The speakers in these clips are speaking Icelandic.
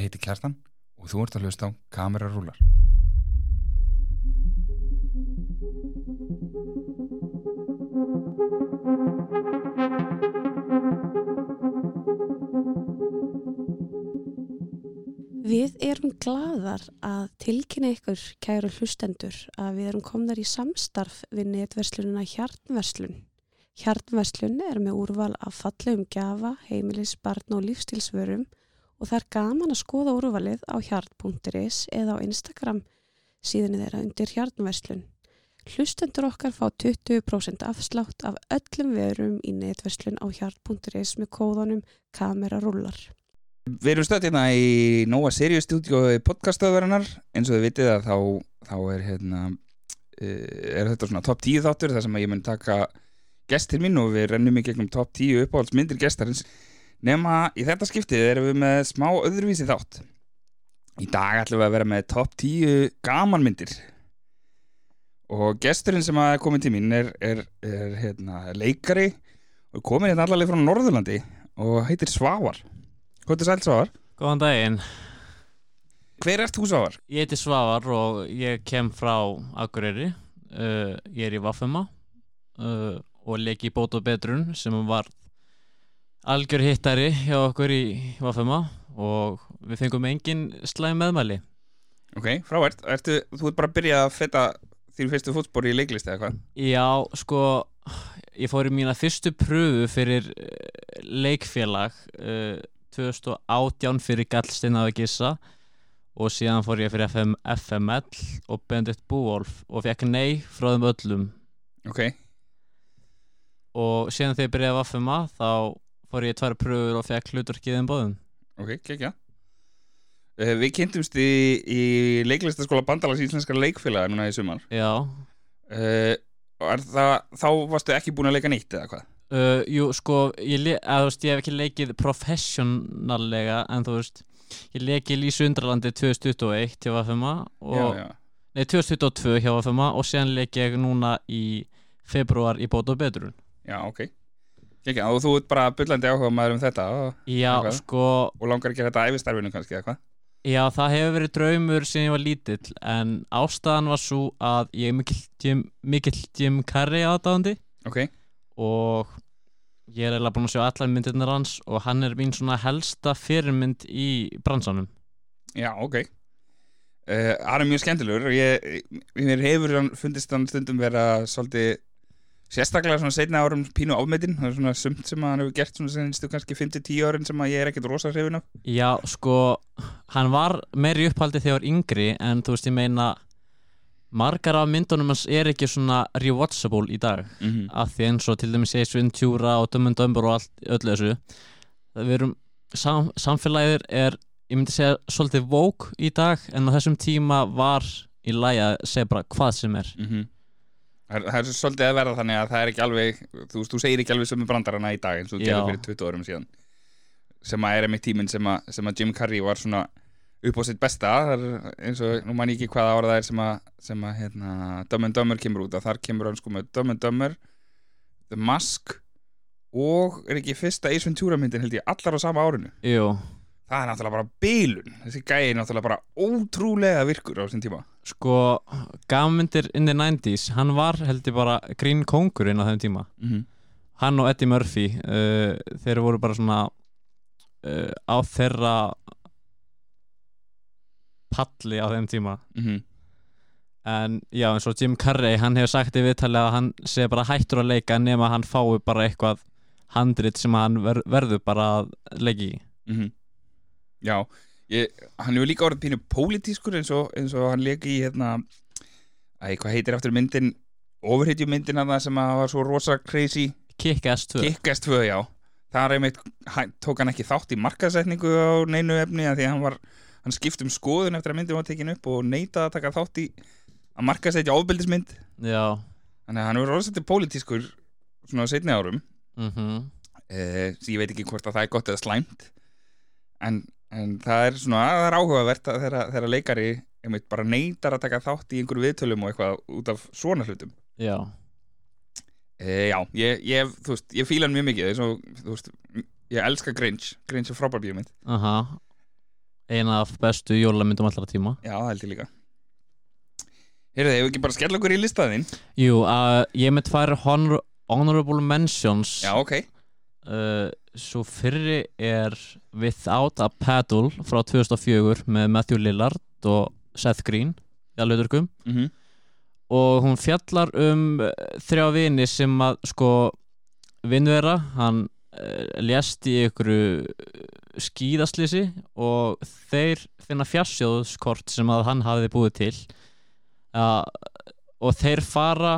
Ég heiti Kjartan og þú ert að hlusta á Kamerarúlar. Við erum glaðar að tilkynna ykkur, kæru hlustendur, að við erum komnar í samstarf við netverslunina Hjarnverslun. Hjarnverslun er með úrval af fallegum gjafa, heimilis, barn og lífstilsvörum og það er gaman að skoða úrvalið á hjart.is eða á Instagram síðan þeirra undir Hjarnverslun. Hlustendur okkar fá 20% afslátt af öllum verum í netverslun á hjart.is með kóðanum kamerarullar. Við erum stöðt hérna í Nóa Sirius stúdíu podcastöðvarinnar eins og þið vitið að þá, þá er, hérna, uh, er þetta svona top 10 þáttur þar sem ég mun taka gestir mín og við rennum í gegnum top 10 uppáhaldsmyndir gestarins nema í þetta skiptið erum við með smá öðruvísi þátt. Í dag ætlum við að vera með top 10 gamanmyndir. Og gesturinn sem að komin til mín er, er, er hérna, leikari og komin hérna allaveg frá Norðurlandi og heitir Svavar. Hvað er sælt Svavar? Góðan daginn, Hver ert þú Svavar? ég heiti Svavar og ég kem frá Akureyri. Uh, Ég er í Vaffema uh, og leik í Bót og Betrun sem var algjör hittari hjá okkur í Vaffema og við fengum engin slæm meðmæli. Ok, frávært, Ertu, þú ert bara að byrja að feta þín fyrstu fótspor í leiklist eða hvað? Já, sko, ég fór í mína fyrstu pröfu fyrir uh, leikfélag uh, 2018 fyrir Gallstein að gissa og síðan fór ég fyrir FM, FML og Benedikt Búolf og fekk nei frá þeim öllum. Ok, og síðan þegar ég byrjaði að FMA þá fór ég tvær pröfur og fekk hluturkið þeim bóðum ok, kekja uh, Við kynntumst í, í leiklistaskóla Bandalags íslenskar leikfélaga núna í sumar. Já, uh, það, Þá varstu ekki búin að leika nýtt eða hvað? uh, jú sko ég, að, veist, ég hef ekki leikið professionallega en þú veist ég leik í Lísu Undralandi 2021 hjá FMA og, Já, já, nei 2022 hjá FMA og síðan leik ég núna í februar í Bót og Betrun. Já, ok Kekja, og þú ert bara bullandi áhuga maður um þetta og, Já, sko og langar að gera þetta æfistarfinu kannski eða hvað? Já, það hefur verið draumur síðan ég var lítill en ástæðan var svo að ég er mikill Jim, Carrey aðdáðandi Ok, og ég er eiginlega búin að sjá allar myndirnar hans og hann er mín svona helsta fyrirmynd í bransanum. Já, ok. Uh, hann er mjög skemmtilegur og ég, mér hefur fundist hann stundum vera svolítið sérstaklega svona seinna árum pínu ámetin það er svona sumt sem hann hefur gert svona senstu kannski 5-10 árin sem að ég er ekkert rosa hrifin af. Já, sko, hann var meiri upphaldi þegar ég yngri en þú veist ég meina margar af myndunum hans er ekki svona rewatchable í dag. Mm -hmm. af því eins og til dæmis Ace Ventura og Dumb and Dumber og allt, öllu þessu. Það við erum, sam, samfélagið er ég myndi segja svolítið vók í dag en á þessum tíma var í lagi að segja bara hvað sem er. Það, er, það er svolítið að verða þannig að það er ekki alveg þú, þú segir ekki alveg sömu brandarana í dag eins og þú gerði fyrir 20 árum síðan. Sem að er einmitt tíminn sem sem að Jim Carrey var svona upp á sitt besta. Er eins og, nú man ég ekki hvaða ára það er sem að, sem að hérna, Dumb and Dumber kemur út. Að þar kemur hann sko með Dumb and Dumber The Mask og er ekki fyrsta Ace Ventura myndin held ég allar á sama árinu. Jú, það er náttúrulega bara bilun þessi gæi er náttúrulega bara ótrúlega virkur á þessum tíma sko gafmyndir in the 90s hann var heldur bara grín kóngurinn á þeim tíma mm -hmm. hann og Eddie Murphy uh, þeir voru bara svona uh, á þeirra palli á þeim tíma Mhm. En já, eins og Jim Carrey, hann hefur sagt í viðtali að hann sé bara hættur að leika nema hann fái bara eitthvað handrit sem hann ver verður bara að leiki í. Mhm. Já, ég, hann hefur líka orðið pínu pólitískur eins og, eins og hann leik í hérna, æ, hvað heitir aftur myndin overhitju myndin að það sem að var svo rosa crazy? Kick-Ass 2. Kick-Ass 2, já. Þar einmitt hann, tók hann ekki þátt í markasetningu á neinu efni því hann var hann skipt um skoðun eftir að myndin var tekin upp og neitaði að taka þátt í að markasetja ofbeldismynd. Já. þannig að hann hefur orðið svolítið pólitískur svona á seinni árum. Mm eh, sem ég veit ekki hvort að það er gott eða slæmt en, en það er svona það er áhugavert að þeirra, leikari einmitt bara neytar að taka þátt í einhverju viðtölum og eitthvað út af svona hlutum. Já. e, já, ég, ég, þú veist, ég fíla hann mjög mikið og, þú veist, ég elska Grinch. Grinch er frábær bíómynd. Aha. eina af bestu jólamyndum allra tíma. Já, það held ég líka. Heyrðu, hefur ekki bara skell okkur í listaðinn? Jú, uh, ég með tvær honor honorable mentions. Já, ok uh, Svo fyrri er Without a Paddle frá 2004 með Matthew Lillard og Seth Green mm -hmm. og hún fjallar um uh, þrjá vini sem að sko vinnu þeirra, hann uh, lést í ykkur skíðaslýsi og þeir finna fjarsjóðskort sem að hann hafiði búið til uh, og þeir fara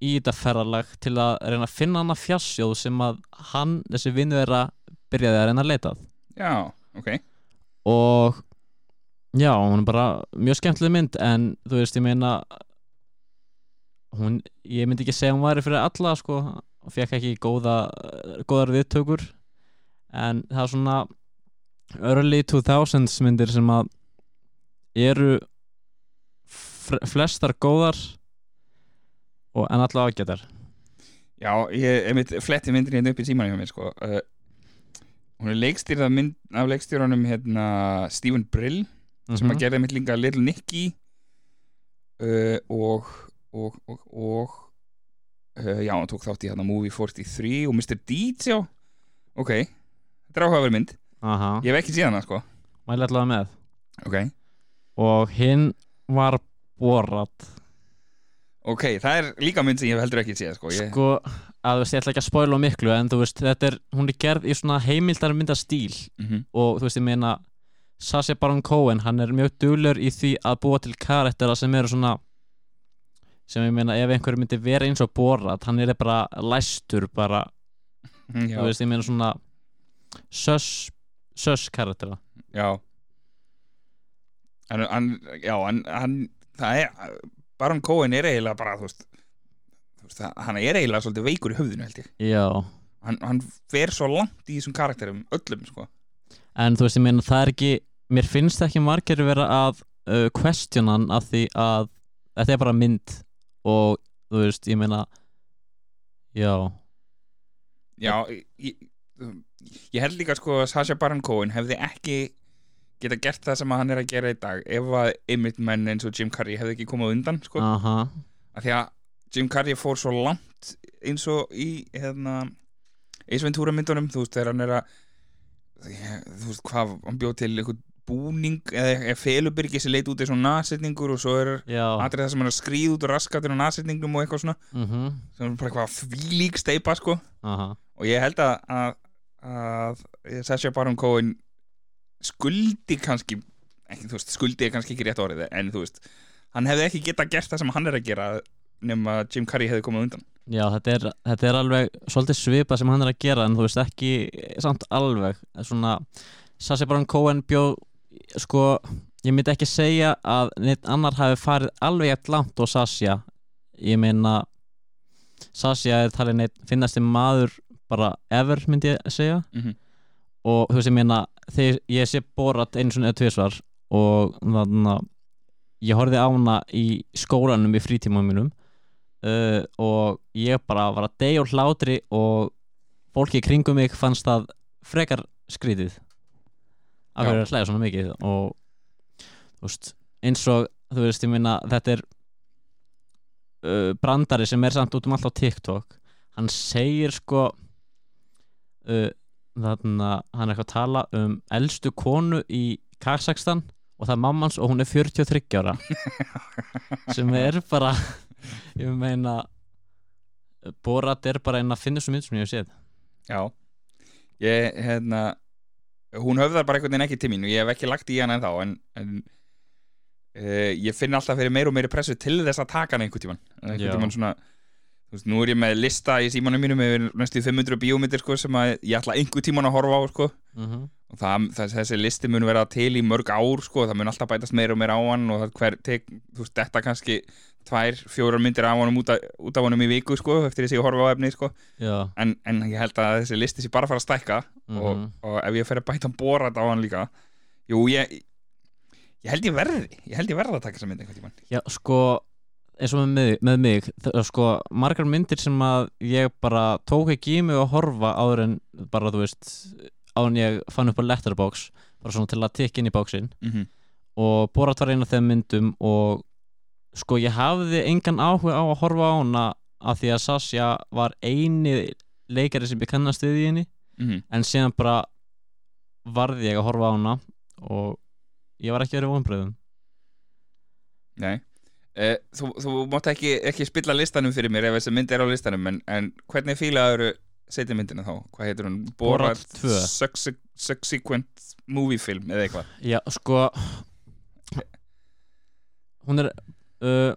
í þetta ferralag til að reyna að finna hana fjarsjóð sem að hann, þessi vinnu þeirra byrjaði að reyna að leita að. Já, ok. Og já, hún er bara mjög skemmtileg mynd en þú veist, ég meina hún, ég myndi ekki segja hún væri fyrir alla sko, og fekk ekki góða, góðar viðtökur. En það er svona early 2000s myndir sem að eru flestar góðar og en allavega ágætar Já, ég mitt fletti myndin hérna upp í símanum hjá mér sko. uh, Hún er leikstýrð af, mynd, af leikstýrunum hérna, Stephen Brill sem Mhm. að gerði mitt líka Little Nicky uh, og og, og, og uh, já, hann tók þátt í hérna Movie 43 og Mr. Deeds, já. Ok, þetta er áhugaverð mynd. Aha, ég hef ekki síðan það, sko. Mæli allavega með. Ok, og hinn var Borat ok, það er líka mynd sem ég heldur ekki séð, sko, ég, sko, að þú veist, ég ætla ekki að spoila miklu en þú veist, þetta er, hún er gerð í svona heimildar myndastíl mm og þú veist, ég meina Sacha Baron Cohen, hann er mjög duglur í því að búa til karaktera sem eru svona sem ég meina, ef einhver myndi vera eins og Borat, hann er bara læstur bara, já, þú veist, ég meina svona sös, sös karaktera já. Hann, hann, já, hann, hann það er, Baron Cohen er eiginlega bara, þú veist, þú veist hann er eiginlega svolítið veikur í höfðinu, held ég. Já, hann, hann fer svo langt í þessum karakterum öllum, sko. En þú veist, ég meina, það er ekki mér finnst ekki margir vera að uh, questionan af því að þetta er bara mynd. Og þú veist, ég meina já, Já, ég, ég held líka sko að Sasha Baron Cohen hefði ekki geta gert það sem hann er að gera í dag ef að einmitt menn eins og Jim Carrey hefði ekki komið á undan sko, aha. Af því að Jim Carrey fór svo langt eins og í hérna Ace Ventura myndunum, þú veist, þegar hann er að þú veist, hvað hann bjóð til einhvern búning eða, felubyrgi sem leit út í svona nasetningur og svo er já, atrið það sem hann skríða út og raskatir á nasetningum og eitthvað svona. Mhm. Sem er bara eitthvað þvílík steipa sko. Aha, og ég held að, að, að Sasha Baron Cohen skuldi kannski ekki, veist, skuldi er kannski ekki rétt orðið en þú veist, hann hefði ekki geta gert það sem hann er að gera nema Jim Carrey hefði komið undan. Já, þetta er, þetta er alveg svolítið svipa sem hann er að gera en þú veist ekki samt alveg. Svona, Sassy Baron Cohen bjó sko, ég myndi ekki segja að neitt annar hafi farið alveg jægt langt og Sasha ég meina Sasha er talið neitt finnasti maður bara ever myndi ég segja. Mm -hmm. og þú veist ég meina þegar ég sé borat einu svona eða tvisvar og þannig að ég horfði á hana í skólanum í frítíma mínum uh, og ég bara var að deyja úr hlátri og fólki kringum mig fannst það frekar skrítið af hverju að hlæða svona mikið og veist eins og þú veist ég meina þetta er uh, brandari sem er samt út um allt á TikTok hann segir sko uh, þannig að hann er eitthvað að tala um elstu konu í Kazakstan og það er mammans og hún er 43 ára. Sem er bara ég meina Borat er bara einn að finna svo mynd sem ég hef séð. Já. Ég, hérna hún höfðar bara einhvern veginn ekki til mín og ég hef ekki lagt í hann en þá en, en uh, ég finn alltaf fyrir meir og meiri pressu til þess að taka hann einhvern tímann. Einhvern Já. tímann svona þú veist, nú er ég með lista í símanum mínum yfir næstu 500 bíómyndir sko, sem ég ætla einhvern tímann að horfa á sko. mm -hmm. og það, það, þessi listi mun vera til í mörg ár sko, það mun alltaf bætast meira og meira á hann og hver tek, þú veist, þetta kannski tvær, fjórar myndir á hann út, af- út af honum í viku sko, eftir þess að ég horfa á efni sko. En, en ég held að þessi listi sé bara fara að stækka og, Mhm. og ef ég fer að bæta borat á hann líka jú, ég ég held ég verði, ég held ég verði að taka þessa mynd einhvern tímann Já, sko eins og með með mig þ- sko, margar myndir sem að ég bara tók ekki í mig að horfa áður en bara, þú veist áður en ég fann upp á Letterbox bara svona til að tekja inn í bóksinn mm og Borat var eina af þeim myndum og sko ég hafði engan áhuga á að horfa á hana af því að Sasha var eini leikari sem ég kannast við í henni. -hmm. en síðan bara varði ég að horfa á hana og ég var ekki verið vonbröðum Nei uh, Þú, þú mátt ekki, ekki spilla listanum fyrir mér ef þessi mynd er á listanum en, en hvernig fílaður setja myndina þá? Hvað heitir hún? Borat 2. Subse- Subsequent Movie Film eða eitthvað Já, sko hún er uh,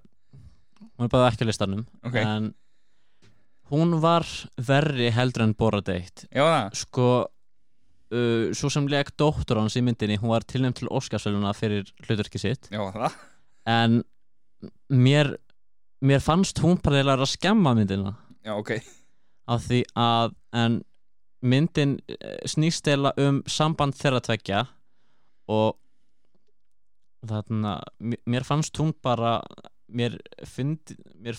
hún er bara ekki á listanum Ok. en hún var verri heldur en Borat 1 Já það sko uh, svo sem leik dóttur hans í myndinni hún var tilnæmt til Óskarsvæluna fyrir hlutverki sitt Já það en mér mér fannst hún vera að skemma myndina. Já ok. Af því að en myndin eh, snýst eila um samband þeirra tveggja og þarna mér- fannst hún bara mér finnst mér,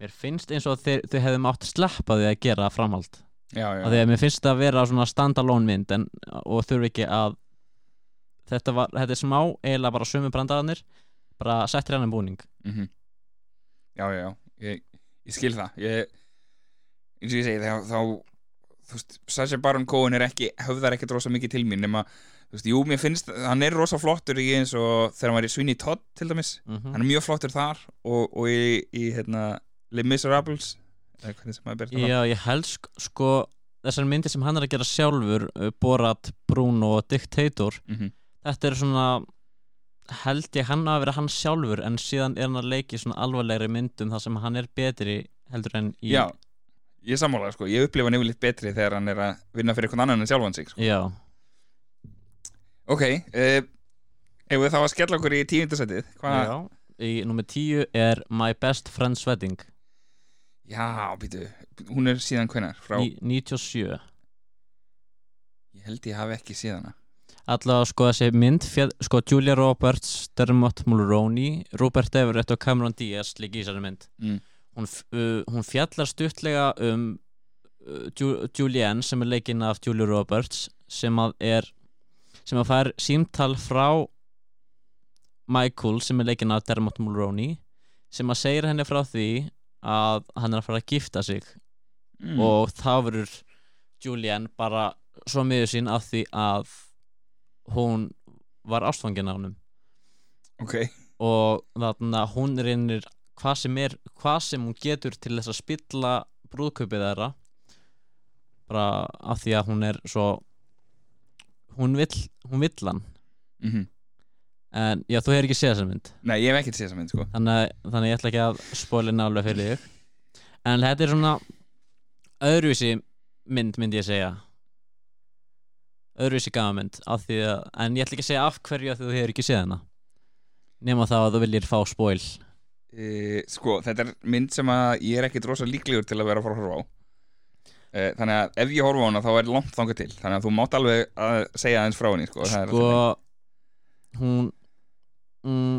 mér finnst eins og þeir, þau hefðu mátt sleppa því að gera framhald. Já já. Af því að mér finnst þetta að vera svona standalone mynd en, og þurfi ekki að þetta, var, þetta er smá eiginlega bara sömu brandaranir bara settir hann búning. Mm Já, já, já, ég, ég skil það. Ég, eins og ég segi þá, þá þú veist, Sacha Baron Cohen er ekki höfðar ekkert rosa mikið til mín nema, þú veist, jú, mér finnst hann er rosa flottur í eins og þegar hann var í Sweeney Todd til dæmis, mm hann er mjög flottur þar og, og í, í hérna Les Miserables eða hvernig sem maður ber það fram. Já, ég held sk sko þessar myndir sem hann er að gera sjálfur uh, Borat, Bruno og Dictator Mhm. þetta er svona held ég hann að vera hann sjálfur en síðan er hann að leiki svona alvarlegri myndum þar sem hann er betri heldur en í Já, ég sammála, sko, ég upplifa nefnilegt betri þegar hann er að vinna fyrir einhvern annan en sjálfan sig, sko. Já, Ok, uh, ef við þá að skella okkur í tíundasætið, já. Í nummer tíu er My Best Friend's Wedding. Já, býtu, hún er síðan hvenar frá, Ní, 97 ég held ég hafi ekki síðana Allavega sko þessi mynd fjall, sko Julia Roberts, Dermot Mulroney Robert Everett og Cameron Diaz líka í þessari mynd mm. hún, uh, hún fjallar stuttlega um uh, Ju Julianne sem er leikinn af Julia Roberts sem að er sem að fær símtal frá Michael sem er leikinn af Dermot Mulroney sem að segir henni frá því að hann er að fara að gifta sig Mm. og þá verður Julianne bara svo miður sín af því að hún var ástfangin á honum. Ok, og þarna hún reynir hvað sem er, hvað sem hún getur til þess að spilla brúðkaupið þeirra. Bara af því að hún er svo hún vill, hún vill hann. Mm en já, þú hefur ekki séð þessa mynd? Nei, ég hef ekkert séð þessa mynd, sko. Þannig, að- þannig að ég ætla ekki að spóla nálega fyrir þig. En þetta er svona öðruvísi mynd myndi ég segja öðruvísi að, en ég ætla ekki að segja af hverju að þú hefur ekki séð hana. Nema þá að þú viljir fá spóil e, Sko, þetta er mynd sem að ég er ekkert rosa líklegur til að vera að fara að horfa á. E, Þannig að ef ég horfa á hana þá er langt þangað til. Þannig að þú mátt alveg að segja aðeins frá henni, sko, sko hún mm,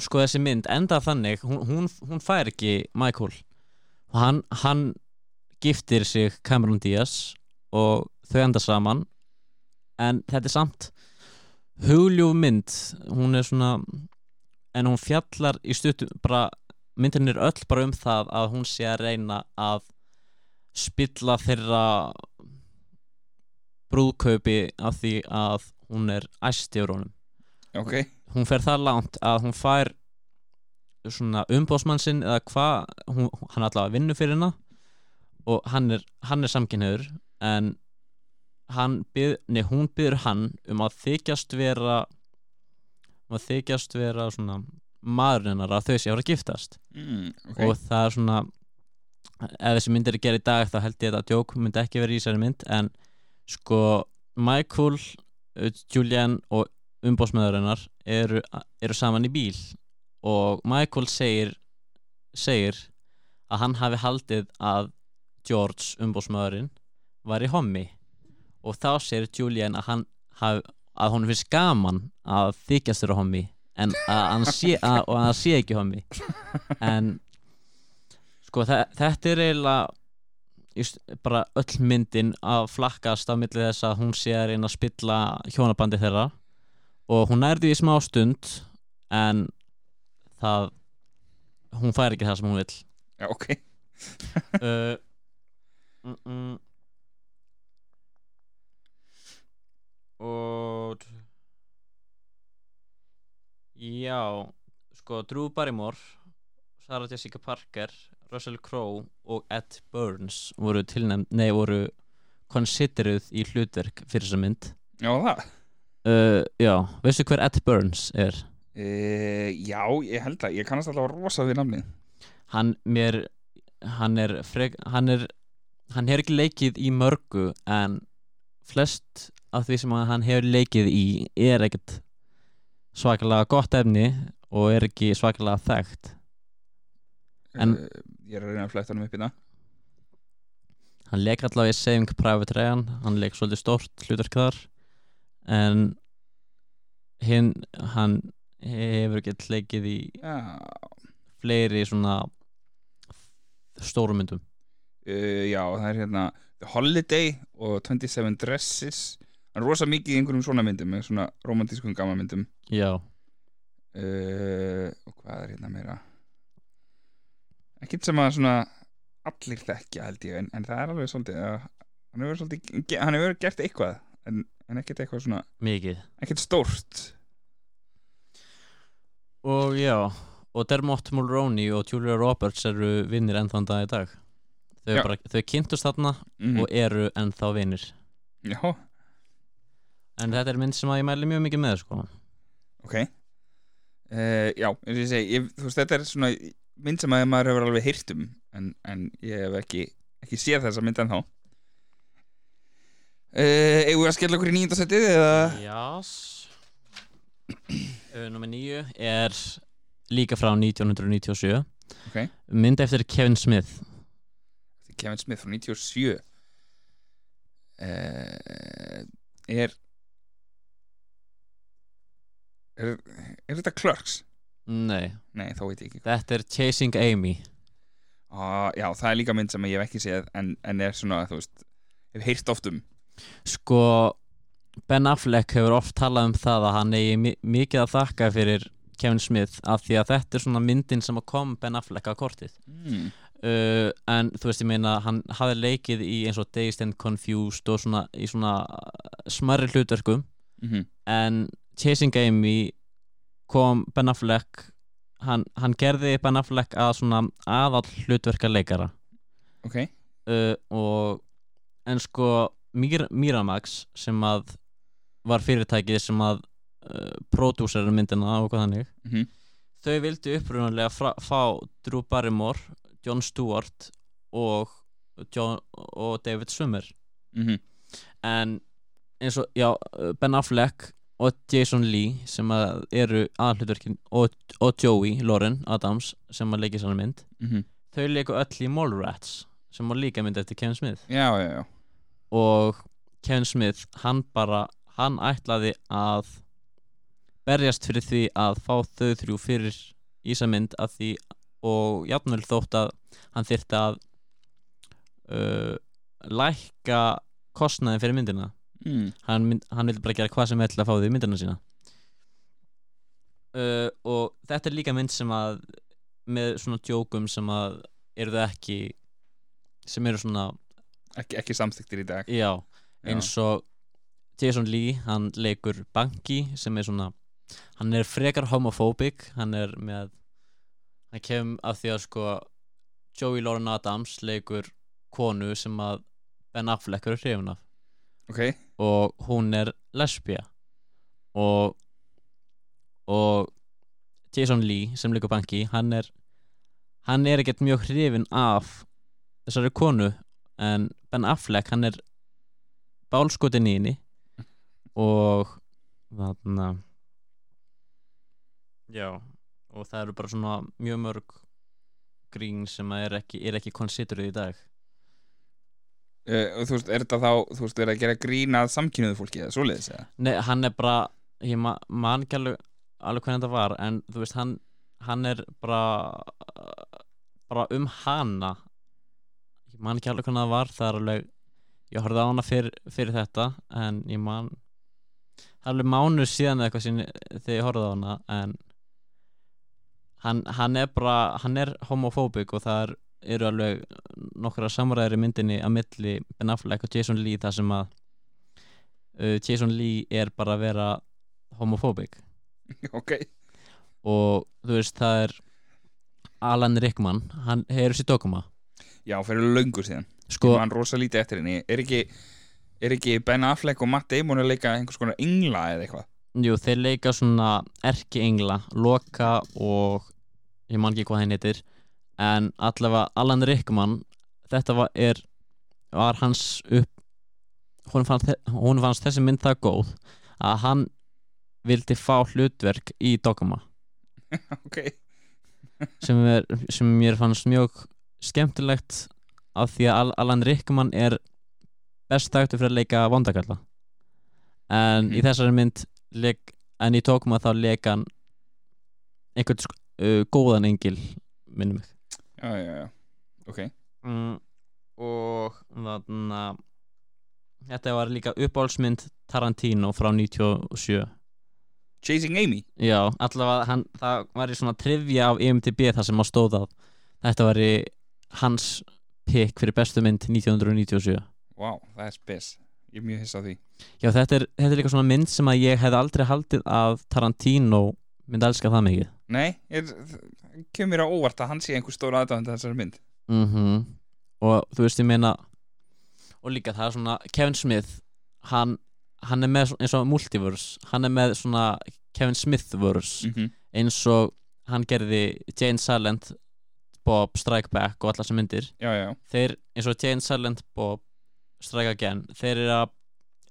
sko þessi mynd enda þannig hún, hún, hún fær ekki Michael. Hann, hann giftir sig Cameron Diaz og þau enda saman en þetta er samt hugljúf mynd. Hún er svona en hún fjallar í stuttu bara myndin er öll bara um það að hún sé að reyna að spilla þeirra brúðkaupi af því að hún er æst yfir honum. Ok, hún fer það langt að hún fær svona umbóðsmann sinn eða hvað, hann allavega vinnur fyrir hana og hann er, er samkynniður en byð, nei, hún byður hann um að þykjast vera um að þykjast vera svona maðurinn hennar að þau sé að giftast. Mm, ok. Og það er svona ef þessi mynd er að gera í dag þá held ég að djók myndi ekki vera í þessari mynd en sko Michael, uh, Julian og umbóðsmeðurinnar eru, eru saman í bíl. Og Michael segir segir að hann hafi haldið að George umbóðsmeðurinn var í hommi og þá segir Julian að hann að hún finnst gaman að þykjast þér á hommi en að hann sé, að, að hann sé ekki hommi. En sko þe þetta er eiginlega just, bara öll myndin að flakkast á milli þess að hún sé að reyna að spilla hjónabandi þeirra. Og hún nærði í smá stund en það hún fær ekki það sem hún vill. Já, ok. Uh, mm, mm. Og já sko Drew Barrymore Sarah Jessica Parker Russell Crowe og Ed Burns voru tilnæmt, nei voru consideruð í hlutverk fyrir þessa mynd. Já, það? Uh, já, veistu hver Ed Burns er? e, Já, ég held að, ég kannast alltaf rosa við namni hann mér hann er frek, hann er hann hefur ekki leikið í mörgu en flest af því sem hann hefur leikið í er ekkert svakalega gott efni og er ekki svakalega þekkt. En- e, Ég er að reyna að fletta hann upp í það hann leik allavega í Saving Private Ryan hann leik svolítið stórt hlutverk þar en hinn hann hefur ekki leikið í Já, fleiri svona stórum myndum. Uh, já, það er hérna The Holiday og 27 Dresses er rosa mikið í einhverjum svona myndum með svona romantískum gamanmyndum já, uh, og hvað er hérna meira? Ekkert sem að svona allir þekkja held ég en, en það er alveg svolítið að hann hefur svolítið, hann hefur gert eitthvað en, en ekkert eitthvað svona mikið. ekkert stórt. Og já, og Dermot Mulroney og Julia Roberts eru vinnir ennþann dag í dag. Þau, bara, þau kynntust þarna mm. og eru ennþá vinnir. Já, en þetta er mynd sem að ég mæli mjög mikið með sko. ok. Uh, já, eins og ég segi ég, þú veist, þetta er svona mynd sem að maður hefur alveg heyrt um en, en ég hef ekki, ekki séð þessa mynd ennþá. Uh, eigum við að skella okkur í nýjöndasettið eða? Jás. Uh, Númer nýju er líka frá 1997 ok, mynd eftir Kevin Smith. Kevin Smith frá 97 uh, er er er þetta Clerks? Nei, Nei, þá veit ég ekki þetta er Chasing Amy. Ah, Já, það er líka mynd sem ég hef ekki séð en, en er svona, þú veist hef heyrt oft um. Sko Ben Affleck hefur oft talað um það að hann eigi mi mikið að þakka fyrir Kevin Smith af því að þetta er svona myndin sem að kom Ben Affleck á kortið. Mm. uh, en þú veist ég meina hann hafði leikið í eins og Dazed and Confused og svona í svona smarri hlutverkum. Mm en Chasing Amy kom Ben Affleck hann, hann gerði Ben Affleck að svona aðall hlutverka leikara. Ok, uh, og en sko Mir Miramax sem að var fyrirtækið sem að uh, prodúsera myndina og hvað þannig Mhm. þau vildu upprunalega fra, fá Drew Barrymore, Jon Stewart og, John, og David Swimmer mm en eins og, já, Ben Affleck og Jason Lee sem að eru aðhlutverkin og, og Joey Lauren Adams sem að leikja sannar mynd. Mhm. þau leiku öll í Mallrats sem var líka mynd eftir Kevin Smith. Já, já, já. Og Kevin Smith hann bara, hann ætlaði að berjast fyrir því að fá þau þrjú fyrir Ísa mynd að því og jafnvel þótt að hann þyrfti að uh, lækka kostnaðin fyrir myndina mm. hann, mynd, hann vil bara gera hvað sem ætla að fá því myndina sína. Uh, og þetta er líka mynd sem að með svona djókum sem að eru það ekki sem eru svona, ekki, ekki samþyktir í dag. Já eins og Jason Lee, hann leikur Banky sem er svona hann er frekar homophobic hann er með hann kem af því að sko Joey Lauren Adams leikur konu sem að Ben Affleck eru hrifun af Ok, og hún er lesbía. Og og Jason Lee sem leikur Banky hann er hann er ekkert mjög hrifin af þessari konu en Ben Affleck hann er bálskotin í henni. Og þarna já og það eru bara svona mjög mörg grín sem er ekki, er ekki consideruð í dag uh, þú veist, er þetta þá þú veist, er að gera grína að samkynniðu fólki eða svoleiðis eða? Nei, hann er bara ég ma man ekki alveg, alveg hvernig þetta var en þú veist, hann, hann er bara bara um hana ég man ekki alveg hvernig það var það er alveg, ég horfði á hana fyrir, fyrir þetta en ég man það er alveg mánuð síðan eða eitthvað sín, þegar ég horfði á hana en hann, hann er bara hann er homofóbik og það er, eru alveg nokkra samræðir í myndinni að milli Ben Affleck og Jason Lee þar sem að uh, Jason Lee er bara að vera homofóbik ok, og þú veist það er Alan Rickman, hann hefur sér dokuma já, fyrir löngu síðan. Sko, Ég man rosa lítið eftir henni. Er ekki, er ekki Ben Affleck og Matt Damon að leika einhvers konar engla eða eitthvað? Jú, þeir leika svona erki engla, Loka og ég man ekki hvað henni heitir en allavega Alan Rickman þetta var, er, var hans upp hún fannst, hún fannst þessi mynd það góð að hann vildi fá hlutverk í Dogma. Ok, sem, er, sem mér fannst mjög skemmtilegt af því að Al- Alan Rickman er best þægtur fyrir að leika vondakalla en í Mhm. þessari mynd leik, en í að þá leika hann einhvern sk- uh, góðan engil minnum mig já, já, já. Ok, mm, og þannig að þetta var líka uppáhaldsmynd Tarantino frá 97 Chasing Amy? Já, allavega hann, það var í svona trivja af IMDb þar sem á stóð að þetta var í hans pick fyrir bestu mynd 1997 Vá, það er spes. Ég er mjög hiss á því. Já, þetta er, þetta er líka svona mynd sem að ég hef aldrei haldið að Tarantino myndi elska það mikið. Nei, það kemur mér á óvart að hann sé einhver stóra aðdáðandi þessari mynd. Mm og þú veist ég meina og líka það er svona Kevin Smith hann, hann er með eins og multiverse hann er með svona Kevin Smith-verse mm -hmm. eins og hann gerði Jane Silent Bob Strike Back og allar sem myndir. Já, já, þeir eins og Jane Silent Bob Strike Again þeir eru að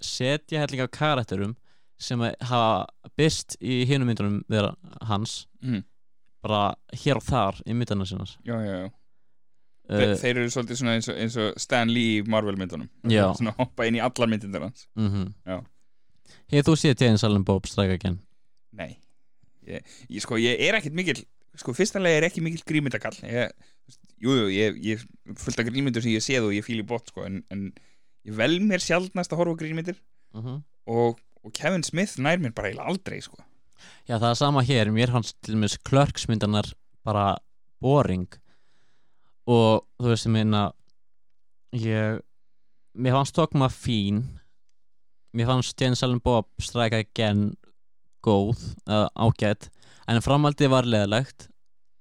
setja helling af karakterum sem hafa byrst í hinum myndunum þeirra hans. Mhm. Bara hér og þar í myndana sinnas já, já, já. uh, Þeir, eru svolítið svona eins og, eins og Stan Lee í Marvel myndunum. Svona hoppa inn í allar myndir hans mm Já. Hefur þú séð Jane Silent Bob Strike Again? Nei ég, ég, Sko, ég er ekkit mikil Sko, fyrstanlega er ekki mikil grímyndakall ég, Jú, jú, ég, af grímyndur sem ég séð og ég fíl í bótt sko, en, en ég vel mér sjaldnast að horfa grímyndir Uh -huh. og, og Kevin Smith nær mér bara aldrei sko. Já það er sama hér, mér fannst til dæmis klörksmyndanar bara boring. Og þú veist ég meina ég mér fannst tókma fín. Mér fannst Jane Silent Bob Strike Again góð eða ágætt en framhaldið var leðilegt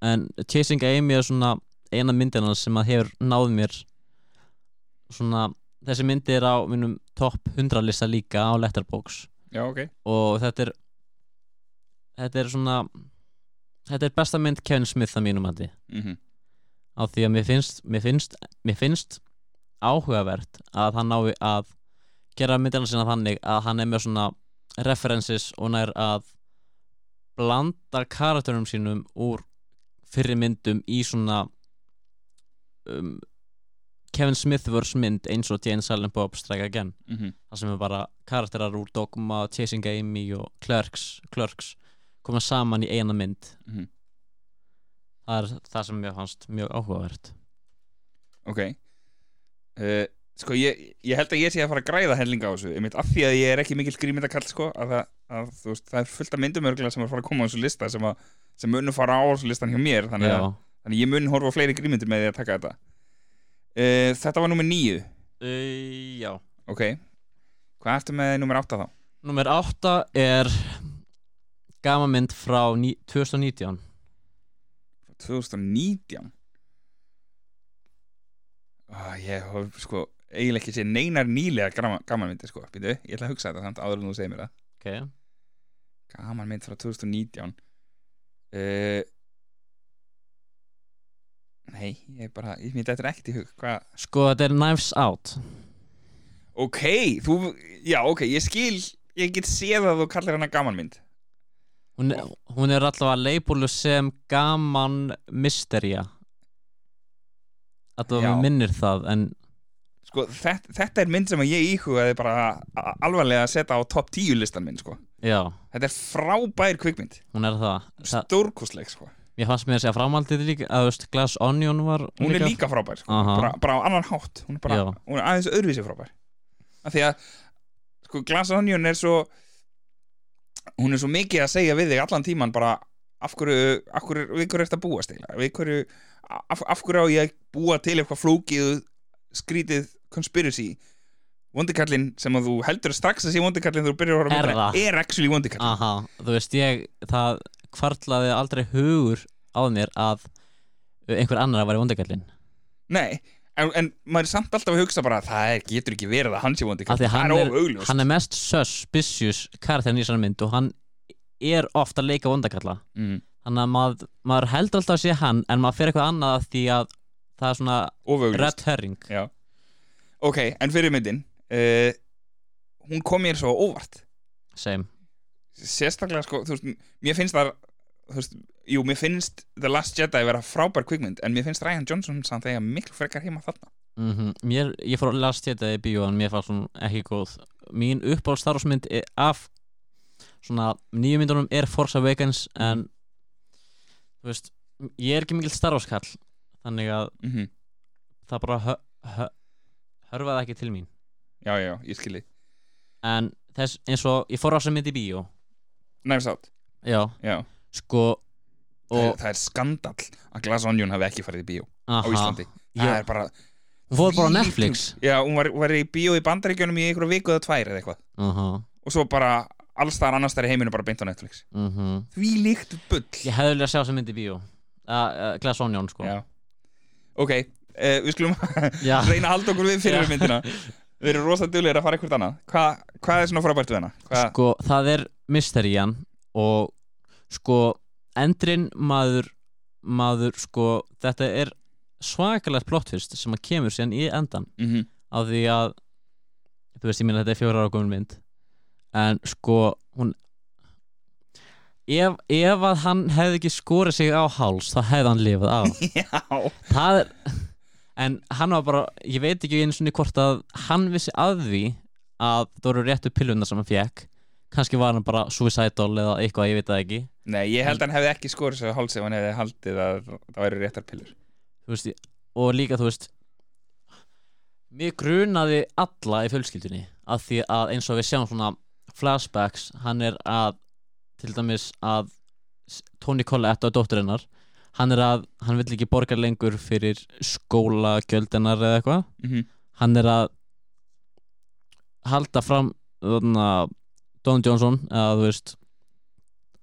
en Chasing Amy er svona eina myndina sem að hefur náð mér. Svona þessi myndi er á minnum topp 100 lista líka á Letterboxd. Já, ok. Og þetta er þetta er svona þetta er besta mynd Kevin Smith að mínum hætti mm á því að mér finnst mér finnst, mér finnst áhugavert að hann nái að gera myndina sinna þannig að hann er með svona references og nær að blanda karakterum sínum úr fyrri myndum í svona um, Kevin Smith verse mynd eins og Jane Silent Bob Strike Again. -hmm. það sem er bara karakterar úr Dogma, Chasing Amy og Clerks, Clerks koma saman í eina mynd. Mhm. það er það sem mér fannst mjög áhugavert. Ok. Uh, Sko, ég, ég held að ég sé að fara að græða hellinga á þessu Einmitt af því að ég er ekki mikill grímyndakall sko, að, það, að veist, það er fullt af myndum örgulega sem er að fara að koma á þessu lista sem, að, sem munu fara á þessu listan hjá mér þannig að, þannig að ég mun horfa á fleiri grímyndir með því að taka þetta. Uh, Þetta var nummer níu. Uh, já. Ok. Hvað ertu með nummer átta þá? Númer 8 er gamamynd frá ní, 2019 2019 ah, Ég hef sko eiginlega ekki sé neinar nýlega gaman, gamanmyndir sko Býtu, ég ætla að hugsa þetta samt áður en þú segir mér það. Okay. Gamanmynd frá 2019 uh, Nei, ég bara, ég myndi þetta ekkert í hug Hvað? Sko þetta er Knives Out. Ok, þú, já ok, ég skil Ég get séð að þú kallar hana gamanmynd Hún hún er allavega leipúlu sem gaman mysteria Allavega Já. mér minnir það en Sko, þetta, þetta er mynd sem að ég íhugaði bara alvarlega að setja á topp 10 listan minn sko. Já, Þetta er frábær kvikmynd. Hún er það, það Stórkostleg sko. Mér fannst mér að segja framhaldið líka að Glass Onion var hún er líka frábær sko. Bara, bara á annan hátt. Hún er, bara, hún er aðeins öðruvísi frábær. Af því að sko, Glass Onion er svo hún er svo mikið að segja við þig allan tíman bara af hverju, af hverju við hverju ert að búast eiginlega? við hverju, af, af hverju á ég að búa til eitthvað flókið skrítið conspiracy vondikallin sem að þú heldur strax að sé vondikallin þegar þú byrjar að Er myndina, það? er actually vondikallin Aha, þú veist, ég, það kvartlaði aldrei hugur á mér að einhver annar að vera vondagallin nei, en, en maður er samt alltaf að hugsa bara það er, getur ekki verið að hann sé Af vondikallin því það er er- of augljóst Hann er mest suspicious karakterin í þessari mynd og hann er ofta að leika vondagalla mm. Þannig að maður, maður heldur alltaf að sé hann en maður fer eitthvað annað því að það er svona of augljóst red herring. Ok, en fyrir myndin uh, Hún kom mér svo óvart. Same. Sérstaklega sko, þú veist, mér finnst það Þú veist, jú, mér finnst The Last Jedi vera frábær kvikmynd En mér finnst Ryan Johnson samt þegar miklu frekar heima þarna. Mm mér, Ég fór að last þetta í bíó en mér fannst hún ekki góð. Mín uppáhald Star Wars mynd er af svona nýju myndunum er Force Awakens en þú veist, ég er ekki mikil Star Wars kall þannig að mm -hmm. það bara hö, hö, hörfaði ekki til mín. Já, já, ég skilji en þess eins og ég fór á þessa mynd í bíó. Knives Out, já, já sko það, það er skandall að Glass Onion hafi ekki farið í bíó á aha, Íslandi. Það ég, er bara hún fór bara á Netflix. Já, hún var, var í bíó í bandaríkjunum í einhverju viku eða tvær eða eitthvað. Aha, Og svo bara alls þar annars þar í heiminu bara beint á Netflix. Mhm. Því líkt bull. Ég hefði viljað sjá þessa mynd í bíó. Uh, uh, Glass Onion sko. Já. Ok, uh, við skulum Já. reyna að halda okkur við fyrir Já. myndina. Við erum rosa duglegir að fara eitthvað annað. Hva, Hvað er svona frábært við hana? Hva, sko, það er mysterían og sko endrin maður maður sko, þetta er svakalegt plottfyrst sem að kemur síðan í endan mm -hmm. á því að þú veist, ég minna þetta er fjóra ára gömul mynd. En sko hún ef, ef að hann hefði ekki skorið sig á háls þá hefði hann lifað af. Já. Það er en hann var bara, ég veit ekki eins og hvort að hann vissi að því að það voru réttu pillunar sem hann fekk kannski var hann bara suicidal eða eitthvað, ég veit það ekki Nei, ég held að hann hefði ekki skorið á háls ef hann hefði haldið að það væri réttar pillur þú veist, og líka þú veist mér grunaði alla í fjölskyldunni að því að eins og við sjáum svona flashbacks, hann er að til dæmis að Tony Collette og dótturinnar hann er að, hann vill ekki borga lengur fyrir skóla gjöldinnar eða eitthvað mm -hmm. hann er að halda fram Don Johnson eða þú veist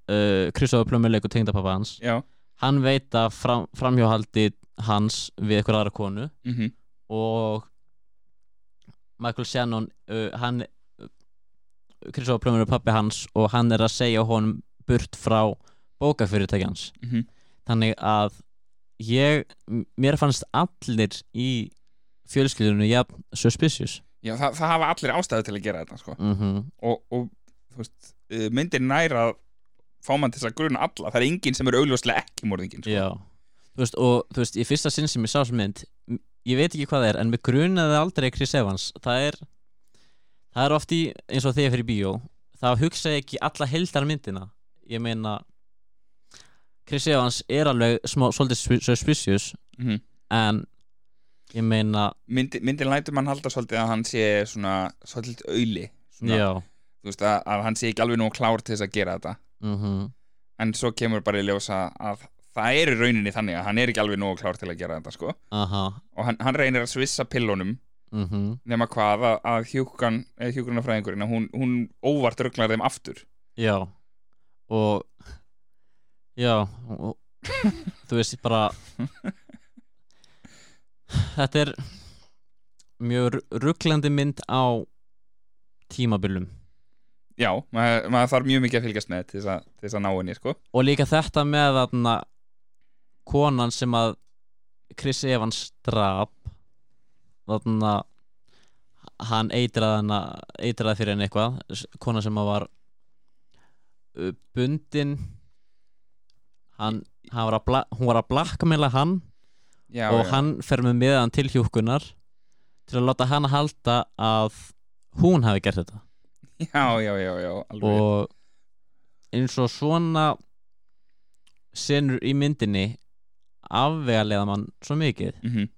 uh, Christopher Plummer leikur tengdapappa hans Já hann veit að fram, framhjóhaldi hans við eitthvað aðra konu mm -hmm. og Michael Shannon uh, hann uh, Christopher Plummer er pappi hans og hann er að segja honum burt frá bókafyrirtæki hans Mm -hmm. þannig að ég, mér fannst allir í fjölskyldunum jafn suspicious Já, það, það hafa allir ástæðu til að gera þetta sko. mm og, og þú veist, uh, myndir næra að fá mann til þess að gruna alla. Það er enginn sem er augljóslega ekki morðingin sko. Já. Þú veist, og þú veist, í fyrsta sinn sem ég sá sem mynd ég veit ekki hvað það er, en mér grunaði aldrei Chris Evans, það er það er oft í, eins og þegar fyrir bíó þá hugsa ég ekki alla heildar myndina ég meina Chris Evans er alveg smá, svolítið sp- suspicious mm en ég meina, Myndi, myndin lætur mann halda svolítið að hann sé svona svolítið auðli þú veist, að, að hann sé ekki alveg nú klár til þess að gera þetta mhm. En svo kemur bara í ljósa að það er í rauninni þannig að hann er ekki alveg nógu klár til að gera þetta sko. aha, og hann, hann reynir að svissa pillunum mhm. nema hvað að, að hjúkan eða hjúkunarfræðingurinn að hún, hún óvart rugglar þeim aftur. Já. Og já og, þú veist bara þetta er mjög rugglandi mynd á tímabilum já, maður, maður þarf mjög mikið að fylgjast með til þess að, ná henni sko. og líka þetta með þarna konan sem að Chris Evans drap þarna hann eitraði eitraði fyrir henni eitthvað s- kona sem að var uh, bundin hann, hann var bla, hún var að blackmaila hann já, og já. hann fer með miðan til hjúkunar til að láta hann halda að hún hafi gert þetta já, já, já, já og eins og svona senur í myndinni afvegalega mann svo mikið. Mm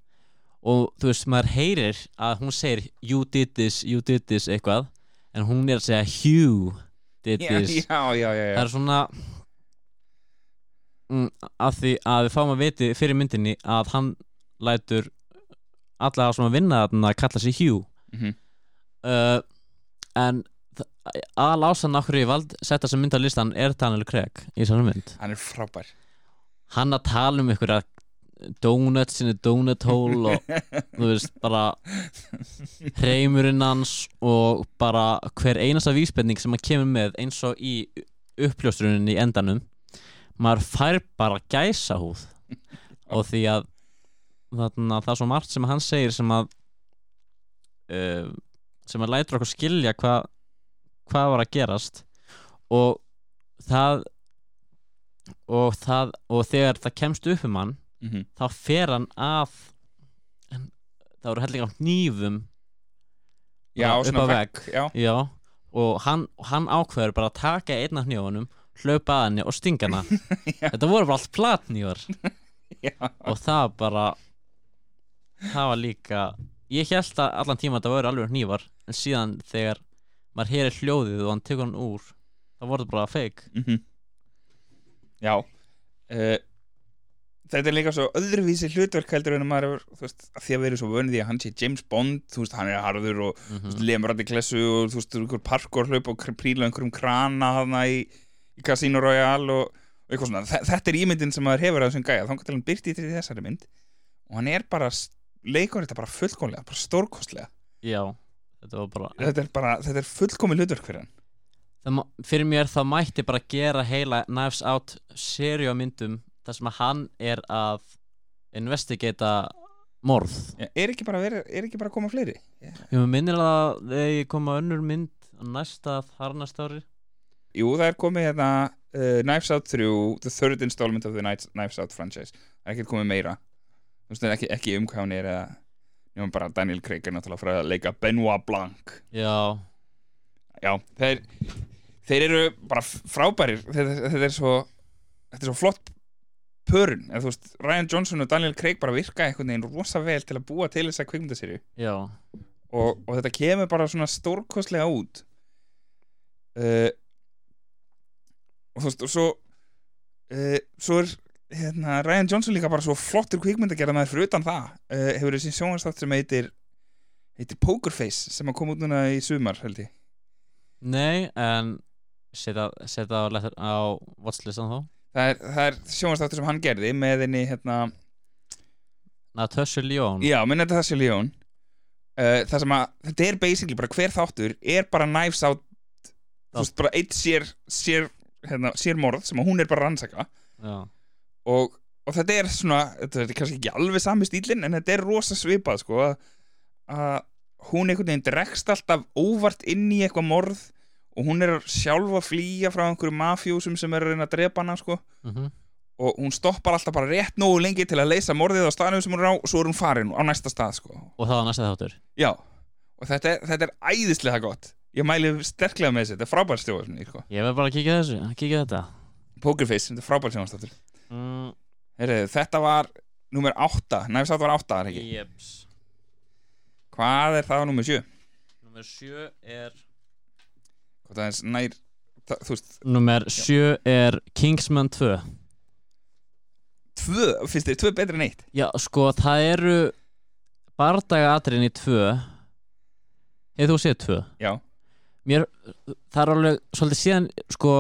og þú veist, maður heyrir að hún segir you did this, you did this eitthvað en hún er að segja Hugh did já, this. já, já, það er svona mm, að því að við fáum að viti fyrir myndinni að hann lætur alla að vinna að kalla sig Hugh. Mm uh, en aðal ásann okkur ég vald setja sem mynd á listan er Daniel Craig í þessari mynd. Hann er frábær. Hann að tala um ykkur að donuts in a donut hole og þú veist bara hreimurinn hans og bara hver einasta vísbending sem hann kemur með eins og í uppljóstrunin í endanum. Maður fær bara gæsa húð og því að þarna, það er svo margt sem hann segir sem að uh, sem að lætur okkur skilja hvað hvað var að gerast og það og það og þegar það kemst upp um hann mm þá fer hann að en, það voru hellinga hnífum já, upp á vegg. og hann, hann ákveður bara að taka einn af hnífunum hlaupa að henni og stinga Já. þetta voru bara allt platnývar já, og það bara það var líka ég held að allan tíma þetta voru alveg hnífar en síðan þegar maður heyrir hljóðið og hann tekur hann úr þá voru bara fake. Mm já. Uh, þetta er líka svo öðruvísi hlutverk heldur en að maður veist, að því að verið svo vönið því að hann sé James Bond, þú veist, hann er harður og mm veist, lemur allir klessu og þú veist, einhver parkour hlaup og príla einhverjum krana hana í, í Casino Royale og, og eitthvað svona, Þe- þetta er ímyndin sem maður hefur að þessum gæja, þá til hann byrti í þessari mynd og hann er bara, leikur þetta bara fullkomlega, bara stórkostlega. Já, þetta var bara þetta er bara, þetta er fullkomi hlutverk fyrir hann. Það, fyrir mér það mætti bara gera heila Knives Out seriómyndum þar sem að hann er að investigata morð. Já, er ekki verið, er ekki bara að koma fleiri? Ég minnir að þegar koma önnur mynd á næsta þar næsta ári. Jú, það er komið hérna uh, Knives Out 3, the third installment of the Knives, Out franchise. Það er ekki komið meira. Ekki, ekki um hann er eða nema bara Daniel Craig er náttúrulega frá að leika Benoit Blanc. Já, Já, þeir þeir eru bara frábærir. Þetta, er svo þetta er svo flott pörun. Eða veist, Ryan Johnson og Daniel Craig bara virka einhvern veginn rosa vel til að búa til þessa kvikmyndaserju já, og, og þetta kemur bara svona stórkostlega út. Uh, og þú veist og svo uh, svo er hérna, Ryan Johnson líka bara svo flottur kvikmyndagerða með fyrir utan það. Uh, hefur þessi sjónvarstátt sem heitir heitir Pokerface sem að koma út núna í sumar held ég. Nei en setja, setja á, á watchlistan þá. Það er, það er sjónvarsstáttur sem hann gerði með henni hérna, Natasha Lyonn já, þetta þessi ljón uh, það sem að, þetta er basically bara hver þáttur er bara Knives Out þú veist, bara eitt sér sér, hérna, sér morð sem að hún er bara rannsaka. Já, og, og þetta er svona, þetta er kannski ekki alveg sami stílinn en þetta er rosa svipað sko að, hún einhvern veginn dregst alltaf óvart inn í eitthvað morð og hún er sjálf að flýja frá einhverjum mafjósum sem er að reyna að drepa hana sko. Mhm. Og hún stoppar alltaf bara rétt nógu lengi til að leysa morðið á staðnum sem hún er á og svo er hún farin á næsta stað sko. Og það var næsta þáttur. Já, og þetta er, þetta er æðislega gott. Ég mæli sterklega með þessu, þetta er frábær stjóð sko. ég verð bara að kíkja þessu, að kíkja þetta. Pokerface, þetta er frábær sjónastáttur mm, Heyrðu, þetta var nummer 8, næfis átt var 8 er ekki? Jeps. Hvað er það á nummer 7? nummer 7 er Hvað það er nær það, Þú veist, nummer 7 er Kingsman 2 tvö, finnst þér tvö betri en eitt? Já, sko, það eru bardaga atriðin í tvö. Hefur þú séð tvö? Já, Mér, það er alveg svolítið síðan, sko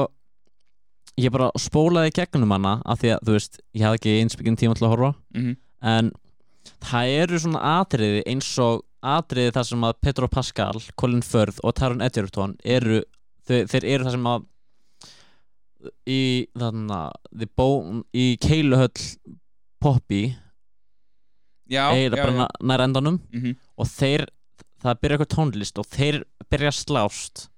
Ég bara spólaði gegnum hana af því að, þú veist, ég hafði ekki einsbyggin tíma til að horfa mm En það eru svona atriði eins og atriði þar sem að Petro Pascal, Colin Firth og Taron Edgerton eru, þeir, þeir eru það sem að í þarna the bone, í keiluhöll eiginlega já, bara já. nær endanum. Mm -hmm. og þeir, það byrja eitthvað tónlist og þeir byrja að slást.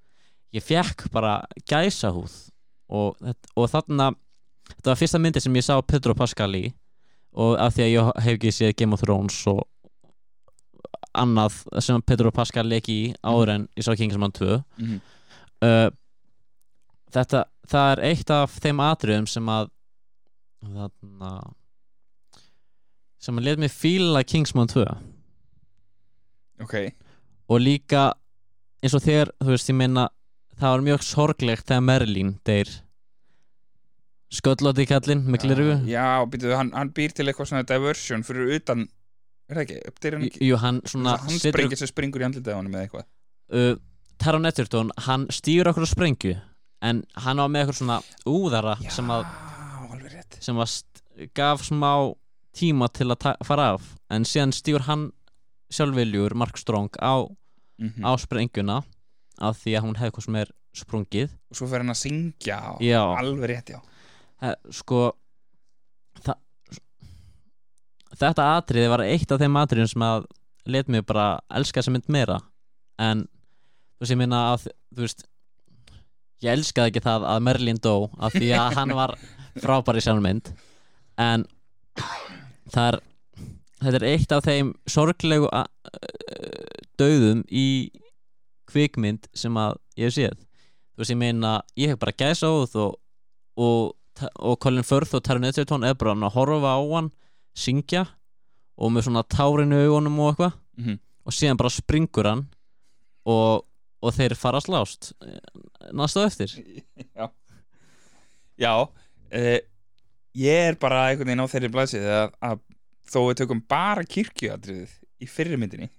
Ég fekk bara gæsahúð og, og þarna þetta var fyrsta myndi sem ég sá Pedro Pascal í. Og af því að ég hef ekki séð Game of Thrones og annað sem Pedro Pascal leik í áður en ég sá Kingsman 2 Mm uh, þetta, það er eitt af þeim atriðum sem að þarna sem að let mig fíla Kingsman 2 ok, og líka eins og þegar, þú veist, ég meina það var mjög sorglegt þegar Merlin deyr. Sköllóti kallinn með glirugu já, býtu, hann, hann býr til eitthvað svona diversion fyrir utan er það ekki, uppdýr hann ekki? Jú, hann svona hann setur- sprengir sem springur í andlitið á hann með eitthvað? Uh, Taron Egerton, hann stýr okkur á sprengju en hann var með eitthvað svona úðara sem að, alveg rétt. sem að st- gaf smá tíma til að ta- fara af en síðan stýr hann sjálfviljur Mark Strong á, mm á sprengjuna af því að hún hefði eitthvað sem er sprungið. Og svo fer hann að syngja Já. alveg rétt, já. He, sko það, þetta atriði var eitt af þeim atriðum sem að let mig bara elska þessa mynd meira. En þú veist ég minna að þú veist ég elskaði ekki það að Merlin dó af því að hann var frábær í sjálfum mynd. En það er þetta er eitt af þeim sorglegu dauðum í kvikmynd sem að ég hef séð. Þú veist ég meina ég hef bara gæsa óð og, og, og Colin Firth og Taron Egerton er bara að horfa á hann syngja og með svona tárinu augunum og eitthvað. Mm og síðan bara springur hann og, og þeir fara slást næstu á eftir. Já. Já uh, ég er bara einhvern veginn á þeirri blæsið að, að þó við tökum bara kirkjuatriðið í fyrri myndinni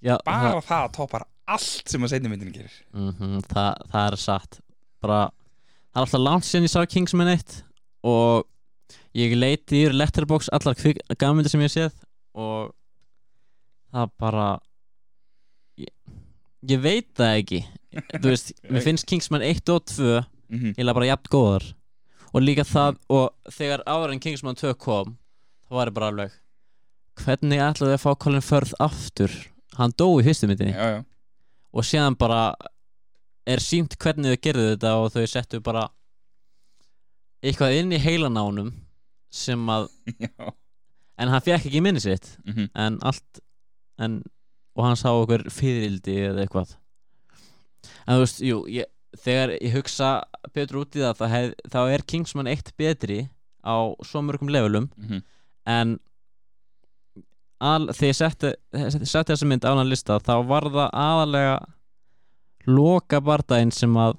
Já, bara það, toppar allt sem að seinni myndinni gerir. Mhm, það, það er satt. Bara, það er alltaf langt síðan ég sá Kingsman 1 og ég leiti í letterbox allar gafmyndir sem ég séð og það bara ég, ég veit það ekki. Þú veist, mér finnst Kingsman 1 og 2 mm -hmm. heila bara jafn góðar. Og líka það, og þegar áður en Kingsman 2 kom þá var ég bara alveg hvernig ætlaðu að fá Colin Firth aftur hann dó í fyrstu myndinni já, já, og síðan bara er sínt hvernig þau gerðu þetta og þau settu bara eitthvað inn í heilan á honum sem að, já. en hann fekk ekki minni sitt Mm -hmm. en allt en, og hann sá okkur fyririldi eða eitthvað en þú veist, jú ég, þegar ég hugsa betur út í það þá, hef, þá er Kingsman 1 betri á svo mörgum levelum Mhm. en al, þegar ég setti, setti þessa mynd á hann lista þá var það aðalega loka bardaginn sem að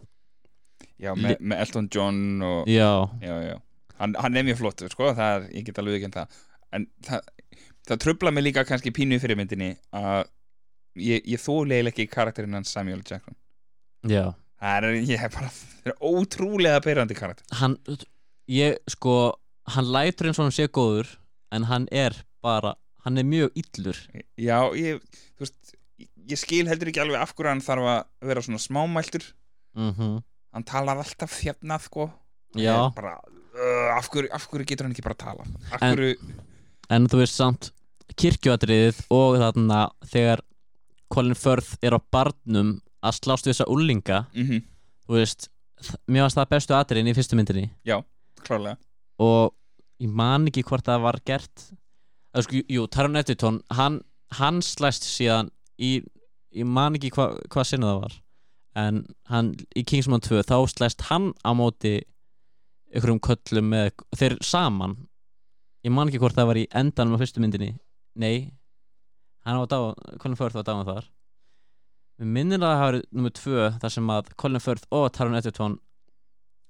já með, með Elton John og já, já, já. Hann, hann er mjög flottur sko, það er, ég get alveg ekki það. En það, það trubla mig líka kannski pínu í fyrirmyndinni að ég, ég þóleil ekki karakterinn hans Samuel Jackson. Já. Það er, ég er bara, það er ótrúlega beirandi karakter. Hann, ég sko hann lætur eins og hann sé góður en hann er bara, hann er mjög illur. Já, ég, þú veist ég skil heldur ekki alveg af hverju hann þarf að vera svona smámæltur. Mm hann talar alltaf þjafnað sko. Já, bara, uh, af, hverju, af hverju getur hann ekki bara að tala af En- hverju, en þú veist samt kirkjuatriðið og þarna þegar Colin Firth er á barnum að slást við þessa úlinga mm þú veist, mér varst það bestu atriðin í fyrstu myndinni. Klálega og ég man ekki hvort það var gert Sko, jú, Taron Egerton hann, hann slæst síðan í, ég man ekki hva, hvað sinna það var en hann í Kingsman 2 þá slæst hann á móti ykkur um köllum með, þeir saman. Ég man ekki hvort það var í endanum á fyrstu myndinni. Nei. Hann var dá, Colin Firth var dáin þar. Við minnir að það hafa verið nummer 2 þar sem að Colin Firth og Taron Egerton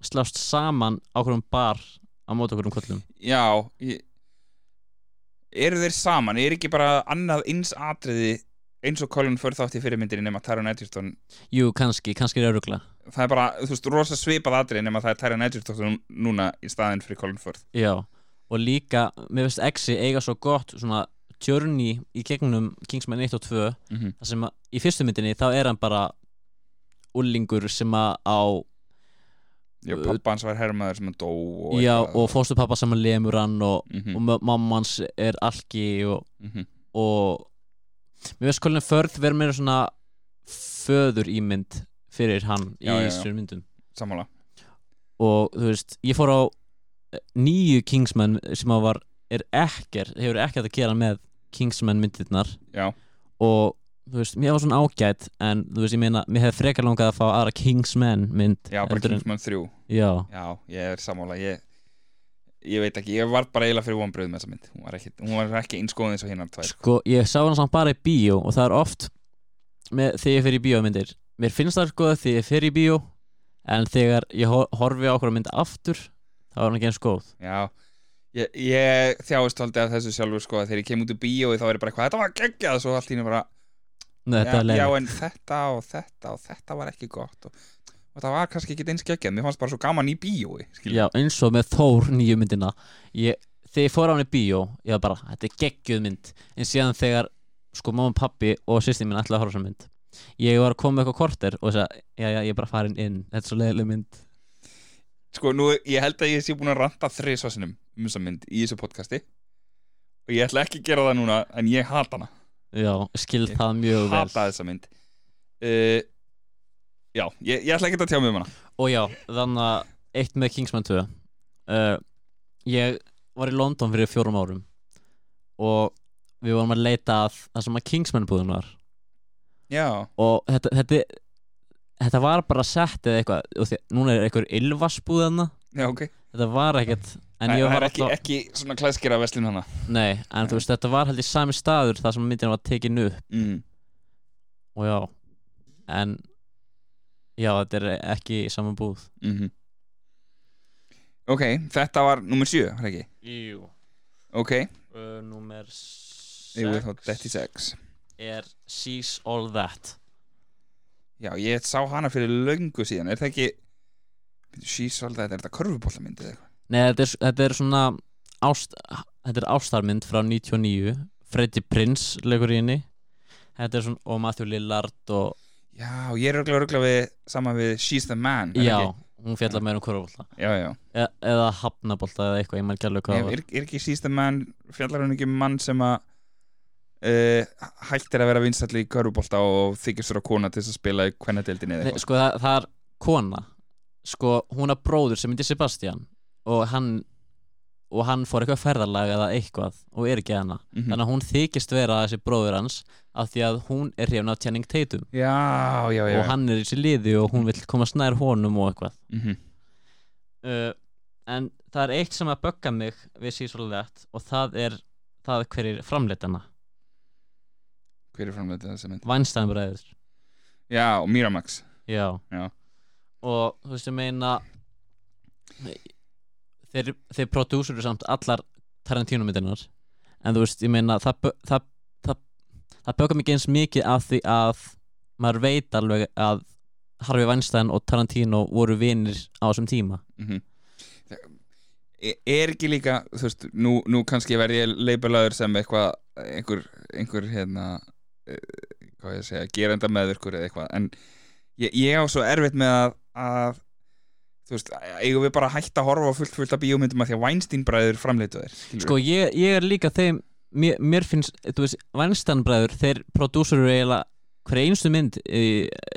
slást saman á okkur um bar á móti okkur um köllum. Já, ég, eru þeir saman? Er ekki bara annað eins atriði eins og Colin Firth átti í fyrirmyndinni nema Taron Egerton? Jú, kannski, kannski er örugla það er bara, þú veist, rosa svipað atriði nema það er Taron Egerton núna í staðinn fyrir Colin Firth. Já, og líka, mér finnst Exi eiga svo gott svona journey í gegnum Kingsman 1 og 2 mm -hmm. þar sem að í fyrstu myndinni þá er hann bara úlingur sem að á já, pappa hans var herrmaður sem hann dó og já, eitthvað. og fóstupappa sem að lemur hann og, Mhm, og ma- mamma hans er alki og, mhm. og mér finnst Colin Firth vera meira svona föður ímynd fyrir hann Já, í þessum myndum. Sammála. Og þú veist, ég fór á eh, nýju Kingsman sem að var er ekkert, hefur ekkert að gera með Kingsman myndirnar. Já, og þú veist, mér var svona ágætt en þú veist, ég meina, mér hefði frekar langað að fá aðra Kingsman mynd já, bara heldur en- Kingsman 3 já, já, ég er sammála ég, ég veit ekki, ég var bara eiginlega fyrir vonbröð með þessa mynd. Hún var ekki, hún var ekki einskoðin eins og hinnar tvær. Sko, ég sá hann samt bara í bíó og það er oft með, þegar ég fer í bíómyndir. Mér finnst það sko þegar ég fer í bíó en þegar ég hor- horfi á okkur mynd aftur þá er hann ekki eins góð. Já, ég, ég þjáist aldrei af þessu sjálfur sko að þegar ég kem út úr bíói þá er ég bara eitthvað, þetta var geggjað. Svo allt í henni bara, Nei, já, já en þetta og þetta og þetta var ekki gott og, og það var kannski ekki eins geggjað, mér fannst bara svo gaman í bíói skilur. Já, eins og með Þór nýju myndina. Ég, Þegar ég fór á hann í bíó ég var bara, þetta er geggjuð mynd. En síðan þegar sko mamma pappi og sýstin minn ætlaði að horfa á þessa mynd ég var að koma með eitthvað korter og þess að já, já, ég er bara farin inn, þetta er svo leiðileg mynd. Sko, nú, ég held að ég sé búin að ranta þriðsvarsinum um þessa mynd í þessu podcasti. Og ég ætla ekki að gera það núna en ég hata hana Já, skil Ég það mjög vel. hata þessa mynd. Uh, Já, ég, ég ætla ekki að tjá mig um hana. Og já, þannig að eitt með Kingsman 2 uh, Ég var í London fyrir fjórum árum og við vorum að leita að það sem að Kingsman búðun var. Já, og þetta, þetta, þetta var bara sett eða eitthvað núna er eitthvað ylvarsbúðana já, ok. Þetta var ekkert en Það ég það var er ekki, alltaf ekki svona klæðskera veslun hana nei, en þú veist, þetta var held í sami staður þar sem myndin var tekin upp. Mm. og já, en já, þetta er ekki í saman búð. Mm Ok, þetta var nummer 7, var ekki? Jú. Ok, uh, Númer ég vil þá 36 er Sees All That. Já, ég sá hana fyrir löngu síðan Er það ekki She's all that, er þetta körfubóllamynd eða eitthvað? Nei, þetta er, þetta er svona ást, þetta er ástarmynd frá 99 Freddie Prinze leikur í henni. Þetta er svona, og Matthew Lillard og Já, ég er örgulega örgulega við saman við She's the Man er já, ekki? hún fjallar meira um korfbólta Já, já. E eða hafnabólta eða eitthvað, ég maður alveg hvað er, var. er, er ekki She's the Man fjallar hún ekki um mann sem að uh, hættir að vera vinstalli í körfubólta og þykist vera kona til að spila í kvennadeildinni eða Nei, eitthvað? sko það, það er kona. Sko hún er bróður sem heitir Sebastian og hann og hann fór eitthvað ferðarlag eða eitthvað og er ekki hana Mhm. þannig að hún þykist vera þessi bróður hans af því að hún er hrifin af Channing Tatum Já, já, já og hann er í sér liði og hún vil komast nær honum og eitthvað mm uh, en það er eitt sem að bögga mig við síðsvöldlegt og það er það hverjir framleitana Hver er framleitið þessa mynd? Weinstein bræður Já, og Miramax Já. Já. Og þú veist ég meina þeir, þeir prodúsuru samt allar Tarantino myndirnar. En þú veist ég meina það, það, það, það böka mikið eins mikið af því að maður veit alveg að Harvey Weinstein og Tarantino voru vinir á þessum tíma. Mm Er ekki líka, þú veist, nú, nú kannski verð ég leipalaður sem eitthvað einhver, einhver hérna uh, hvað ég segja, gerenda meðvirkur eða eitthvað, en ég, ég á svo erfitt með að, að þú veist, eigum við bara að hætta að horfa á fullt fullt af bíómyndum að því að Weinstein bræður framleitu þér Sko ég, ég er líka þeim mér, mér finnst, þú veist, Weinstein bræður þeir prodúsuru eiginlega hver einstu mynd í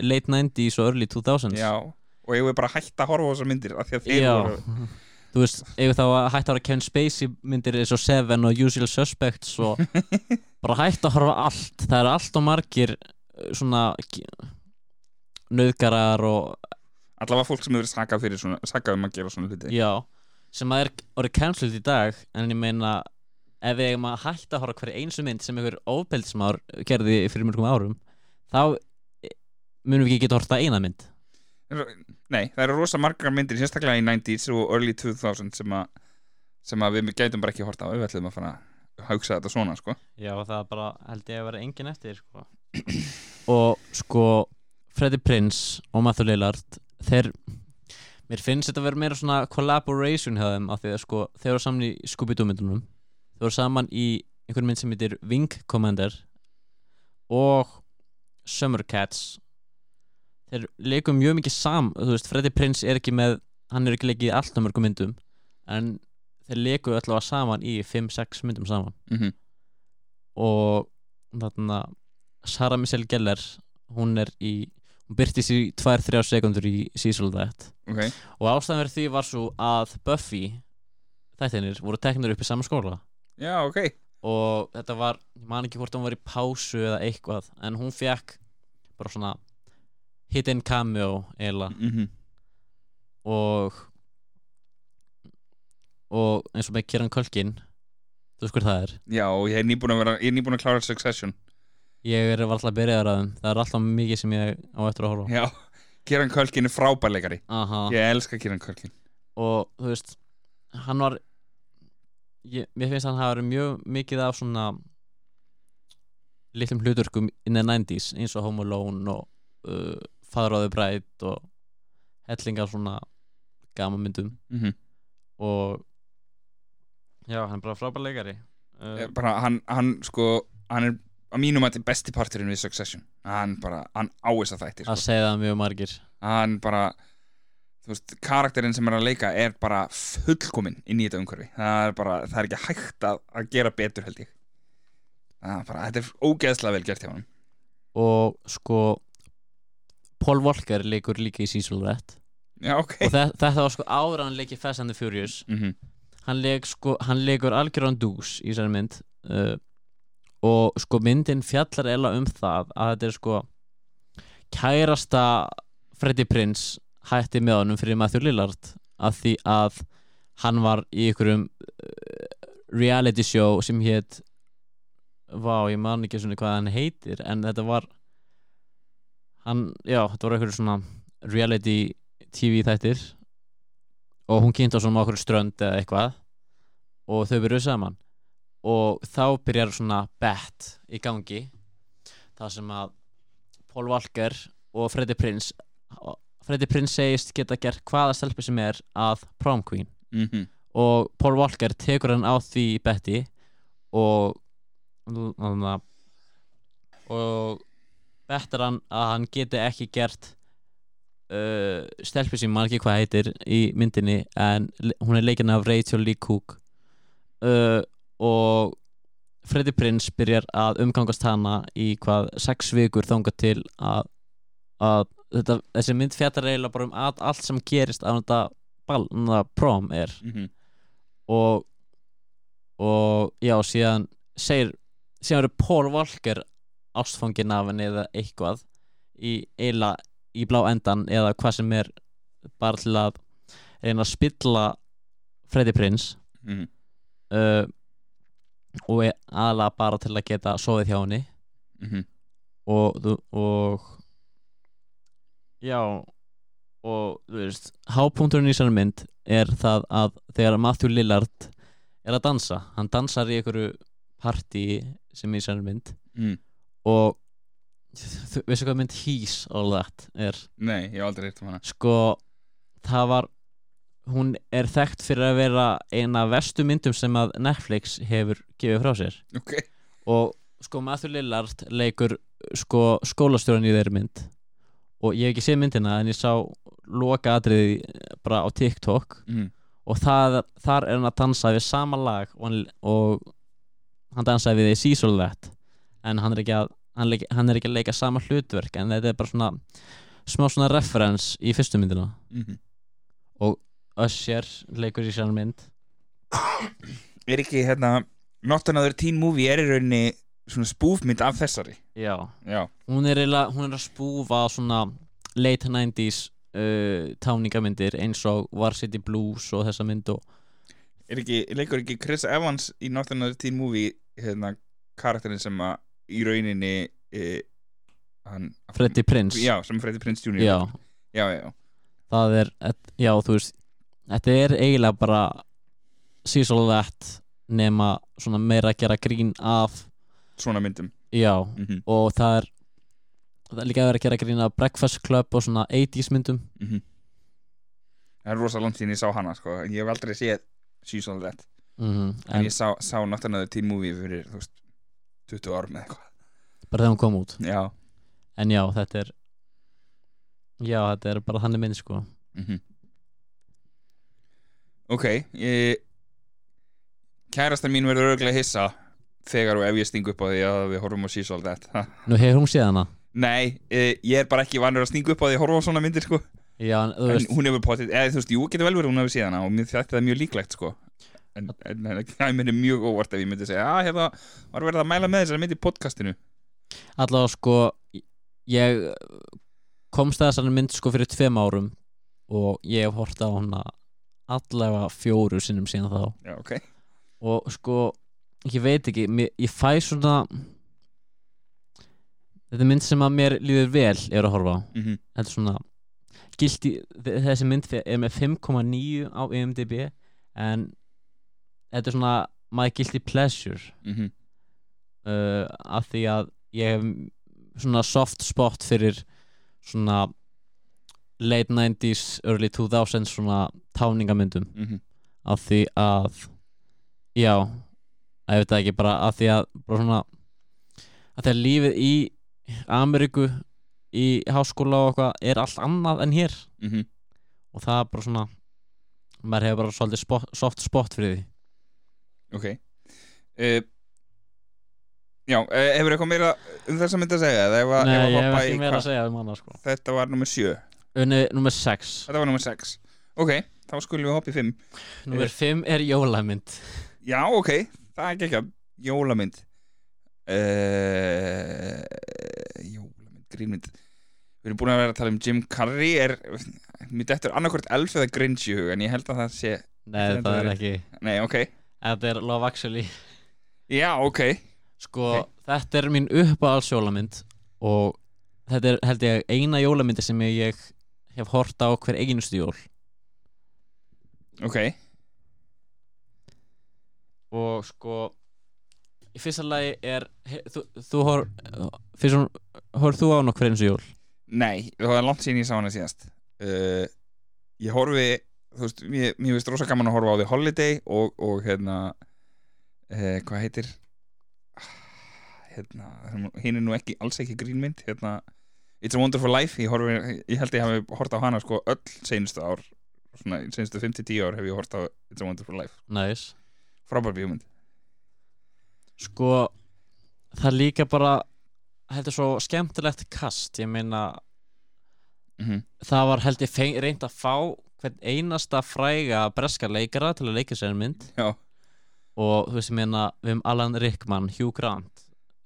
late 90s og early 2000s Já, og eigum við bara að hætta að horfa á þessar myndir af því að þeir Já. voru Þú veist, ef þá að hætta að horfa Kevin Spacey myndir eins og Seven og Usual Suspects og bara hætta að horfa allt. Það eru allt og margir uh, svona nöðgarar og allavega fólk sem hefur sakað fyrir svona, sakað um að gera svona hluti. Já, sem að er orðið cancelled í dag en ég meina ef við eigum að hætta að horfa á hverju einsu mynd sem einhver ofbeldismár gerði fyrir mörgum árum þá eh, munum við ekki geta horta eina mynd. Nei, það eru rosa margar myndir, sérstaklega í 90s og early 2000 sem að sem að við gætum bara ekki horta á ef við ætlum að fara að hugsa þetta svona, sko. Já, það er bara held ég að vera engin eftir sko. og sko Freddie Prinze og Matthew Lillard þeir mér finnst þetta að vera meira svona collaboration hjá þeim af því að sko þeir eru saman í Scooby-Doo myndunum þeir eru saman í einhvern mynd sem heitir Wing Commander og Summer Cats. Þeir leikum mjög mikið sam þú veist, Freddie Prinze er ekki með hann er ekki leikið í alltaf mörgum myndum en þeir leiku allavega saman í 5-6 myndum saman. Mm og þarna Sarah Michelle Gellar hún er í hún byrtist í 2-3 sekundur í Cecil That. Ok, og ástæðan verið því var svo að Buffy þættinir voru teknir upp í sama skóla. Já, ok. Og þetta var, ég man ekki hvort hún var í pásu eða eitthvað, en hún fekk bara svona hidden cameo eiginlega. Mm og og eins og með Kieran Culkin þú veist hver það er? Já, og ég er nýbúin að vera Ég er nýbúin að klára Succession ég er alltaf að byrja það er alltaf mikið sem ég á eftir að horfa. Já, Kieran Culkin er frábærleikari Aha. Ég elska Kieran Culkin og þú veist hann var ég, mér finnst að hann hafa verið mjög mikið af svona litlum hluturkum in the 90s eins og Home Alone og uh, the Bride og hellingar svona gamamyndum mm -hmm. og já, hann er bara frábær leikari uh, bara, hann, hann sko Hann er að mínum að þetta besti parturinn við Succession. Hann bara, hann áis að þættir sko. það mjög margir. Hann bara Þú veist, karakterinn sem er að leika er bara fullkominn inn í þetta umhverfi. Það er bara, það er ekki hægt að, að gera betur held ég. Er bara, þetta er ógeðslega vel gert hjá hann og sko Paul Walker leikur líka í Cecil Red Já, ok. Og þe þetta var sko áður en hann leikir Fast and the Furious. Mm hann, leik, sko, hann leikur algjörðan dús í þessari mynd. Uh, og sko myndin fjallar eða um það að þetta er sko kærasta Freddy Prince hætti með honum fyrir Matthew Lillard af því að hann var í ykkurum uh, reality show sem hétt vá, ég man ekki svona hvað hann heitir en þetta var hann, já, þetta var ykkur svona reality TV þættir og hún kynnti á svona okkur strönd eða eitthvað og þau byrjuðu saman og þá byrjar svona bet í gangi. Það sem að Paul Walker og Freddie Prince Freddie Prince segist geta gert hvaða stelpi sem er að prom queen. -hmm. og Paul Walker tekur hann á því betti og og, og bettar hann að hann geti ekki gert uh, stelpi sem maður ekki hvað heitir í myndinni en hún er leikin af Rachel Lee Cook. Uh, og Freddie Prince byrjar að umgangast hana í hvað sex vikur þangað til að, að þetta, þessi mynd fjallar eiginlega bara um að, allt sem gerist af þetta ball, þetta prom er. Mm og og já, síðan segir, síðan eru Paul Walker ástfangin af henni eða eitthvað í eila í blá endan eða hvað sem er bara til að reyna að spilla Freddie Prince. -hmm. uh, og er aðalega bara til að geta sofið hjá henni Mm -hmm. og, og já og þú veist hápunkturinn í þessari mynd er það að þegar Matthew Lillard er að dansa hann dansar í einhverju partí sem í þessari mynd mm. og þú veistu hvað mynd He's All That er Nei, ég hef aldrei heyrt um hana sko það var hún er þekkt fyrir að vera eina vestu myndum sem að Netflix hefur gefið frá sér. Ok. Og sko Matthew Lillard leikur sko skólastjóran í þeirri mynd. Og ég hef ekki séð myndina en ég sá loka atriði bara á TikTok. Mm. og það, þar er hann að dansa við sama lag og hann, og hann dansaði við því That en hann er að hann, leik, hann er ekki að leika sama hlutverk en þetta er bara svona smá svona reference í fyrstu myndina. Mm Usher leikur í sér mynd. Er ekki hérna Not Another Teen Movie er í rauninni svona spúfmynd af þessari? Já. Já. Hún er, eiginlega- hún er að spúfa svona late 90s uh, táningamyndir eins og Varsity Blues og þessa mynd og Er ekki, leikur ekki Chris Evans í Not Another Teen Movie hérna karakterin sem að í rauninni e, hann Freddie Prince Já, sem Freddie Prince Jr. já, já, já, já. það er já, þú veist þetta er eiginlega bara That nema svona meira að gera grín af Svona myndum. Já, mm -hmm. og það er það er líka að vera að gera grín af Breakfast Club og svona 80s myndum. Það er rosa langt síðan ég sá hana sko. ég hef aldrei séð That. Mm en en ég sá, sá Another Teen Movie fyrir veist, 20 árum eða eitthvað. Bara þegar hún kom út? Já. En já, þetta er já, þetta er bara þannig mynd sko. Mm Ok ég... Kærastan mín verður örgulega hissa þegar og ef ég sting upp á því að við horfum á She's All That Ha. nú hefur hún séð hana? Nei, e, ég er bara ekki vanur að stinga upp á því að horfa á svona myndir sko. Já, en þú en veist hún hefur potið, eða þú veist, jú, getur vel verið hún hefur séð hana og mér þetta er mjög líklegt sko. En, en, en það myndi mjög óvart ef ég myndi segja að hérna var verið að mæla með þessari mynd í podcastinu. Allavega sko ég komst að þessari mynd sko fyrir tveim árum og ég hef hort á hana allavega fjóru sinnum síðan þá. Já, ok. Og sko, ég veit ekki mér, ég fæ svona þetta er mynd sem að mér líður vel er að horfa á. Mm þetta er svona gildi, þessi mynd er með 5,9 á IMDb en þetta er svona my guilty pleasure. -hmm. uh, af því að ég hef svona soft spot fyrir svona late 90s, early 2000s svona táningamyndum Mhm. af því að já, ég veit það ekki bara af því að bara svona að því að lífið í Ameríku í háskóla og eitthvað er allt annað en hér Mhm. og það er bara svona maður hefur bara svolítið spot, soft spot fyrir því Ok uh, Já, uh, hefur eitthvað meira um mynd að segja? Eða ef að, Nei, ef að ég hef hoppa ekki í meira að segja um hana sko Þetta var nummer 7 Unni, nummer 6 Þetta var nummer 6 Ok, þá skulum við hoppa í 5 Nummer 5 er jólamynd. Já, ok, það er ekki ekki Jólamynd. Uh, Jólamynd, grínmynd Við erum búin að vera að tala um Jim Carrey. Er, Mér dettur annarkvort elf eða Grinch í hug En ég held að það sé Nei, það er ekki. Nei, ok. Þetta er Love Actually. Já, ok. Sko, Ok. þetta er mín uppáhalds jólamynd og þetta er held ég eina jólamyndi sem ég hef hort á hver einustu jól. Ok. Og sko í fyrsta lagi er he, þú, þú hor fyrst horf þú á hana hver einustu jól? Nei, það var langt síðan ég sá hana síðast. Uh, Ég horfi Þú veist, mér, mér finnst rosa gaman að horfa á The Holiday og, og hérna uh, Hvað heitir? Hérna Hinn er nú ekki, alls ekki grínmynd Hérna It's a Wonderful Life Ég, horfi, ég held ég hafi hort á hana sko öll seinustu ár Svona, seinustu 5-10 ár hef ég hort á It's a Wonderful Life. Næs Frábær bíómynd. Sko það er líka bara er svo skemmtilegt kast ég meina mm -hmm. það var held ég feng, reynd að fá hvern einasta fræga breska leikara til að leika sér mynd. Já, og þú veist ég meina við hefum Alan Rickman, Hugh Grant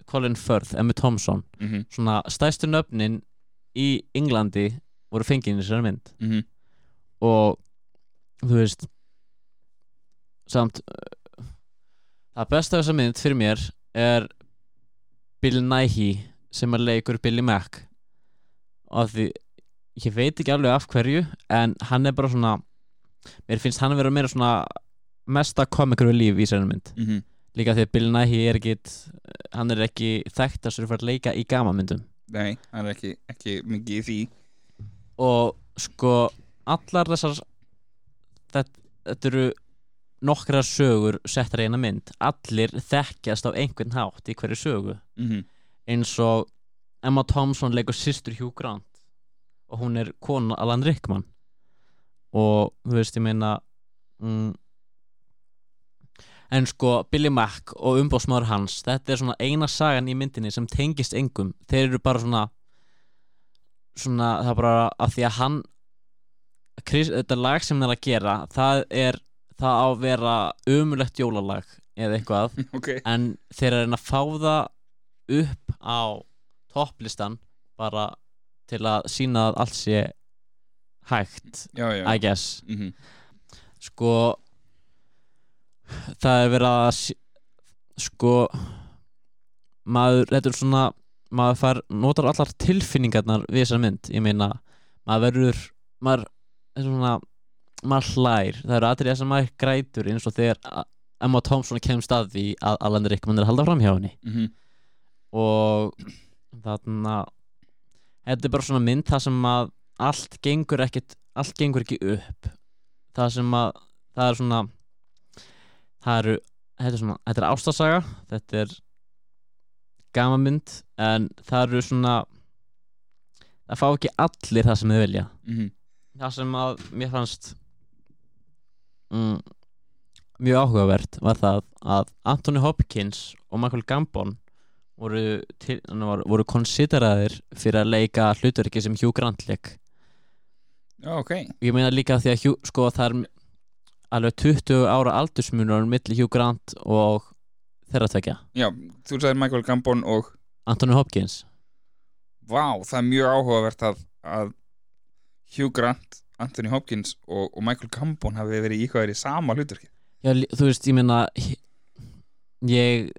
Colin Firth, Emma Thompson. Mm svona stæstu nöfnin í Englandi voru fengið í sér mynd. -hmm. og þú veist samt uh, það besta af þessa mynd fyrir mér er Bill Nighy sem er leikur Billy Mack. Og því ég veit ekki alveg af hverju en hann er bara svona mér finnst hann að vera meira svona mesta komikur við líf í þessari mynd. Mm -hmm. Líka því að Bill Nighy er ekki hann er ekki þekktastur fyrir að leika í gamamyndum Nei, það er ekki, ekki mikið í því. Og sko allar þessar þetta, þetta eru nokkrar sögur settar eina mynd. Allir þekkjast á einhvern hátt í hverju sögu. Mm -hmm. eins og Emma Thompson leikur systur Hugh Grant og hún er kona Alan Rickman. Og þú veist ég meina mm, en sko Billy Mack og umbóðsmaður hans þetta er svona eina sagan í myndinni sem tengist engum. Þeir eru bara svona svona það er bara af því að hann Chris, þetta lag sem hann er að gera það er það á að vera umulegt jólalag eða eitthvað. Ok. En þeir eru að reyna að fá það upp á topplistan bara til að sína að allt sé hægt Já, já. I guess. Mm -hmm. sko það er verið að sko maður, þetta er svona maður far, notar allar tilfinningarnar við þessar mynd, ég meina maður verður, maður er svona, maður hlær. Það eru atriða sem maður grætur eins og þegar Emma Thompson kemst að því að Alan Rickman er að halda fram hjá henni. Mm -hmm. og þarna þetta er bara svona mynd það sem að allt gengur ekkit allt gengur ekki upp. Það sem að það er svona það eru þetta er svona, þetta er ástasaga þetta er gamamynd en það eru svona það fá ekki allir það sem þau vilja. Mm -hmm. það sem að mér fannst mm, mjög áhugavert var það að Anthony Hopkins og Michael Gambon voru, til, voru, konsideraðir fyrir að leika hlutverki sem Hugh Grant leik ok. Ég meina líka því að Hugh, sko, það er alveg 20 ára aldursmunur milli Hugh Grant og þeirra tvekja Já, þú sagðir Michael Gambon og Anthony Hopkins. Vá, það er mjög áhugavert að, að Hugh Grant Anthony Hopkins og, og Michael Gambon hafi verið íkvæður í sama hlutverki Já, þú veist, ég meina ég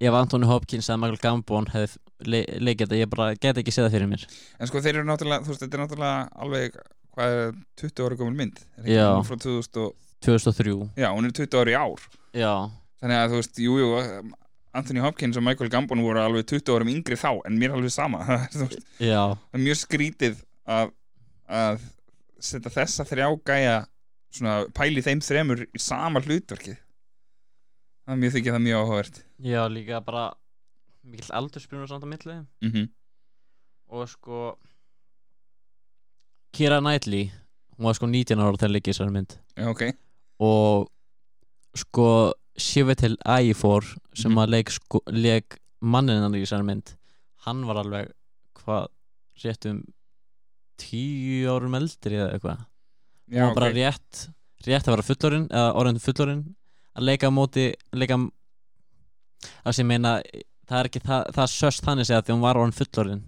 ef Anthony Hopkins eða Michael Gambon hefði le leikið þetta, ég bara get ekki séð það fyrir mér. En sko þeir eru náttúrulega, þú veist, þetta er náttúrulega alveg, hvað er 20 ára gömul mynd. Er ekki? Frá 2000 og, 2003 já, hún er 20 ára í ár. Já, Þannig að þú veist, jú, jú, Anthony Hopkins og Michael Gambon voru alveg 20 árum yngri þá En mér alveg sama. Þú veist, já, Það er mjög skrítið að, að setja þessa þrjá gæja svona pæli þeim þremur í sama hlutverkið. Það er mjög þykja það mjög áhugavert. Já, líka bara mikill aldurspyrnur samt á milli. Mm -hmm. og sko Kira Knightley hún var sko 19 ára þegar leikið þessari mynd. Já, ok og sko Shivetel Aifor sem Mhm. að leik, sko, leik mannin hann í þessari mynd hann var alveg hvað rétt um tíu árum eldri eða eitthvað. Já, og bara ok. rétt rétt að vera fullorinn eða orðin fullorinn að leika á móti leika það sem ég meina það er ekki það, það söst þannig segja því hún var orðin fullorinn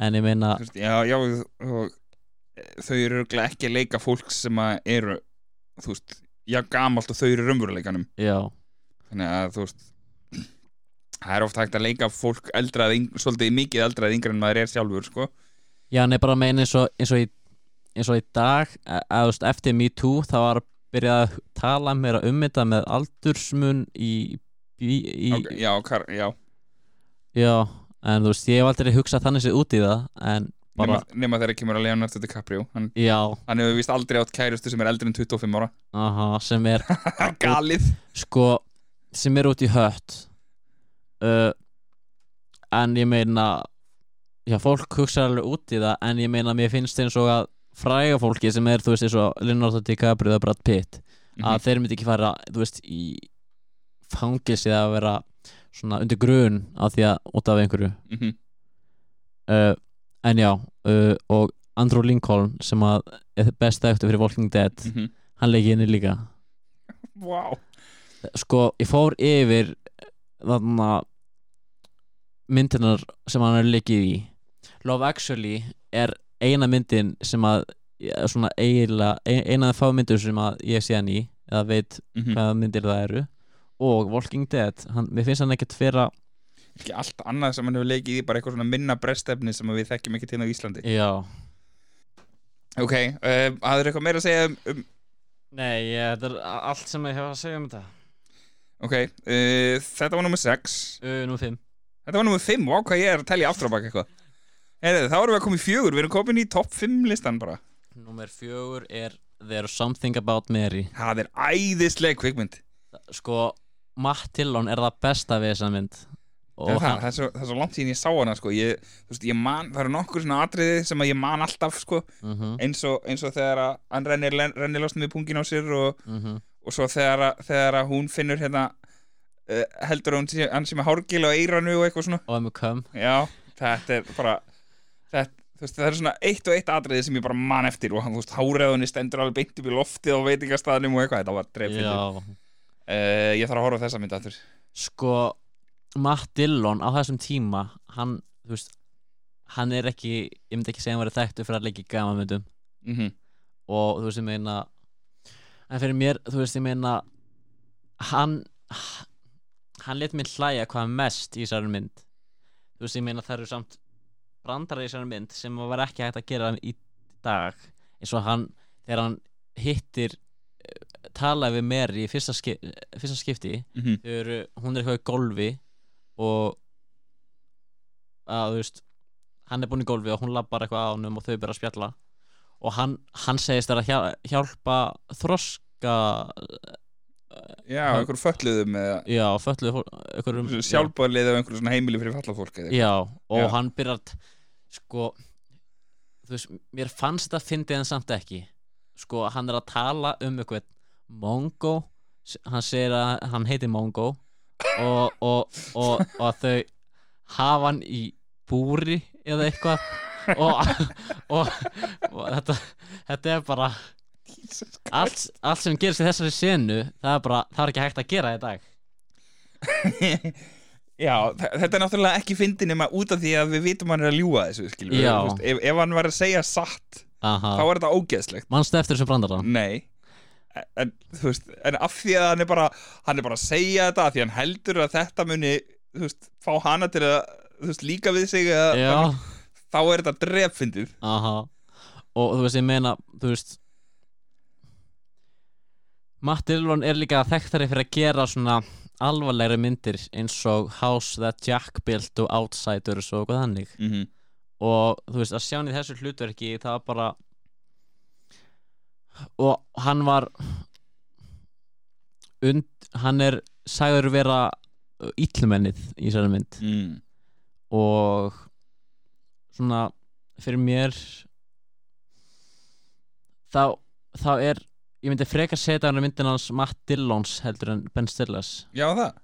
en ég meina Já, já, þau eru ekki að leika fólk sem að eru þú veist, já, gamalt og þau eru raunveruleikanum. Já, þannig að þú veist það er oft hægt að leika fólk eldrað, svolítið mikið eldrað yngre en maður er sjálfur, sko. Já en ég bara meina eins og, eins og, í, eins og í dag að, að, veist, eftir Me Too þá var byrjað að tala meira um þetta með aldursmun í, í, í Ok, já, kar, já. Já, en þú veist, ég hef aldrei hugsað þannig sér út í það en bara, nema, þegar kemur að Leonardo DiCaprio. Hann, hann hefur vist aldrei átt kærustu sem er eldri en 25 ára. Aha, sem er galið. Sko sem er út í hött. Uh, en ég meina já, fólk hugsa alveg út í það en ég meina mér finnst eins og að fræga fólki sem er, þú veist, eins og Leonardo DiCaprio eða Brad Pitt að þeir myndi ekki fara, þú veist, í fangilsi að vera svona undir grun af því að út af einhverju. Mm -hmm. uh, en já, uh, og Andrew Lincoln sem að er best eftir fyrir Walking Dead Mhm. hann leikið inni líka wow. sko, ég fór yfir þarna myndirnar sem hann er leikið í Love Actually er eina myndin sem að svona eiginlega, ein- eina af þeim fá myndir sem að ég sé hann í eða veit mm -hmm. hvaða myndir það eru og Walking Dead, hann, mér finnst hann ekkert vera ekki allt annað sem hann hefur leikið í bara eitthvað svona minna brestefni sem við þekkjum ekki til á Íslandi. Já, ok, uh, hafður eitthvað meira að segja um, um nei, ég, þetta er allt sem ég hef að segja um þetta. Ok, uh, þetta var nummer 6 uh, nú fimm. Þetta var nummer 5, vá hvað ég er að telja aftur á bak eitthvað. Heyrðu, þá erum við að koma í fjögur, við erum komin í topp 5 listan bara. Númer fjögur er There's Something About Mary. Það er æðisleg kvikmynd. Sko, Matt Dillon er það besta við þessa mynd það, Og það, það, er svo, það er svo langt síðan ég sá hana sko. ég, veist, ég man, það eru nokkur svona atriði sem ég man alltaf sko. mm eins, og, eins og þegar hann rennir, rennir losnum við pungin á sér og, -hmm. og svo þegar, þegar hún finnur hérna uh, heldur hún hann sé með hárgil á eiranu og eitthvað svona. Og Emma Cum já, þetta er bara þetta, veist, það er svona eitt og eitt atriði sem ég bara man eftir og hann, þú veist, háreðunni stendur alveg beint upp í loftið á veitingastæðnum og eitthvað, þetta var dreifið Já, uh, ég þarf að horfa þessa mynd aftur. Sko Matt Dillon á þessum tíma Hann, þú veist Hann er ekki, ég myndi ekki segja hann verið þekktu fyrir að leika í gamanmyndum. Mm Og þú veist, ég meina En fyrir mér, þú veist, ég meina Hann Hann let mér hlæja hvað mest í þessari mynd. Þú veist, ég meina það eru samt brandara í þessari mynd sem var ekki hægt að gera í dag. Eins og hann, þegar hann hittir eh, talaði við Mary í fyrsta, skip, fyrsta skipti -hmm. þau eru, hún er eitthvað í golfi og að þú veist hann er búinn í golfi og hún lappar eitthvað á honum og þau byrja að spjalla og hann, hann segist þær að hjá- hjálpa þroska já, einhver fölluðum já, föllu einhverjum sjálfbóðlið af einhverju heimili fyrir fallað fólk eða eitthvað. já, og Já. hann byrjar að sko þú veist, mér fannst þetta fyndið en samt ekki sko, hann er að tala um eitthvað Mongo hann segir að hann heiti Mongo og, og, og, og að þau hafa hann í búri eða eitthvað. Og, og, og þetta, þetta er bara allt, allt sem gerist í þessari senu það er bara, það er ekki hægt að gera í dag. Já, þetta er náttúrulega ekki fyndin nema út af því að við vitum hann er að ljúga þessu skilur ef, ef hann var að segja satt Aha. þá er þetta ógeðslegt. Manstu eftir þessu brandara? Nei en, veist, en af því að hann er bara hann er bara að segja þetta af því að hann heldur að þetta muni þú veist, fá hana til að þú veist, líka við sig eða, Já, þá er þetta dreffindið aha. Og þú veist, ég meina, þú veist Matt Dillon er líka þekktari fyrir að gera svona alvarlegri myndir eins og House That Jack Built og Outsiders og hvað þannig. Mm -hmm. og þú veist að sjá hann í þessu hlutverki það var bara og hann var und, hann er sagður vera íllumennið í þessari mynd. Mm. og svona fyrir mér þá, þá er ég myndi frekar setja hann í myndin hans Matt Dillons heldur en Ben Stillers. Já það.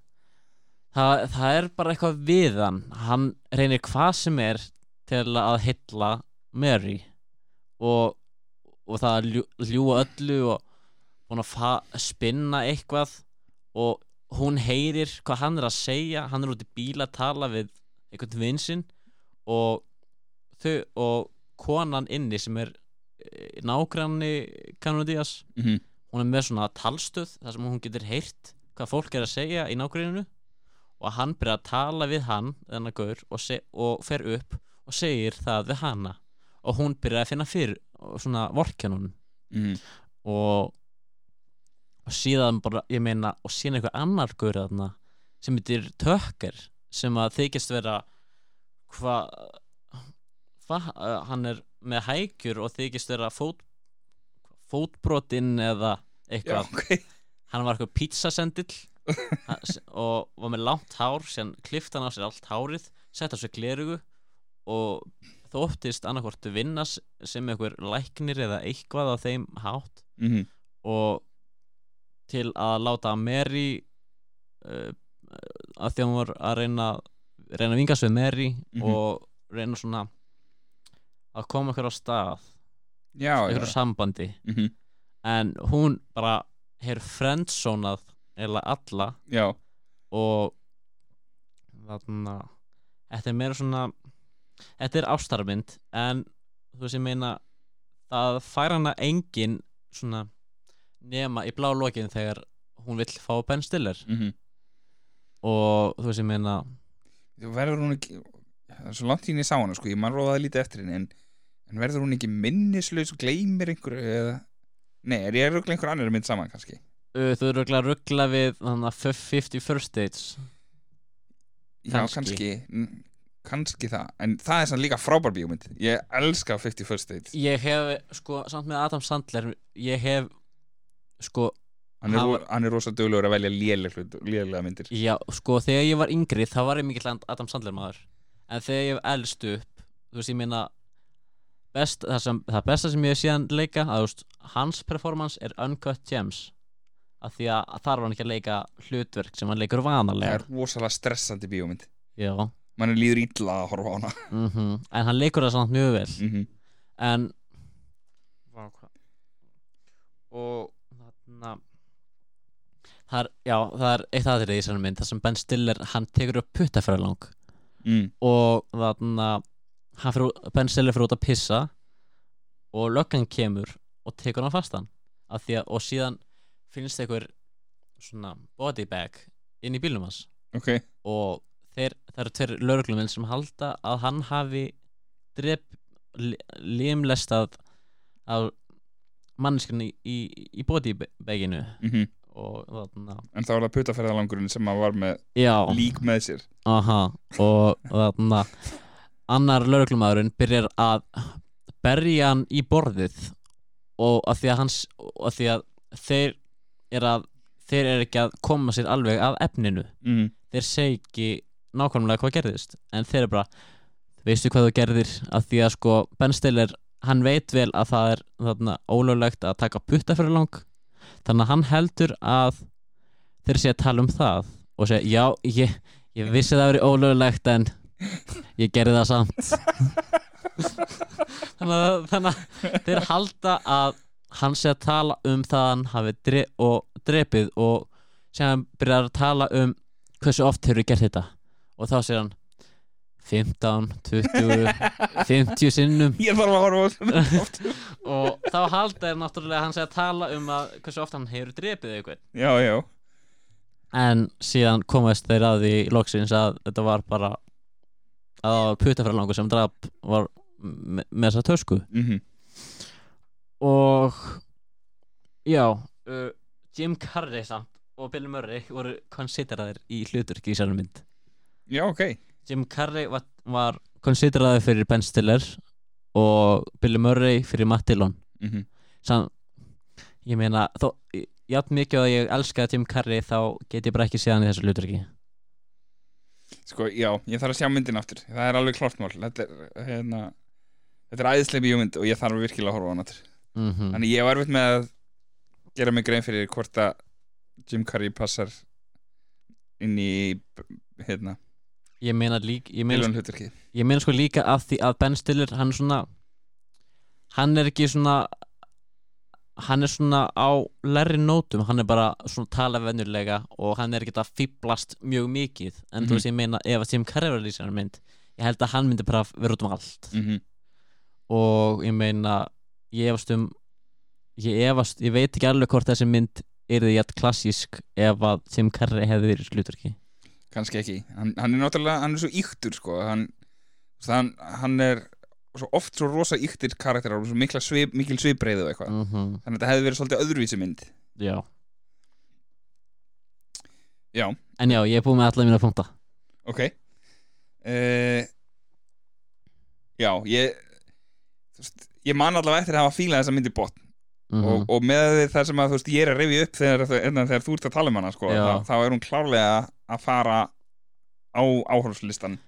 Það, það er bara eitthvað við hann. Hann reynir hvað sem er til að hylla Mary. Og, og það að ljú, ljúga öllu og búin að spinna eitthvað og hún heyrir hvað hann er að segja hann er út í bíl að tala við einhvern vinsinn og og konan inni sem er eh, nágranni Cameron Diaz mm -hmm. hún er með svona talstöð þar sem hún getur heyrt hvað fólk er að segja í nágreininu og hann byrjar að tala við hann gaur og, og fer upp og segir það við hana og hún byrjar að finna fyrir svona vorkjanun Mm og, og síðan bara, ég meina og síðan einhver annar gaur þarna sem heitir Tökker sem að þykist vera hvað hva, hann er með hækjur og þykist vera fót, fótbrotinn eða Já, eitthvað ok. Hann var eitthvað pizzasendill og var með langt hár síðan klifti hann á sér allt hárið sett á sér glerugu og þóttist annarkvort vinna s- sem einhver læknir eða eitthvað á þeim hátt mm -hmm. og til að láta Mary uh, að því að hún var að reyna reyna að vingast við Mary Mhm. og reyna svona að koma ykkur á stað já á sambandi mm -hmm. en hún bara hefur friendzonað eða alla Já, og þarna þetta er meira svona þetta er ástarmynd en þú veist ég meina það fær hana engin svona nema í blá lokin þegar hún vill fá Ben Stiller. Mm og þú veist ég meina Þú verður hún ekki Það er svo langt tíðin ég sá hana sko, ég man róðaði lítið eftir henni en, en verður hún ekki minnislaus og gleymir einhverju eða Nei, er ég að ruggla einhver annar mynd saman kannski? Þú eru að ruggla við þannig að 50 First Dates. Já, Kannski. kannski Kannski það, en það er sann líka frábær bíómynd. Ég elska 50 First Dates. Ég hef sko samt með Adam Sandler ég hef sko Hann er, Hann er rosa duglegur að velja lélega myndir. Já, sko, þegar ég var yngri þá var ég mikill Adam Sandler maður. En þegar ég hef elst upp þú veist, ég meina best, það, sem, það besta sem ég hef síðan leika að, veist, hans performance er Uncut Gems. Af því að þar var hann ekki að leika hlutverk sem hann leikur Það vanalega er rosalega stressandi bíómynd. Já, Man er líður illa að horfa á hana. Mhm en hann leikur það samt mjög vel. Mm en Vá, hvað? Og þarna það er, já, það er eitt aðrið í þessari mynd þar sem Ben Stiller, hann tekur upp puttafræðlang mm. og þarna út- Ben Stiller fyrir út að pissa og löggan kemur og tekur hann fastan. Að að, og síðan finnst einhver svona body bag inn í bílnum hans. Ok, og þeir, það eru tveir lögregluminn sem halda að hann hafi drep limlestað af manneskjörni í, í, í bodybaginu. Mm og þarna en þá er það putaferðalangurinn sem hann var með já, lík með sér. Aha og þarna annar lögreglumæðurinn byrjar að berja hann í borðið og að því að hans og að því að þeir er að þeir eru ekki að koma sér alveg að efninu. Mm. þeir segi nákvæmlega hvað gerðist. En þeir eru bara veistu hvað þú gerðir? Að því að sko Ben Stiller hann veit vel að það er þarna ólöglegt að taka putta fyrir lang. Þannig að hann heldur að þeir sé að tala um það og segja já ég, ég vissi það að veri ólöglegt en ég gerði það samt. Þannig að, þannig að þeir halda að hann sé að tala um það að hann hafi dre og drepið og sem hann byrjar að tala um hversu oft hefur gert þetta og þá segir hann 15, 20 50 sinnum. Ég þarf að horfa á þessu og þá halda er náttúrulega hann sé að tala um að hversu oft hann hefur drepið eitthvað Já, já. En síðan komast þeir að því í loksins að þetta var bara að puttafræðlangur sem drap var me með þessa tösku. Mm og já uh, Jim Carrey samt og Bill Murray voru konsideraðir í hluturki í sérnum mynd Já, ok. Jim Carrey var, var konsideraðir fyrir Ben Stiller og Bill Murray fyrir Matt Dillon. Mm Sam, ég meina þó, jafn mikið að ég elska Jim Carrey þá get ég bara ekki séð hann í þessu hluturki Sko, já, ég þarf að sjá myndin aftur. Það er alveg klart mál. Þetta er, hérna Þetta er æðislega bíómynd og ég þarf virkilega að horfa á hann aftur. Mm -hmm. Þannig ég var erfitt með að gera mig grein fyrir hvort að Jim Carrey passar inn í hérna, ég meina líka ég meina, ég meina sko líka að því að Ben Stiller hann er svona hann er ekki svona hann er svona á lærri nótum. Hann er bara svona tala venjulega og hann er ekki að fýblast mjög mikið. En Mhm. þú veist ég meina ef að Jim Carrey var að lýsa hann mynd ég held að hann myndi bara vera út um allt. Mm og ég meina ég efast um ég efast, ég veit ekki alveg hvort þessi mynd yrði jætt klassísk ef að Jim Carrey hefði verið slutverki Kannski ekki. Hann, hann er náttúrulega, hann er svo yktur sko. Hann, hann, hann er svo oft svo rosa yktir karakterar og svo mikla svip, mikil svipbreiðu og eitthvað. Mm -hmm. Þannig að þetta hefði verið svolítið öðruvísi mynd. Já. Já, en já, ég er búið með alla mína punkta. Ok. Uh, Já, ég veist, Ég man allavega eftir að hafa fílað þessa mynd í botn. Mm og, og með það sem að þú veist ég er að rifja upp þegar, þegar, þegar þú ert að tala um hana sko, þá, þá er hún klárlega að fara á áhörfslistan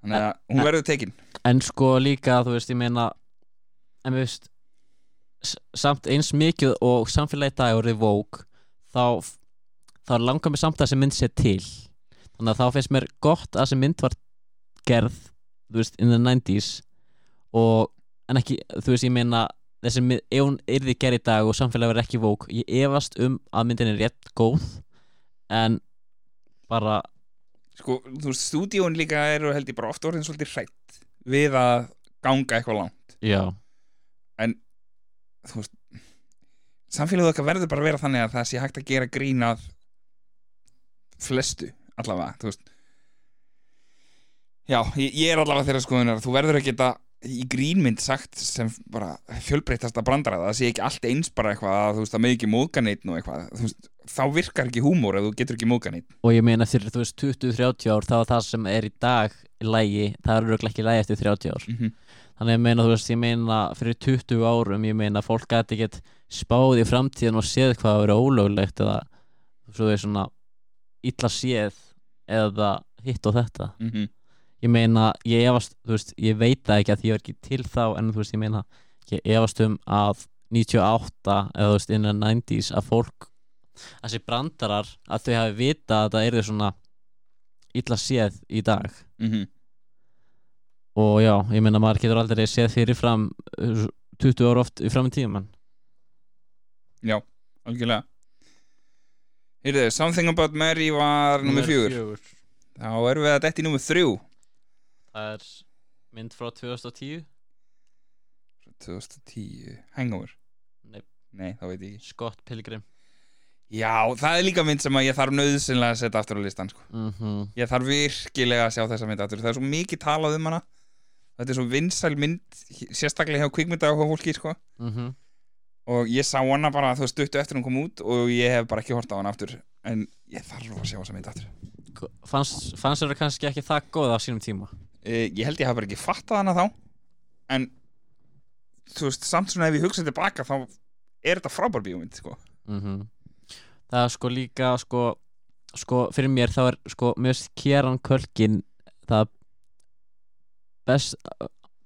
þannig að hún verður tekin. En sko líka, þú veist, ég meina en við veist samt eins mikið og samfélagi dag og revók þá, þá langar mér samt að þessi mynd sé til. Þannig að þá finnst mér gott að þessi mynd var gerð, þú veist, in the 90s og en ekki, þú veist, ég meina þessi mynd, ef hún yrði gerð í dag og samfélagi verið ekki vók, ég efast um að myndin er rétt góð en bara sko, þú veist, stúdíón líka eru held ég bara oft orðin svolítið hrætt við að ganga eitthvað langt. Já, þú veist samfélagið okkar verður bara að vera þannig að það sé hægt að gera grín að flestu allavega, þú veist. Já, ég, ég er allavega þeirra skoðunar þú verður að geta í grínmynd sagt sem bara fjölbreytasta brandara það sé ekki allt eins bara eitthvað að þú veist það með ekki móðga neitt og eitthvað þú veist, þá virkar ekki húmór ef þú getur ekki móðga neitt og ég meina fyrir þú veist 20-30 ár þá er það sem er í dag í lægi, það er örugglega ekki í lægi eftir 30 ár. Mm -hmm. þannig ég meina þú veist, ég meina fyrir 20 árum ég meina fólk gæti ekkert spáð í framtíðin og séð hvað að vera ólöglegt eða svo er svona illa séð eða hitt og þetta. Ég meina, ég efast, veist, ég veit það ekki að ég er ekki til þá en þú veist, ég meina ég efast um að 98 eða þú veist, innan 90s að fólk þessi brandarar að þau hafi vita að það er svona illa séð í dag. Og já, ég meina maður getur aldrei séð fyrir fram 20 ára oft í fram í tíum já, algjörlega. Heyrðu, Something About Mary var nummer fjögur. þá erum við að detti nummer þrjú. Það er mynd frá 2010 2010 Hangover. Nei. Nei, þá veit ég ekki. Scott Pilgrim Já, það er líka mynd sem að ég þarf nöðsynlega að setja aftur á listan sko. mm Ég þarf virkilega að sjá þessa mynd aftur Það er svo mikið talað um hana Þetta er svo vinsæl mynd Sérstaklega hjá kvikmynda og fólki sko. -hmm. Og ég sá hana bara þú stuttu eftir hún kom út Og ég hef bara ekki hort á hana aftur En ég þarf að sjá þessa mynd aftur fannst, þér kannski ekki það góð á sínum tíma e, Ég held ég hafa bara ekki fattað hana þá En Þú veist, samt svona ef ég hugsa tilbaka Þá er þetta frábær bíómynd sko. mm það er sko líka sko, sko fyrir mér þá er sko mér finnst Kieran Kölkin það best,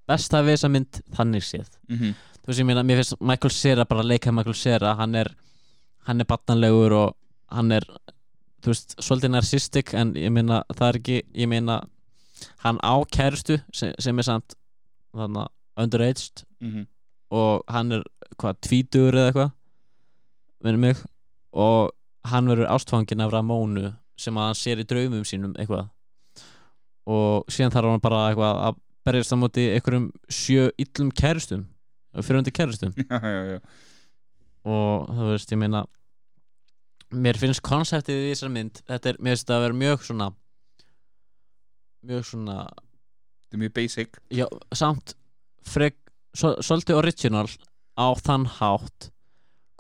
besta mynd þannig séð mm -hmm. þú veist ég meina, mér finnst Michael Cera bara að leika Michael Cera, hann er hann er batnalegur og hann er þú veist, svolítið narsistik en ég meina, það er ekki ég meina, hann á kærustu sem, sem er samt þannig underaged Mm -hmm. og hann er hvað, tvítugur eða eitthvað minnum mig og hann verður ástfangin af Ramónu sem að hann sér í draumum sínum eitthvað. Og síðan þarf hann bara eitthvað að berjast á móti einhverjum sjö illum kærustum fyrirhundi kærustum. Já, já, já. og þú veist, ég meina mér finnst konseptið í þessar mynd þetta er, mér finnst þetta að vera mjög svona mjög svona þetta er mjög basic. Já, samt frek, svo, svolítið original á þann hátt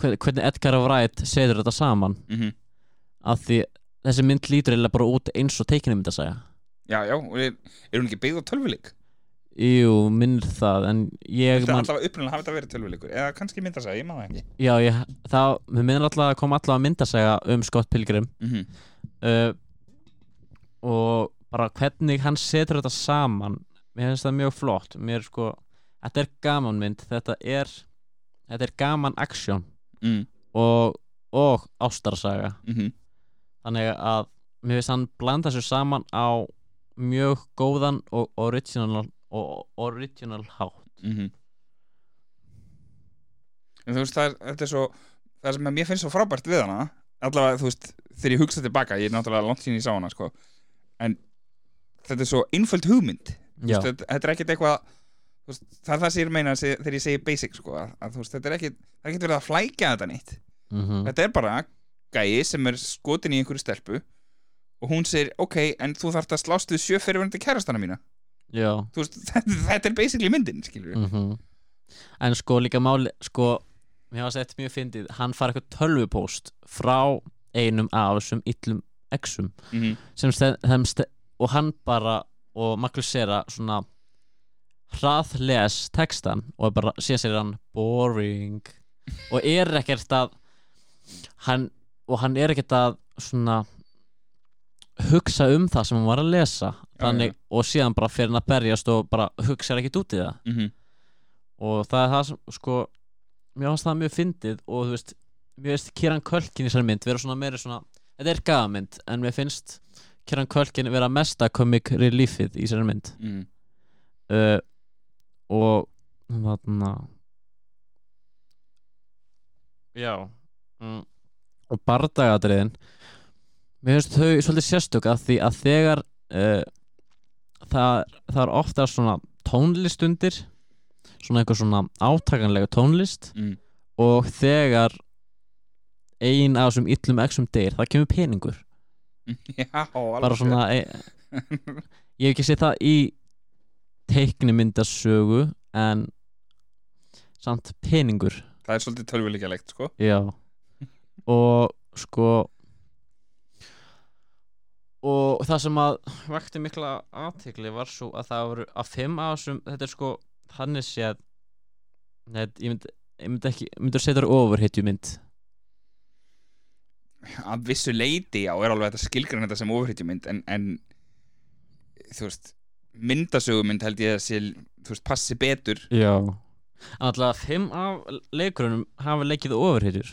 hvernig, Edgar Wright setur þetta saman? Mm af því þessi mynd lítur eiginlega bara út eins og teikinu mynd að segja já, já, er, er hún ekki byggð á tölvuleik? jú, minnir það en ég Þetta er man, allavega upprunalega hafi þetta verið tölvuleikur? Eða kannski mynda segja, ég maður ekki. Já, ég, það, mér minnir alltaf að koma alltaf að mynda segja um Scott Pilgrim. Mm -hmm. uh, og bara hvernig hann setur þetta saman mér finnst það mjög flott. Mér sko, þetta er gaman mynd þetta er, þetta er gaman aksjón mm. og, og ástarsaga. -hmm. þannig að mér finnst hann blanda sér saman á mjög góðan og original, og original hátt. Mm en þú veist, það er, er svo það sem mér finnst svo frábært við hana allavega, þú veist, þegar ég hugsa tilbaka ég er náttúrulega langt síðan ég sá hana, sko. En þetta er svo einföld hugmynd. Veist, þetta, þetta er ekkert eitthvað veist, það er það sem ég meina þegar ég segi basic, sko að, að, veist, þetta er ekkert, það er ekkert verið að flækja þetta nýtt mm þetta er bara gæi sem er skotin í einhverju stelpu og hún segir, ok, en þú þarft að slást við sjö fyrirverandi kærastana mína. Veist, þetta, þetta er basically myndin, mm en sko líka máli sko, mér hafa sett mjög fyndið. Hann fara eitthvað tölvupóst frá einum af þessum illum exum mm -hmm. og hann bara og Magnús Sera svona hraðles textan og bara síðan segir hann boring. Og er ekkert að hann, og hann er ekkert að svona hugsa um það sem hann var að lesa. Þannig, já. og síðan bara fyrir hann að berjast og bara hugsa ekkert út í það. Mm -hmm. og það er það sem sko mér finnst það mjög fyndið og þú veist mér finnst Kieran Culkin í þessari mynd vera svona meiri svona þetta er gafmynd en mér finnst Kieran Culkin vera mesta comic reliefið í þessari mynd. Mm uh, og þarna já mm, og bardagatriðin mér finnst þau svolítið sérstök að því að þegar uh, það, það er ofta svona tónlistundir svona einhver svona átakanlega tónlist mm. og þegar ein af þessum illum exum deyr, það kemur peningur. Já, bara svona e ég hef ekki séð það í teiknimyndasögu en samt peningur. Það er svolítið tölvuleikalegt, sko. Já. Og sko og það sem að vakti mikla aðtekli var svo að það voru að fimm af þessum þetta er sko Nei, ég myndi, ég myndi ekki myndi að setja það ofurhetju mynd Að vissu leiti, já, er alveg þetta skilgrann þetta sem ofurhýtjumynd en, en þú veist myndasögumynd held ég að sé þú veist, passi betur. Já. Alltaf fimm af leikurunum hafa leikið ofurhetjur.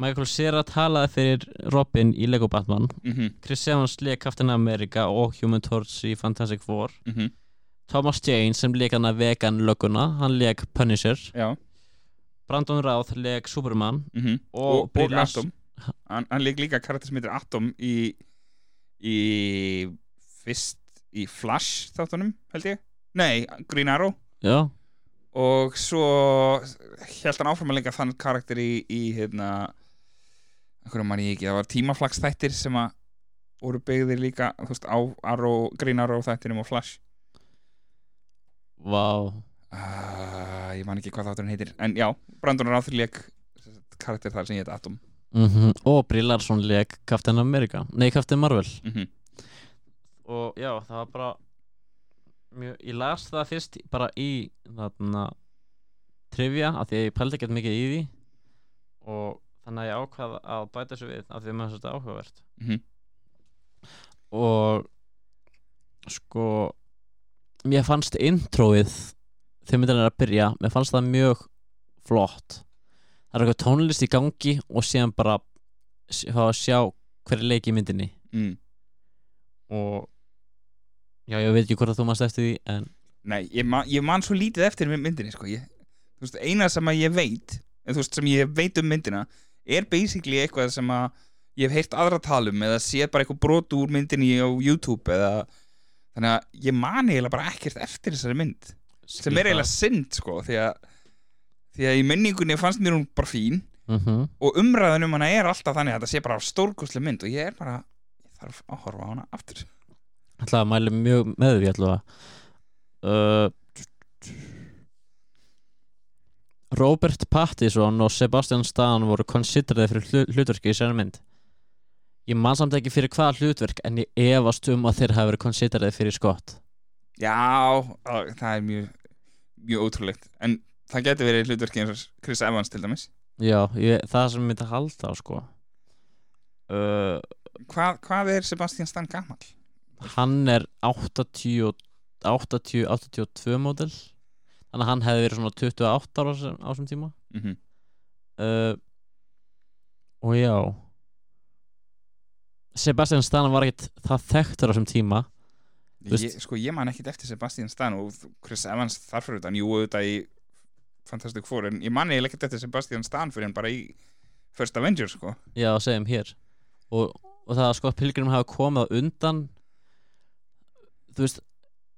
Michael Cera talaði fyrir Robin í Lego Batman. Mm Chris Evans leik Captain America og Human Torch í Fantastic Four. -hmm. Thomas Jane sem leik hann að vegan lögguna hann leik Punisher. Já. Brandon Routh leik Superman. Mm Og og, og Larson. Atom. Hann, hann leik líka karakter sem heitir Atom í í fyrst í Flash þáttunum held ég. Nei, Green Arrow. Já, og svo held hann áfram að leika þann karakter í, í hérna einhverjum mann ég ekki, það var tímaflags þættir sem að voru byggðir líka þú veist, á Arrow, Green Arrow þættinum og Flash. Vá. Uh, ég man ekki hvað þátturinn heitir. En já, Brandon Routh leik karakter þar sem ég heit Atom. Mm og Brie Larson leik Captain America. Nei, Captain Marvel. Mm og já, það var bara mjög, ég las það fyrst bara í þarna trivia, af því að ég pældi ekkert mikið í því og þannig að ég ákvað að bæta þessu við af því að maður þetta áhugavert Mhm. og sko mér fannst introið þegar myndin er að byrja, mér fannst það mjög flott það er eitthvað tónlist í gangi og síðan bara fá að sjá hverju leik í myndinni mm. og já, ég veit ekki hvort að þú mannst eftir því en Nei, ég man, ég man svo lítið eftir myndinni sko. ég, þú veist, eina sem að ég veit þú veist, sem ég veit um myndina er basically eitthvað sem að ég hef heyrt aðra tala um eða séð bara eitthvað brot úr myndinni á YouTube eða þannig að ég man eiginlega bara ekkert eftir þessari mynd sem er eiginlega synd sko því að, því að í minningunni fannst mér hún bara fín mm -hmm. og umræðan um hana er alltaf þannig að þetta sé bara stórkostlega mynd og ég er bara ég þarf að horfa á hana aftur ætla að mæli mjög með því ætla að uh, Robert Pattinson og Sebastian Stan voru konsideraði fyrir hlu- hlutverki í sér mynd. Ég man samt ekki fyrir hvaða hlutverk en ég efast um að þeir hafa verið konsideraði fyrir skott Já, það er mjög mjög ótrúlegt. En það getur verið hlutverki eins og Chris Evans til dæmis. Já, ég, það sem ég myndi halda á sko. Uh, Hvað, hvað er Sebastian Stan gammal? Hann er 80 80, 82 módel. Þannig að hann hefði verið svona 28 ára á þessum- tíma. Mm -hmm. uh, og já. Sebastian Stan var ekkert það þekktur á þessum tíma. Ég, Sko, ég man ekkit eftir Sebastian Stan og Chris Evans þar fyrir utan, jú, auðvitað í Fantastic Four, en ég man ekkert eftir Sebastian Stan fyrir en bara í First Avengers, sko. Já, segjum hér. Og, og það að Scott Pilgrim hafa komið undan þú veist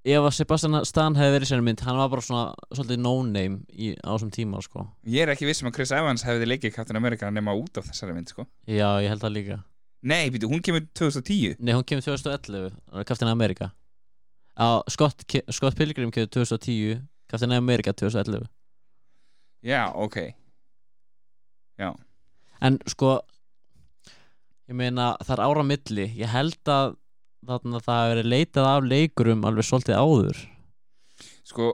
ef að Sebastian Stan hefði verið í sér mynd hann var bara svona svolítið no-name í, á þessum tíma sko. Ég er ekki viss um að Chris Evans hefði leikið Captain America nema út af þessari mynd, sko. Já, ég held það líka. Nei, býtu, hún kemur 2010 nei, hún kemur 2011 Captain America. Á, Scott, Scott Pilgrim kemur 2010 Captain America 2011 Já, ok. En sko Ég meina það er ára á milli. Ég held að þarna, það hafi verið leitað af leikurum alveg svolítið áður. Sko,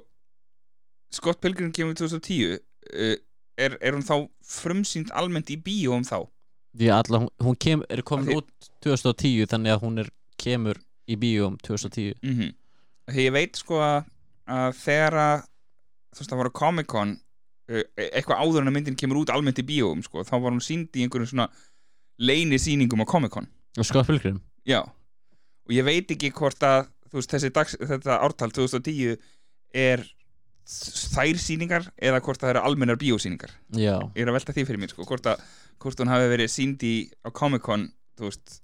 Scott Pilgrim kemur 2010 uh, er, er hún þá frumsýnd almennt í bíó um þá? Því að alla, hún, kem, er komin því- út 2010 þannig að hún er kemur í bíum 2010 mm -hmm. Þegar ég veit sko að, að þegar að þú veist það voru Comic Con uh, eitthvað áður en að myndin kemur út almennt í bíóum sko, þá var hún sínd í einhverjum svona leini sýningum á Comic Con Og Scott Pilgrim? Já, og ég veit ekki hvort að veist þessi dags, þetta ártal 2010 er þær sýningar eða hvort það eru almennar bíósýningar Já, ég er að velta því fyrir mér sko, hvort, að, hvort hún hafi verið sínd í á Comic Con þú veist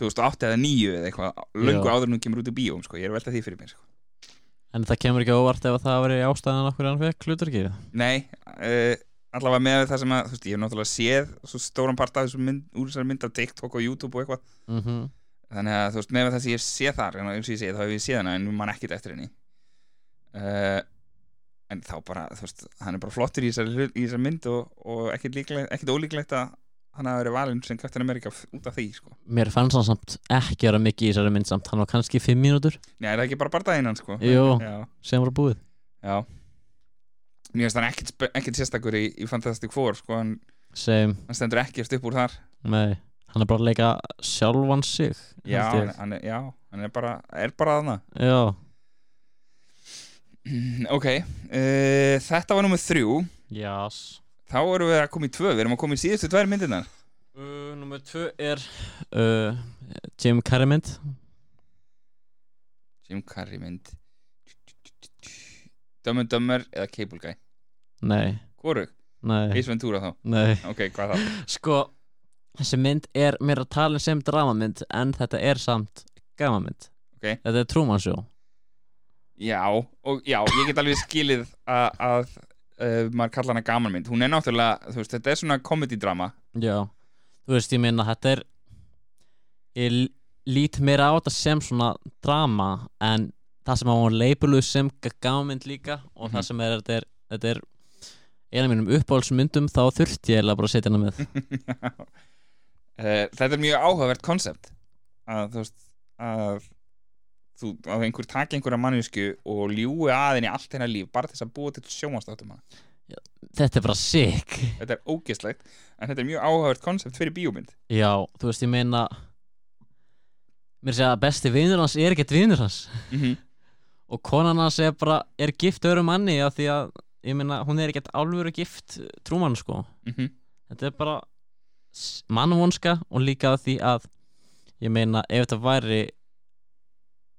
2008 eða 9 eða eitthvað löngu áður en hún kemur út í bíóm sko. ég er að velta því fyrir mér sko. en það kemur ekki óvart ef að það verið ástæðan okkur hann fekk hluturkið Nei, uh, allavega með það sem að þú veist, ég hef náttúrulega séð svo stóran part af þessu mynd, úr þessari mynd af TikTok og YouTube og eitthvað mm -hmm. Þannig að þú veist, með það sem ég séð þar en eins og ég segi, þá hef ég séð hana en mann ekkert eftir henni. Uh, en þá bara, þú veist hann er bara flottur í þessari mynd og, og ekkert ólíklegt að hann hafi verið valinn sem Captain America út af því sko. Mér fannst hann samt ekki vera mikið í þessari mynd samt. Hann var kannski 5 mínútur. Nei, er það ekki bara barndaginn hann sko? Já, sem var búið. Já. Mér finnst hann ekkert, spe- ekkert sérstakur í, í Fantastic Four sko, hann, hann stendur ekkert upp úr þar. Nei Hann er bara að leika sjálfan sig Já, hann, hann er, já, hann er bara er bara þarna. Já, Ok, uh, þetta var nummið þrjú. Jás. Þá erum við að koma í tvö, við erum að koma í síðustu tvær myndirnar. Uh, Númer 2 er uh, Jim Carrey mynd. Jim Carrey mynd. And Dumber eða Cable Guy? Nei, Hvorug? nei, Ace Ventura þá? Nei. Ok, hvað þá? Sko, þessi mynd er mér að tala sem dramamynd en þetta er samt gamamynd Ok. Þetta er Truman Show. Já, og já, ég get alveg skilið að, að uh, maður kalla hana gamanmynd Hún er náttúrulega, þú veist, þetta er svona comedy-drama Já, þú veist ég minna þetta er ég lít meira á þetta sem svona drama en það sem hún leipuluð sem gamamynd líka og Mhm. það sem er þetta er, þetta er eina mínum uppáhaldsmyndum þá þurfti ég eiginlega bara að setja hana með uh, Þetta er mjög áhugavert konsept að þú veist að þú, að einhver taki einhverja mannesku og ljúi aðinni allt hennar líf bara þess að búa til sjómanstáttum hana. Þetta er bara sick. Þetta er ógeslegt, en þetta er mjög áhugavert konsept fyrir bíómynd. Já, þú veist ég meina mér segja að besti vinur hans er ekkert vinur hans. Mm -hmm. og konan hans er bara er gift öðrum manni af því að ég meina hún er ekkert alvöru gift trúmann sko. Mhm. þetta er bara mannvonska og líka því að ég meina ef þetta væri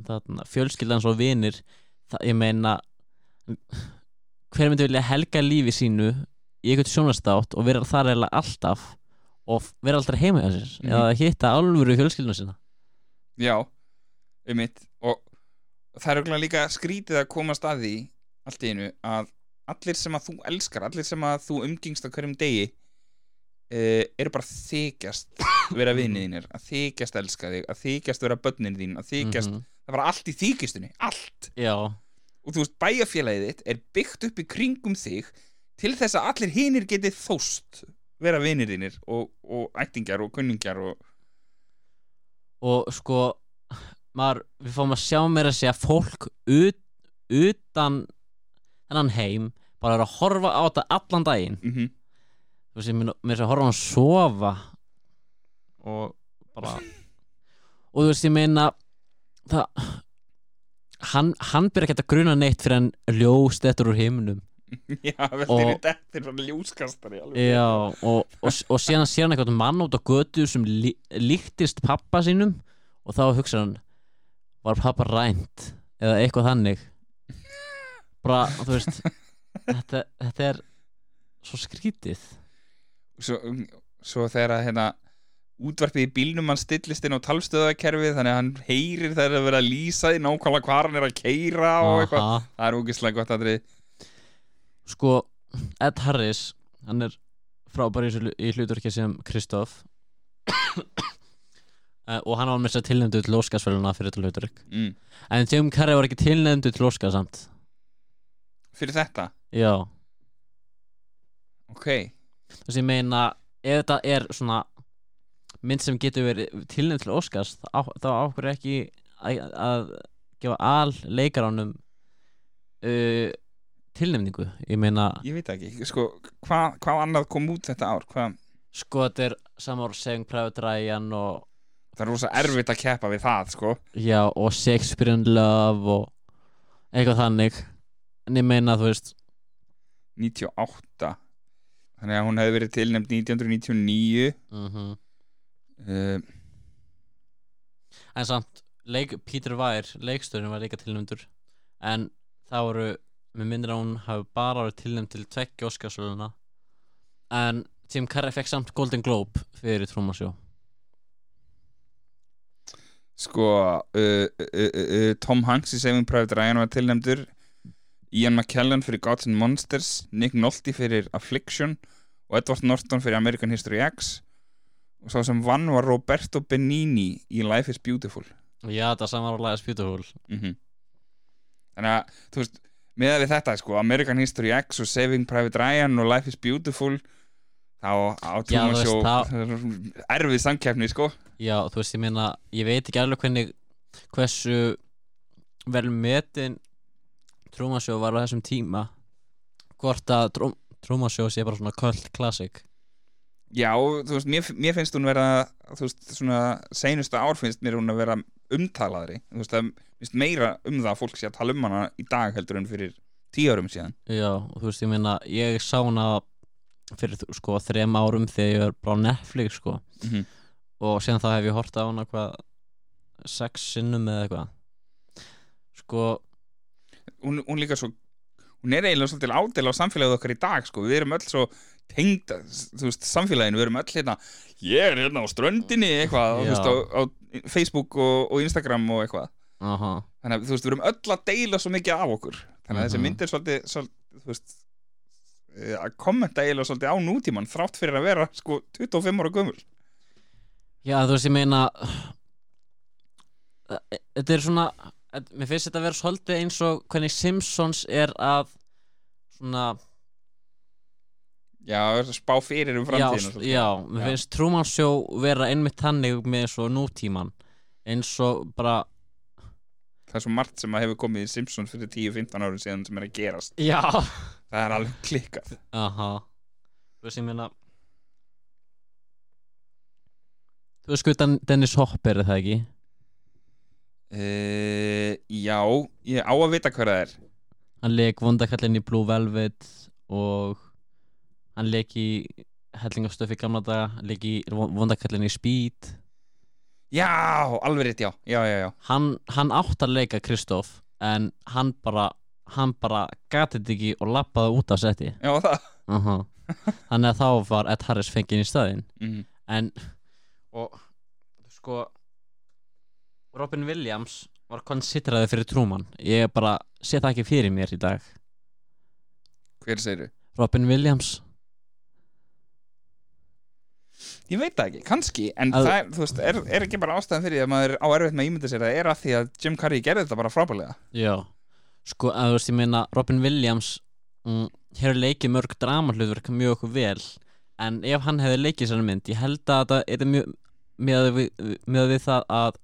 þarna, fjölskyldans og vinir það, ég meina hver myndi vilja helga lífi sínu í einhvern sjónastátt og vera þar eða alltaf og vera aldrei heima hjá sér Mhm. eða hitta alvöru fjölskylduna sína Já, um mitt og, það er líka skrítið að koma að því allt í einu að allir sem að þú elskar allir sem að þú umgingst á hverjum degi uh, eru bara þykjast vera vinniðinir að þykjast elska þig, að þykjast vera börnin þín að þykjast, Mhm. það var allt í þykjastunni allt, Já, og þú veist bæjarfélagið þitt er byggt upp í kringum þig til þess að allir hinir geti þóst vera vinir þínir og, og ættingjar og kunningjar og og sko maður, við fáum að sjá meira að segja fólk ut, utan þennan heim bara er að horfa á þetta allan daginn. Mm þú veist, ég mér að horfa hann sofa og bara og þú veist, ég meina það hann, hann byrja ekki að gruna neitt fyrir hann ljóst eftir úr himnum já, vel Og- þeirri dettir frá ljóskastari alveg. Já, og, og, og síðan sér hann eitthvað mann út á götu sem lí, líktist pappa sínum og þá hugsa hann var pappa rænt? Eða eitthvað þannig. Bara, þú veist þetta, þetta er svo skrítið svo, svo þegar að hérna útvarpið í bílnum hann stillist inn á talstöðakerfið þannig að hann heyrir þegar það er verið að lýsa því nákvæmlega hvar hann er að keira og eitthvað. Það er ógislega gott aðrið Sko, Ed Harris hann er frábær í, í hlutverki sem Kristoff Eh, og hann var með þess að tilnefndu til Óskarsvæluna fyrir þetta hlutverk. Mm. en Jim Carrey var ekki tilnefndu til Óskar samt fyrir þetta, Já. Ok þú veist ég meina ef þetta er svona mynd sem getur verið tilnefnd til Oscars þá, þá ákveður ekki að, að gefa al leikaránum uh, tilnefningu. Ég meina ég veit ekki, sko, hvað hva annað kom út þetta ár, hvað sko þetta er samar Saving Private Ryan og, það er rosa erfitt að keppa við það, sko. Já, og Shakespeare in Love og eitthvað þannig. En ég meina þú veist 98 þannig að hún hefði verið tilnefnd 1999 mm uh, en samt leik, Peter Weir leikstöðurinn var líka tilnefndur. En það voru með minnir að hún hafi bara verið tilnefnd til tveggja Óskarsvöluna en Tim Carrey fekk samt Golden Globe fyrir Truman Show. Sko uh, uh, Tom Hanks í Saving Private Ryan var tilnefndur Ian McKellen fyrir Gods and Monsters Nick Nolte fyrir Affliction og Edward Norton fyrir American History X. Og sá sem vann var Roberto Benigni í Life is Beautiful. Já þetta samar á Lies Beautiful. Mm þannig að þú veist með við þetta sko, American History X og Saving Private Ryan og Life is Beautiful þá á Já, Truman þú veist, Show þá- erfið samkeppni sko. Já þú veist ég meina ég veit ekki alveg hvernig hversu vel metin Truman Show var á þessum tíma hvort að Show sé bara svona cult classic? Já, þú veist, mér, mér finnst hún vera þú veist, svona seinustu ár finnst mér hún að vera umtalaðri. Þú veist, það finnst meira um það að fólk sé að tala um hana í dag heldur en fyrir tíu árum síðan. Já, þú veist, ég meina, ég sá hana fyrir, sko, þrem árum þegar ég var bara á Netflix, sko. Mm -hmm. og síðan þá hef ég hort á hana hvað sex sinnum eða eitthvað. Sko, hún, hún líka svo hún er eiginlega svolítið ádel á samfélagið okkar í dag sko. við erum öll svo tengd samfélaginu, við erum öll hérna ég er hérna á ströndinni eitthvað veist, á, á Facebook og, og Instagram og eitthvað. Aha. Þannig að veist, við erum öll að deila svo mikið af okkur. Þannig að þessi Mhm. mynd er svolítið, svolítið veist eh, að kommenta eiginlega svolítið á nútíman þrátt fyrir að vera sko 25 ára gömul. Já, þú veist, ég meina e- þetta er svona et- mér finnst þetta að vera svolítið eins og hvernig Simpsons er að svona, já, spá fyrir um já, framtíðinu svolítið. já mér Já. finnst Truman Show vera einmitt þannig með eins og nútíman eins og bara það er svo margt sem að hefur komið í Simpsons fyrir 10-15 árum síðan sem er að gerast. Já. Það er alveg klikkað. Aha. Þú veist ég meina Þú veist sko Dennis Hopper er það ekki uh, já, ég á að vita hver það er. Hann leik vondakallin í Blue Velvet og hann leik í hellingastöfi gamla daga leik í vondakallin í Speed. Já, alveg rétt, já, já, já, já. hann, hann átt að leika Kristoff en hann bara hann bara gatið ekki og lappaði út af setti. Já það. Uh þannig að þá var Ed Harris fenginn í staðinn. Mm. en og sko Robin Williams var konsidraði fyrir Trúman ég bara sé það ekki fyrir mér í dag. Hver segirðu? Robin Williams. Ég veit það ekki, kannski En Að- það er, þú veist, er, er ekki bara ástæðan fyrir því að maður á erfitt með að ímynda sér Það er að því að Jim Carrey gerði þetta bara frábælega já. Sko að þú veist ég meina Robin Williams mm, hefur leikið mörg dramahlutverk mjög okkur vel en ef hann hefði leikið sér mynd ég held að þetta er mjög með við, með við það að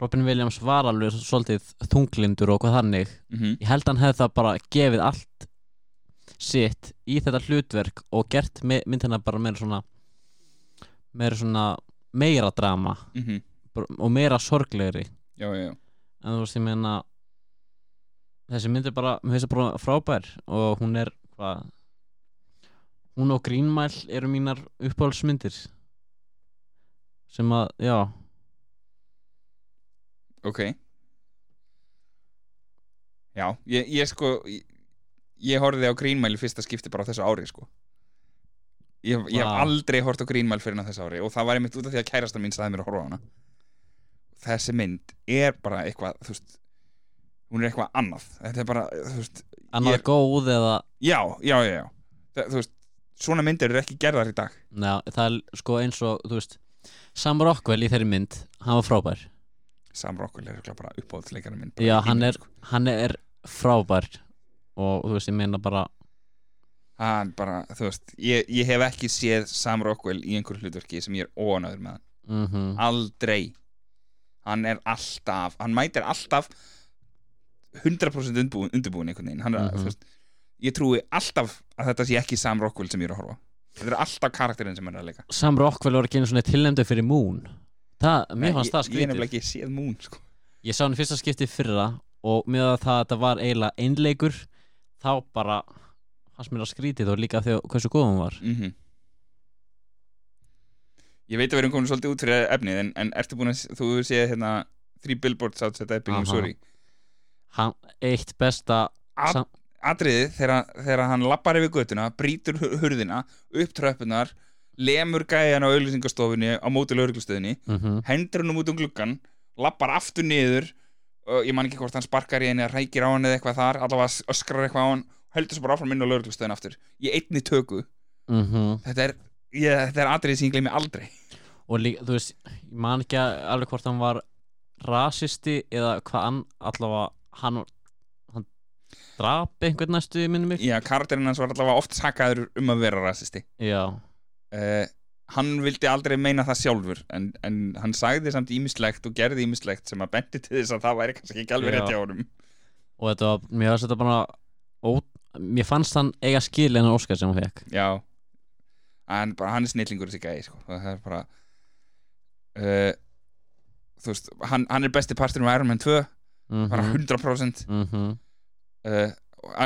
Robin Williams var alveg svolítið þunglindur og hvað þannig mm -hmm. ég held að hann hefði það bara gefið allt sitt í þetta hlutverk og gert myndina bara meira svona meira svona meira drama Mhm. br- og meira sorglegri Já, já, já en þú veist ég meina þessi mynd er bara, bara frábær og hún er hvað hún og Greenmile eru mínar uppáhaldsmyndir sem að, já Ok. Já, ég, ég sko Ég, ég horfði á í fyrsta skipti bara á þessu ári sko. Ég, ég hef aldrei hort á Green Mile fyrir á þessu ári og það var einmitt út af því að kærasta mín sagði mér að horfa á hana. Þessi mynd er bara eitthvað, þú veist hún er eitthvað annað. Þetta er bara, þú veist annað góð eða Já, já, já, já. Það, Þú veist, svona myndir eru ekki gerðar í dag. Neða, það er sko eins og, þú veist Sam Rockwell í þeirri mynd, hann var frábær Sam Rockwell er bara uppáhaldsleikara mynd já, hann er, sko. hann er frábær og þú veist, ég meina bara Hann bara, þú veist, ég, ég hef ekki séð Sam Rockwell í einhverju hlutverki sem ég er óanöður með mm aldrei. Hann er alltaf, hann mætir alltaf 100% undirbúin, undirbúin einhvern veginn. Er, Mhm. þú veist, ég trúi alltaf að þetta sé ekki Sam Rockwell sem ég er að horfa þetta er alltaf karakterinn sem hann er að leika. Sam Rockwell var ekki einu svona tilnæmdu fyrir Moon það, mér fannst það ég, ég er nefnilega skrítið ekki séð Moon sko. ég sá hann í fyrsta skipti fyrra og með að það að þetta var eiginlega einleikur þá bara fannst mér að skrítið og líka þegar hversu góð hún var mm ég veit að við erum komin svolítið út fyrir efnið en, en ertu búin að, þú séð hérna Three Billboards Outside Ebbing, Aha. Missouri hann, eitt besta atriðið þegar, þegar hann lappar yfir götuna, brýtur hu- hurðina upp tröppunar, lemur gæjan á auðlýsingastofunni á móti lauruglustöðinni, mm hendur hann út um gluggan lappar aftur niður ég man ekki hvort hann sparkar í henni rækir á henni eða eitthvað þar, allavega öskrar eitthvað á hann heldur svo bara áfram inn á lauruglustöðin aftur í einni töku, mm þetta er ég, þetta er atriðið sem ég gleymi aldrei. Og líka, þú veist, ég man ekki alveg hvort hann var rasisti eða hvað hann allavega hann, hann drap einhvern næstu minnum mig já, karakterinn hans var allavega oft sakaður um að vera rasisti. Já, uh, hann vildi aldrei meina það sjálfur en, en hann sagði samt ímislegt og gerði ímislegt sem að bendi til þess að það væri kannski ekki alveg rétt hjá honum. Og þetta var, mér fannst þetta bara ó, mér fannst hann eiga skil en Óskar sem hann fekk já. En bara hann er snillingur þessi gæði sko. það er bara uh, þú veist hann, hann er besti parturinn á Iron Man 2 mm bara 100% mm -hmm. uh,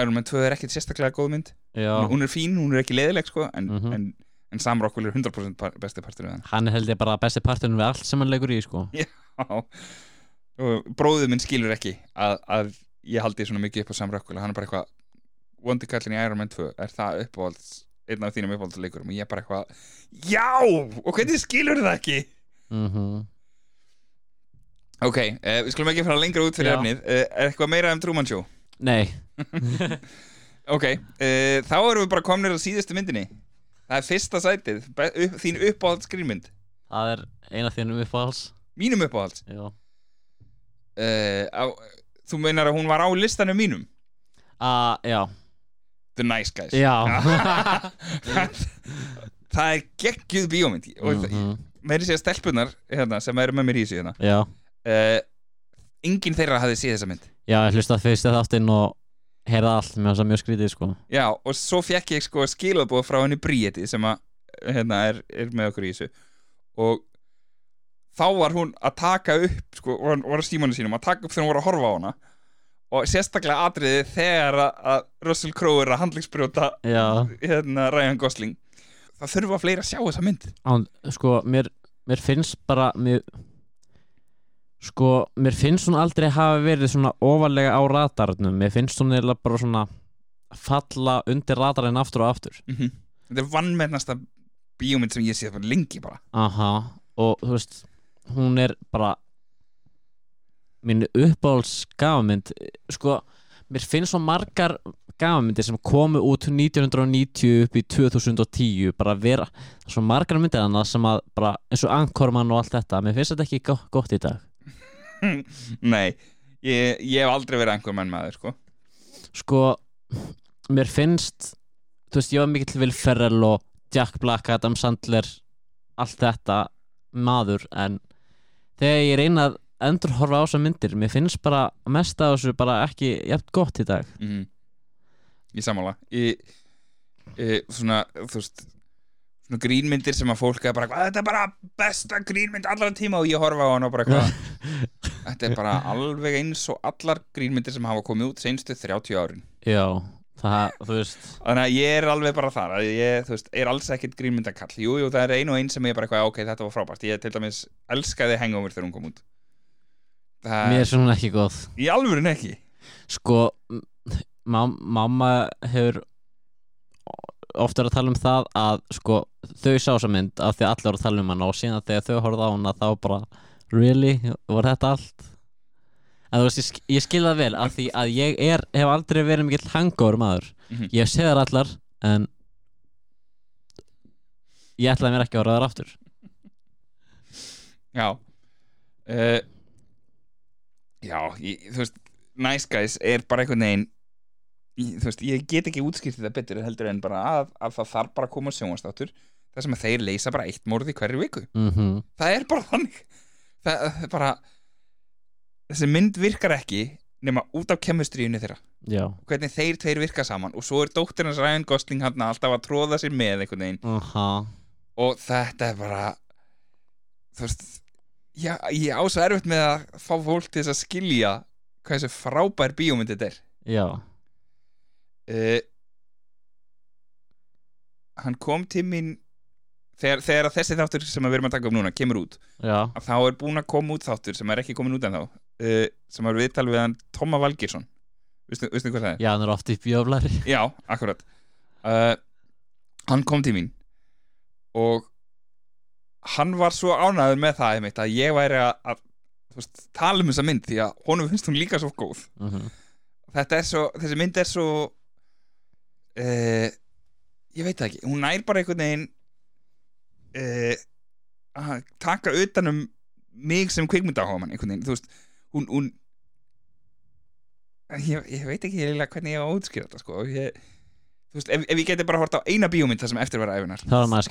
Iron Man 2 er ekkit sérstaklega góð mynd. Já, hún er fín, hún er ekki leiðileg sko, en, Mhm. en, en Sam Rockwell er 100% par, besti parturinn við hann. Held ég bara besti parturinn við allt sem hann leikur í sko. Og bróðið minn skilur ekki að, að ég haldi svona mikið upp á Sam Rockwell. Hann er bara eitthvað vondi kallin í Iron Man 2 er það uppáhalds einn af þínum uppáhaldsleikurum og ég er bara eitthvað já, og hvernig skilur það ekki? Mm ok, uh, við skulum ekki fara lengra út fyrir Já. efnið. Uh, er eitthvað meira um Truman Show? Nei, ok, uh, þá erum við bara komnir á síðustu myndinni það er fyrsta sætið þín uppáhalds skrýnmynd það er eina þínum uppáhalds. Mínum uppáhalds? Já, uh, á, þú meinar að hún var á listanum mínum? Ah, já, The Nice Guys. Já. það er geggjuð bíómynd. Mm Mhm. meiri séð stelpunar hérna, sem eru með mér í þessu hérna. já, uh, enginn þeirra hafði séð þessa mynd. Já, ég hlusta fyrst að þáttinn og heyrða allt, mér fannst það mjög skrítið sko. Já, og svo fekk ég sko skilabóð frá henni Bríeti sem að, hérna, er, er með okkur í þessu. Og þá var hún að taka upp sko, var, var á símanu sínum að taka upp þegar hún var að horfa á hana. Og sérstaklega atriði þegar að, að Russell Crowe er að handlingsbrjóta hérna, Ryan Gosling. Það þurfa fleiri að sjá þessa mynd. Án, sko, mér, mér finnst bara mér, sko, mér finnst hún aldrei hafa verið svona ofalega á radarnum. Mér finnst hún eða bara svona falla undir radarinn aftur og aftur. Mm þetta er vannmennasta bíómynd sem ég sé bara lengi bara. Aha, og þú veist hún er bara mín uppáhalds gafamynd sko, mér finnst svo margar gafamyndir sem komu út 1990 upp í 2010 bara vera, það er svo margar myndir hana sem að bara, eins og Ankorman og allt þetta. Mér finnst þetta ekki go- gott í dag Nei, ég, ég hef aldrei verið einhver menn maður sko. sko, mér finnst þú veist, ég var mikill Will Ferrell og Jack Black, Adam Sandler allt þetta maður en þegar ég reyna að endur horfa á þessar myndir, mér finnst bara mest af þessu bara ekki jafn gott í dag mm. Ég sammála ég, ég, Svona, þú veist Svona grínmyndir sem að fólk er bara "Hvað, Þetta er bara besta grínmynd allar tíma. Og ég horfa á hann og bara hvað? Þetta er bara alveg eins og allar grínmyndir sem hafa komið út senstu 30 árin. Já, það, þú veist. Þannig að ég er alveg bara þar ég, þú veist, er alls ekkert grínmyndakall. Jú, jú, það er ein og ein sem ég bara eitthvað, ok, þetta var frábært. Ég til dæmis elskaði Hangover þegar hún kom út. Það mér er svona ekki góð. Í alvörin ekki. Sko, mamma hefur oft verið að tala um það að sko, þau sá þessa mynd af því að allir voru að tala um hana og síðan þegar þau horfðu á hana þá bara, really, var þetta allt? En þú veist, ég, ég skil það vel af því að ég er, hef aldrei verið mikill hangover maður, Mhm. ég sé þar allar en ég ætlaði mér ekki að horfa þar aftur. Já. Uh, Já, ég, þú veist Nice Guys er bara einhvern veginn veist, ég get ekki útskýrt þetta betur heldur en bara að, að það þarf bara að koma sjónvastáttur Það sem að þeir leysa bara eitt morð í hverju viku. Mm Það er bara þannig. Það það bara Þessi mynd virkar ekki nema út af kemustríunni þeirra. Já, hvernig þeir tveir virka saman. Og svo er dóttir hans Ryan Gosling hann alltaf að tróða sér með einhvern veginn. Aha. Og þetta er bara þú veist já, ég á svo erfitt með að fá fólk til þess að skilja hvað þessu frábær bíómynd þetta er. Já, uh, hann kom til mín þegar, þegar þessi þáttur sem við erum að taka um núna kemur út. Já, þá er búin að koma út þáttur sem er ekki komin út en þá uh, sem er viðtal við hann Tóma Valgeirsson. Veistu, hvað það er? já, hann er oft í bjöflari Já, akkurat. Uh, Hann kom til mín og hann var svo ánæður með það einmitt, að ég væri að, að veist, tala um þessa mynd því að honum finnst hún líka svo góð. Mm þetta er svo, þessi mynd er svo uh, ég veit það ekki, hún nær bara einhvern veginn uh, að taka utan um mig sem kvikmyndaháman einhvern veginn, þú veist hún, hún ég, ég veit ekki eiginlega hvernig ég á að útskýra þetta sko. Ég, þú veist, ef, ef ég geti bara hort á eina bíómynd það sem eftir var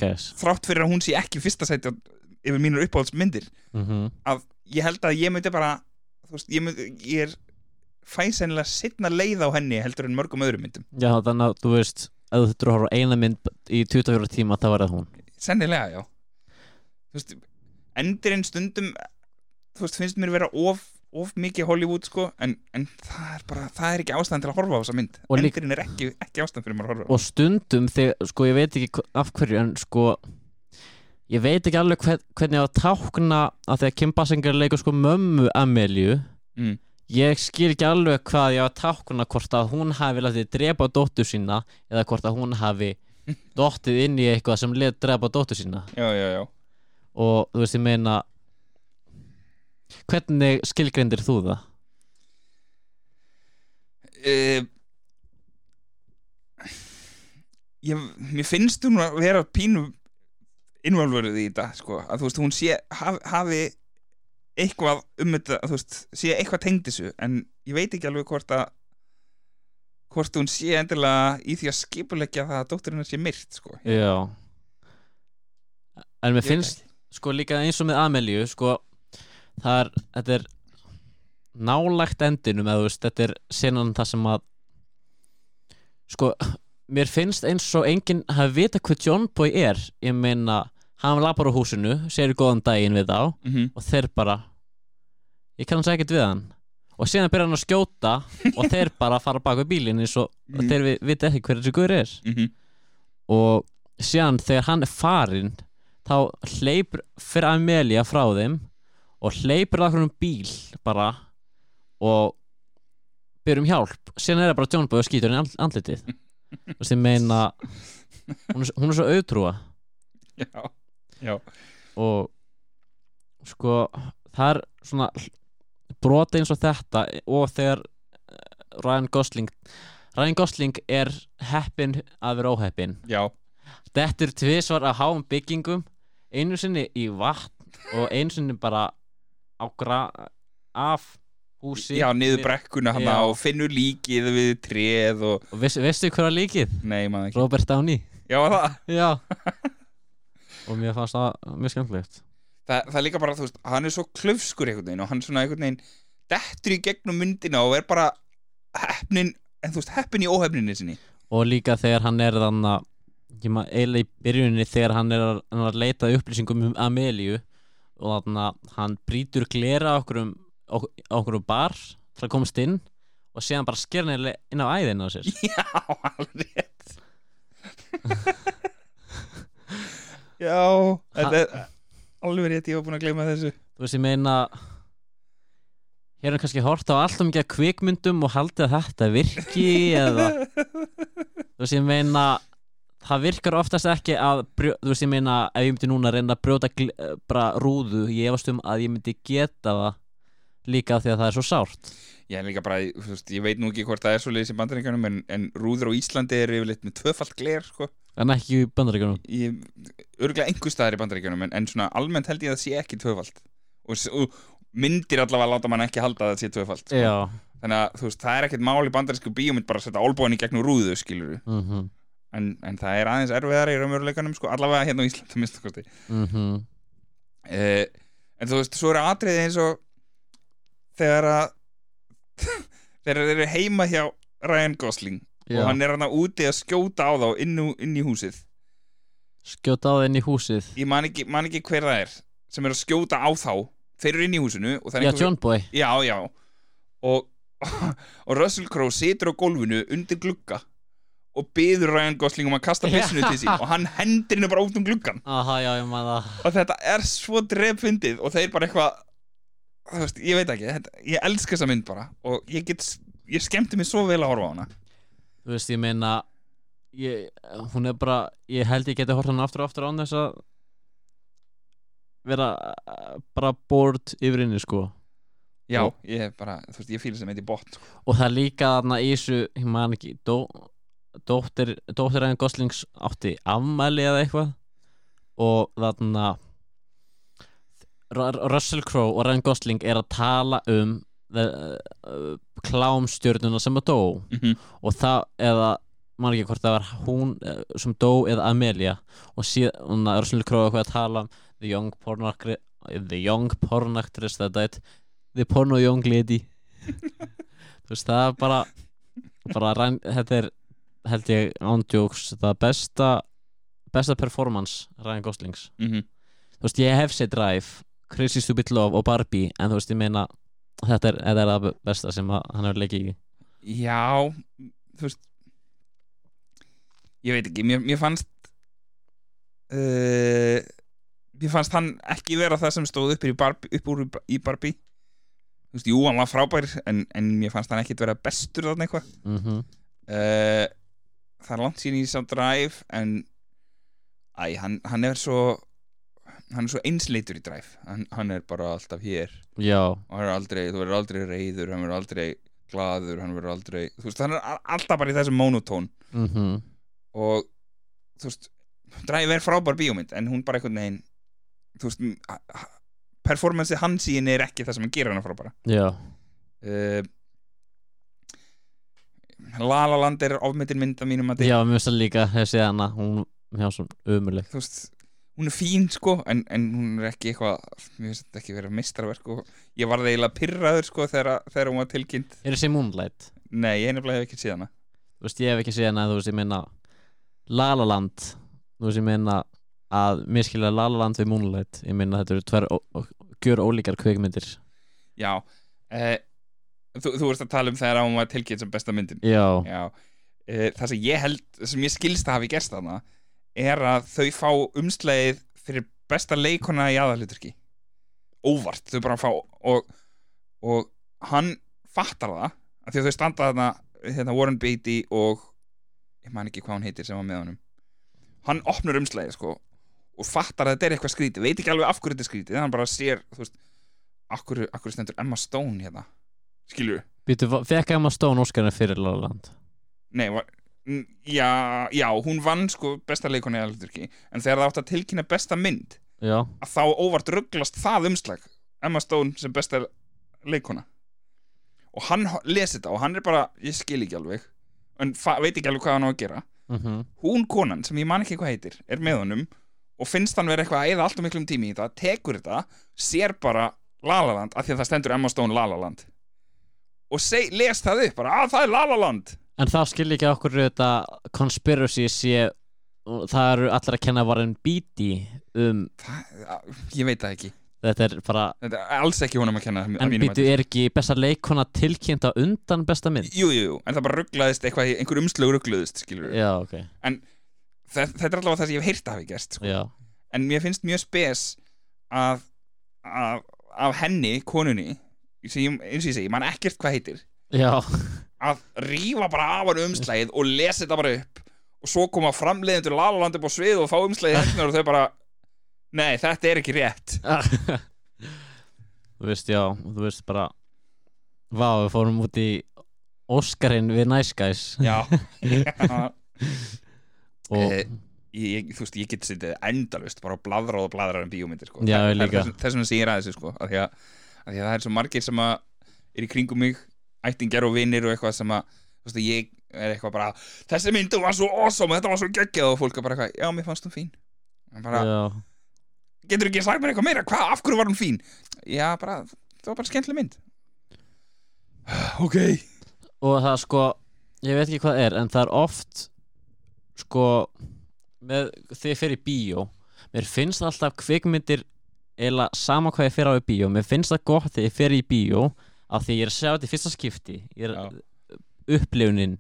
gæðis þrátt fyrir að hún sé ekki fyrsta sæti yfir mínur uppáhaldsmyndir mm að ég held að ég myndi bara þú veist, ég, myndi, ég er fæsennilega sittna leið á henni heldur en mörgum öðrum myndum. Já, þannig að þú veist ef þú þurftur að horfa eina mynd í 24 tíma þá var það hún. Sennilega, já. Veist, endurinn stundum þú veist, finnst mér vera of, of mikið Hollywood, sko en, en það er bara, það er ekki ástæðan til að horfa á þessa mynd. Og endurinn er ekki, ekki ástæðan fyrir að horfa á og stundum þegar, sko ég veit ekki af hverju en sko ég veit ekki alveg hvern, hvernig að tákna að þegar Kim Basinger leikur sko mömmu Amelíu mm. Ég skil ekki alveg hvað ég á að tákna hvort að hún hafi látið drepa dóttur sína eða hvort að hún hafi dottið inn í eitthvað sem let drepa dóttur sína. Já, já, já. Og þú veist ég meina hvernig skilgrindir þú það? uh, ég, mér finnst hún að vera pínu involverið í þetta sko, að þú veist, hún sé haf, hafi eitthvað um þetta þú veist, sé eitthvað tengd þessu en ég veit ekki alveg hvort að hvort hún sé endilega í því að skipuleggja það að dótturinn sé myrt sko. Já. En mér Ég finnst sko líka eins og með Amelíu sko það er, þetta er nálægt endinum eða þú veist, þetta er senan það sem að sko, mér finnst eins og enginn hafi vita hvað John Boy er. Ég meina, hann lapar á húsinu segir góðan daginn við þá mm -hmm. og þeir bara ég kannast ekkert við hann. Og síðan byrja hann að skjóta og þeir bara fara bak við bílinn eins og Mhm. þeir vi- vita ekki hver þessi guður er. Og síðan þegar hann er farinn þá hleypur fyrir Amelia frá þeim og hleypur það um bíl bara og byrjum hjálp. Síðan er það bara John Boy og skýtur henni andlitið. Og sem meina hún er, hún er svo auðtrúa. Já, já. Og sko það er svona brota eins og þetta og þegar eh, Ryan Gosling Ryan Gosling er heppin að vera óheppin Já, Þetta er tvisvar að háum byggingum einu sinni í vatn og einu sinni bara á gra af húsi. Já niður brekkuna hann og finnur líkið við tréð og og veist, veistu hver að líkið? Nei, maður ekki. Robert Downey. Já, það? Já og mér fannst það mjög skemmtilegt. Þa, það er líka bara, þú veist, hann er svo klöfskur einhvern veginn og hann svona einhvern veginn dettur í gegnum myndina og er bara heppnin, en þú veist, heppin í óhefninni sinni. Og líka þegar hann er þannig að ég maður eiginlega í byrjuninni þegar hann er að, hann er að leita upplýsingum um Amelíu og þannig að hann brýtur glera okkur um, okkur um bar til að komast inn og séðan bara sker hann inn á æðina á sér. Já, alveg Já, þetta er alveg rétt, ég var búin að gleyma þessu. Þú veist ég meina hér er kannski hort á alltaf mikið af kvikmyndum og haldið að þetta virki eða þú veist ég meina það virkar oftast ekki að brjó, þú veist ég meina ef ég myndi núna reyna að brjóta eh, bara rúðu ég efast um að ég myndi geta það líka af því að það er svo sárt. Ég, er líka bara, veist, ég veit nú ekki hvort það er svo leiðis í bandaríkjunum en, en rúður á Íslandi er yfirleitt með tvöfalt gler sko. en ekki í bandaríkjunum. Ég, örgulega einhver staðar í bandaríkjunum en, en svona almennt held ég að það sé ekki tvöfalt. Og, og myndir allavega láta mann ekki halda að það sé tvöfalt sko. já. Þannig að veist, það er ekkert mál í bandarísku bíómynd bara að setja álbóðin í gegnum rúðu skilur mhm. En, en það er aðeins erfiðar í raunveruleikanum sko, allavega hérna á Íslandi kosti. Mhm. Eh, en þú veist, svo eru atriði eins og þegar að þeir eru heima hjá Ryan Gosling já. og hann er hann úti að skjóta á þá inn, inn í húsið. Skjóta á það inn í húsið. Ég man ekki, man ekki hver það er sem er að skjóta á þá. Þeir eru inn í húsinu já John Boy. Já, já. Og, og Russell Crowe situr á gólfinu undir glugga og byður Ryan Gosling um að kasta pissinu til sín og hann hendir henni bara út um gluggan aha já og þetta er svo drefundið og þeir bara eitthvað þú veist, ég veit ekki, þetta, ég elska þessa mynd bara og ég get, ég skemmti mig svo vel að horfa á hana. Þú veist ég meina ég, hún er bara ég held ég geti hort hann aftur og aftur án þess að vera uh, bara bored yfir inni sko. Já, Og- ég bara, þú veist, ég fýla sem eitthvað bótt sko. og það er líka þarna í þessu ég man ekki dó, dóttir, dóttir Ryan Goslings átti afmæli eða eitthvað. Og þarna Russell Crowe og Ryan Gosling er að tala um uh, klámstjörnuna sem að dó. Mm -hmm. og það eða man ekki hvort það var hún eh, sem dó eða Amelia. Og síðan Russell Crowe eitthvað að tala um the young porn actress the young porn actress that died. The porno young lady. Þú veist það er bara bara ræn, þetta er held ég ándjóks það besta besta performance Ryan Goslings. Mhm. þú veist ég hef sér Drive Crazy Stupid Love og Barbie en þú veist ég meina þetta er, er það besta sem að, hann hefur leikið í. Já, þú veist ég veit ekki, mér, mér fannst uh, mér fannst hann ekki vera það sem stóð upp, í Barbie, upp úr í Barbie. Þú veist, jú, hann var frábær en, en mér fannst hann ekkit vera bestur þarna eitthvað. Mhm. Uh, það er langt síðan í sá Drive en æ, hann, hann er svo hann er svo einsleitur í Drive. Hann, hann er bara alltaf hér. Já. Og hann er aldrei, þú verður aldrei reyður hann verður aldrei glaður, hann verður aldrei þú veist, hann er a- alltaf bara í þessum monotón. Mhm. Og þú veist, Drive er frábær bíómynd en hún bara einhvern veginn þú veist, m- a- a- performanceið hans í henni er ekki það sem hann gerir hann frábæra. Já. Uh, La La Land er ofmyndin mynd af mínum að Já, mér finnst það líka þessi hana hún hjá svona umuleg þú veist, hún er fín sko en, en hún er ekki eitthvað mér finnst þetta ekki vera mistarverk og ég var eiginlega pyrraður sko þegar, þegar hún var tilkynnt. Er þessi Moonlight? nei, ég nefnilega hef ekki séð hana. Þú veist, ég hef ekki séð hana þú veist, ég meina La La Land. Þú veist, ég meina að miskilja La La Land við Moonlight. Ég meina þetta eru tver gjör ólíkar kveikmyndir já eh, þú, þú veist að tala um þegar hún var tilkynnt sem besta myndin. Já, já. Eh, það sem ég held, sem ég skilst að hafi gerst þarna er að þau fá umslegið fyrir besta leikona í aðalhuturki óvart, þau bara fá og, og hann fattar það af því að þau standa þarna hérna, Warren Beatty og ég man ekki hvað hann heitir sem var með honum. Hann opnur umslegið sko og fattar að þetta er eitthvað skrítið, veit ekki alveg af hverju þetta er skrítið hann bara sér þú veist, akkur, akkur stendur Emma Stone hérna? Skilur Býtu, fekk Emma Stone Óskarinn fyrir La La Land? Nei, var, já, já, hún vann sko besta leikoni eða hluturki en þegar það átt að tilkynna besta mynd Já, að þá óvart rugglast það umslag Emma Stone sem besta leikona. Og hann ho- les þetta og hann er bara, ég skil ekki alveg en veit ekki alveg hvað hann á að gera. Mhm. Hún konan, sem ég man ekki hvað heitir er með honum og finnst hann vera eitthvað að eða allt og miklum tími í þetta, tekur þetta sér bara Lalaland af því að það stendur Emma Stone Lalaland og les það upp bara, að það er Lalaland En það skil ekki okkur þetta conspiracy sé það eru allir að kenna var en bíti um það, ég veit það ekki. Þetta er bara þetta er alls ekki honum að kenna að en mati. er ekki besta leikona tilkynnt á undan besta mynd? Jú, jú, en það bara rugglaðist eitthvað, einhver umslög rugglaðist, skilur Já, ok, þetta, þetta er allavega það sem ég hef heyrt að hafi gerst sko. já, en mér finnst mjög spes að, að af henni, konunni sem ég, eins og ég segi, mann ekkert hvað heitir já að rífa bara af hann umslæðið og lesa þetta bara upp og svo koma framleiðendur Lalaland upp á svið og fá umslæðið hennar og þau bara nei, þetta er ekki rétt Þú veist, já, þú veist bara Vá, við fórum út í Óskarinn við Nice Guys já, já. og Eh, ég, þú veist, ég get sittið endalust bara að bladra og bladra um bíómyndir sko. Já, Það- það er líka. þess- þess vegna sem ég er að þessu sko, af því að, af því að það er svo margir sem að er í kringum mig ættingjar og vinnir og eitthvað sem að veist, ég er eitthvað bara þessi myndu var svo awesome, þetta var svo geggjað og fólk er bara eitthvað, já, mér fannst hún fín. Bara, getur ekki sagt mér eitthvað meira, hvað, af hverju var hún fín? Já, bara, það var bara skemmtileg mynd. Ok. Og það sko ég veit ekki hvað er en það er oft sko með þegar ég fer í bíó mér finnst alltaf kvikmyndir eða sama hvað ég fer á í bíó. Mér finnst það gott þegar ég fer í bíó af því ég er að segja þetta í fyrsta skipti ég er upplifunin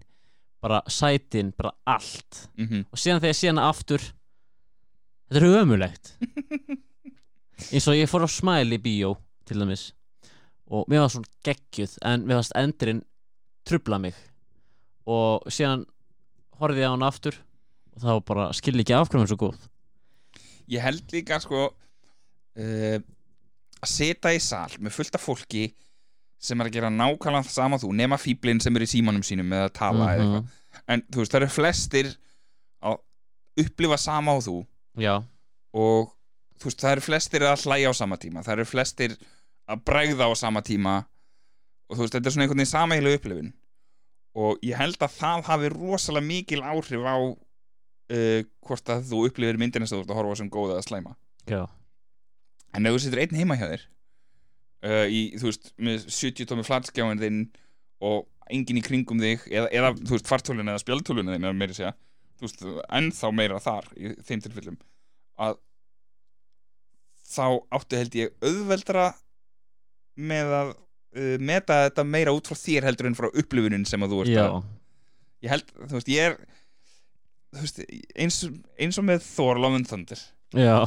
bara sætin, bara allt. Mm og síðan þegar ég sé hana aftur þetta er ömulegt eins og ég fór á smæli í bíó til dæmis og mér var svona geggjuð en mér varst endurinn trubla mig. Og síðan horfði ég á hana aftur og þá bara skildi ekki af hverju hún er svo góð. Ég held líka sko uh, að setja í sal með fullt af fólki sem er að gera nákvæmlega sama þú nema fíblin sem er í símanum sínum með að tala eða Mhm. eitthvað. En þú veist það eru flestir að upplifa sama og þú. Já, og þú veist það eru flestir að hlæja á sama tíma það eru flestir að bregða á sama tíma. Og þú veist þetta er svona einhvern veginn sameigilega upplifun. Og ég held að það hafi rosalega mikil áhrif á uh, hvort að þú upplifir myndina sem þú ert að horfa á sem góða eða slæma. Já, En ef þú situr einn heima hjá þér uh, í, þú veist, með 70 tómi flatskjáin þinn og enginn í kringum þig eða, eða þú veist, fartólun eða spjaldtólun þinn eða meira segja, þú veist, ennþá meira þar í þeim tilfellum að þá áttu held ég auðveldra með að uh, meta þetta meira út frá þér heldur en frá upplifunin sem að þú ert að ég held, þú veist, ég er þú veist, eins, eins og með Thor Love and Thunder. Já,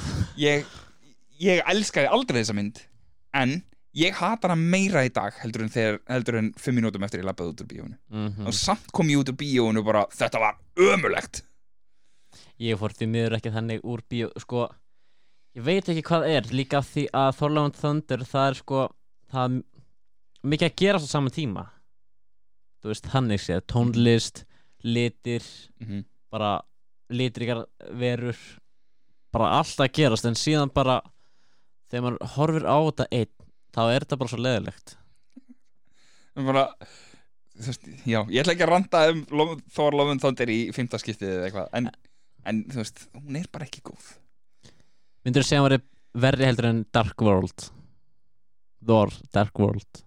ég, ég elskaði aldrei þessa mynd en ég hata hana meira í dag heldur en, þegar, heldur en fimm mínútum eftir ég labbaði út úr bíónu mhm. Og samt kom ég út úr bíónu bara þetta var ömulegt ég fór því miður ekki þannig úr bíó sko, ég veit ekki hvað er líka því að Thorland Thunder það er sko það er mikið að gera á saman tíma. Þú veist, þannig séð, tónlist litir, mm -hmm. bara litrikar verur bara allt að gerast en síðan bara þegar maður horfir á þetta einn þá er þetta bara svo leðilegt bara, veist, já, ég ætla ekki að randa um Thor Love and Thunder í fimmtaskiptið eða eitthvað en, en þú veist, hún er bara ekki góð. Myndur þú segja að hann væri verri heldur en Dark World? Thor, Dark World.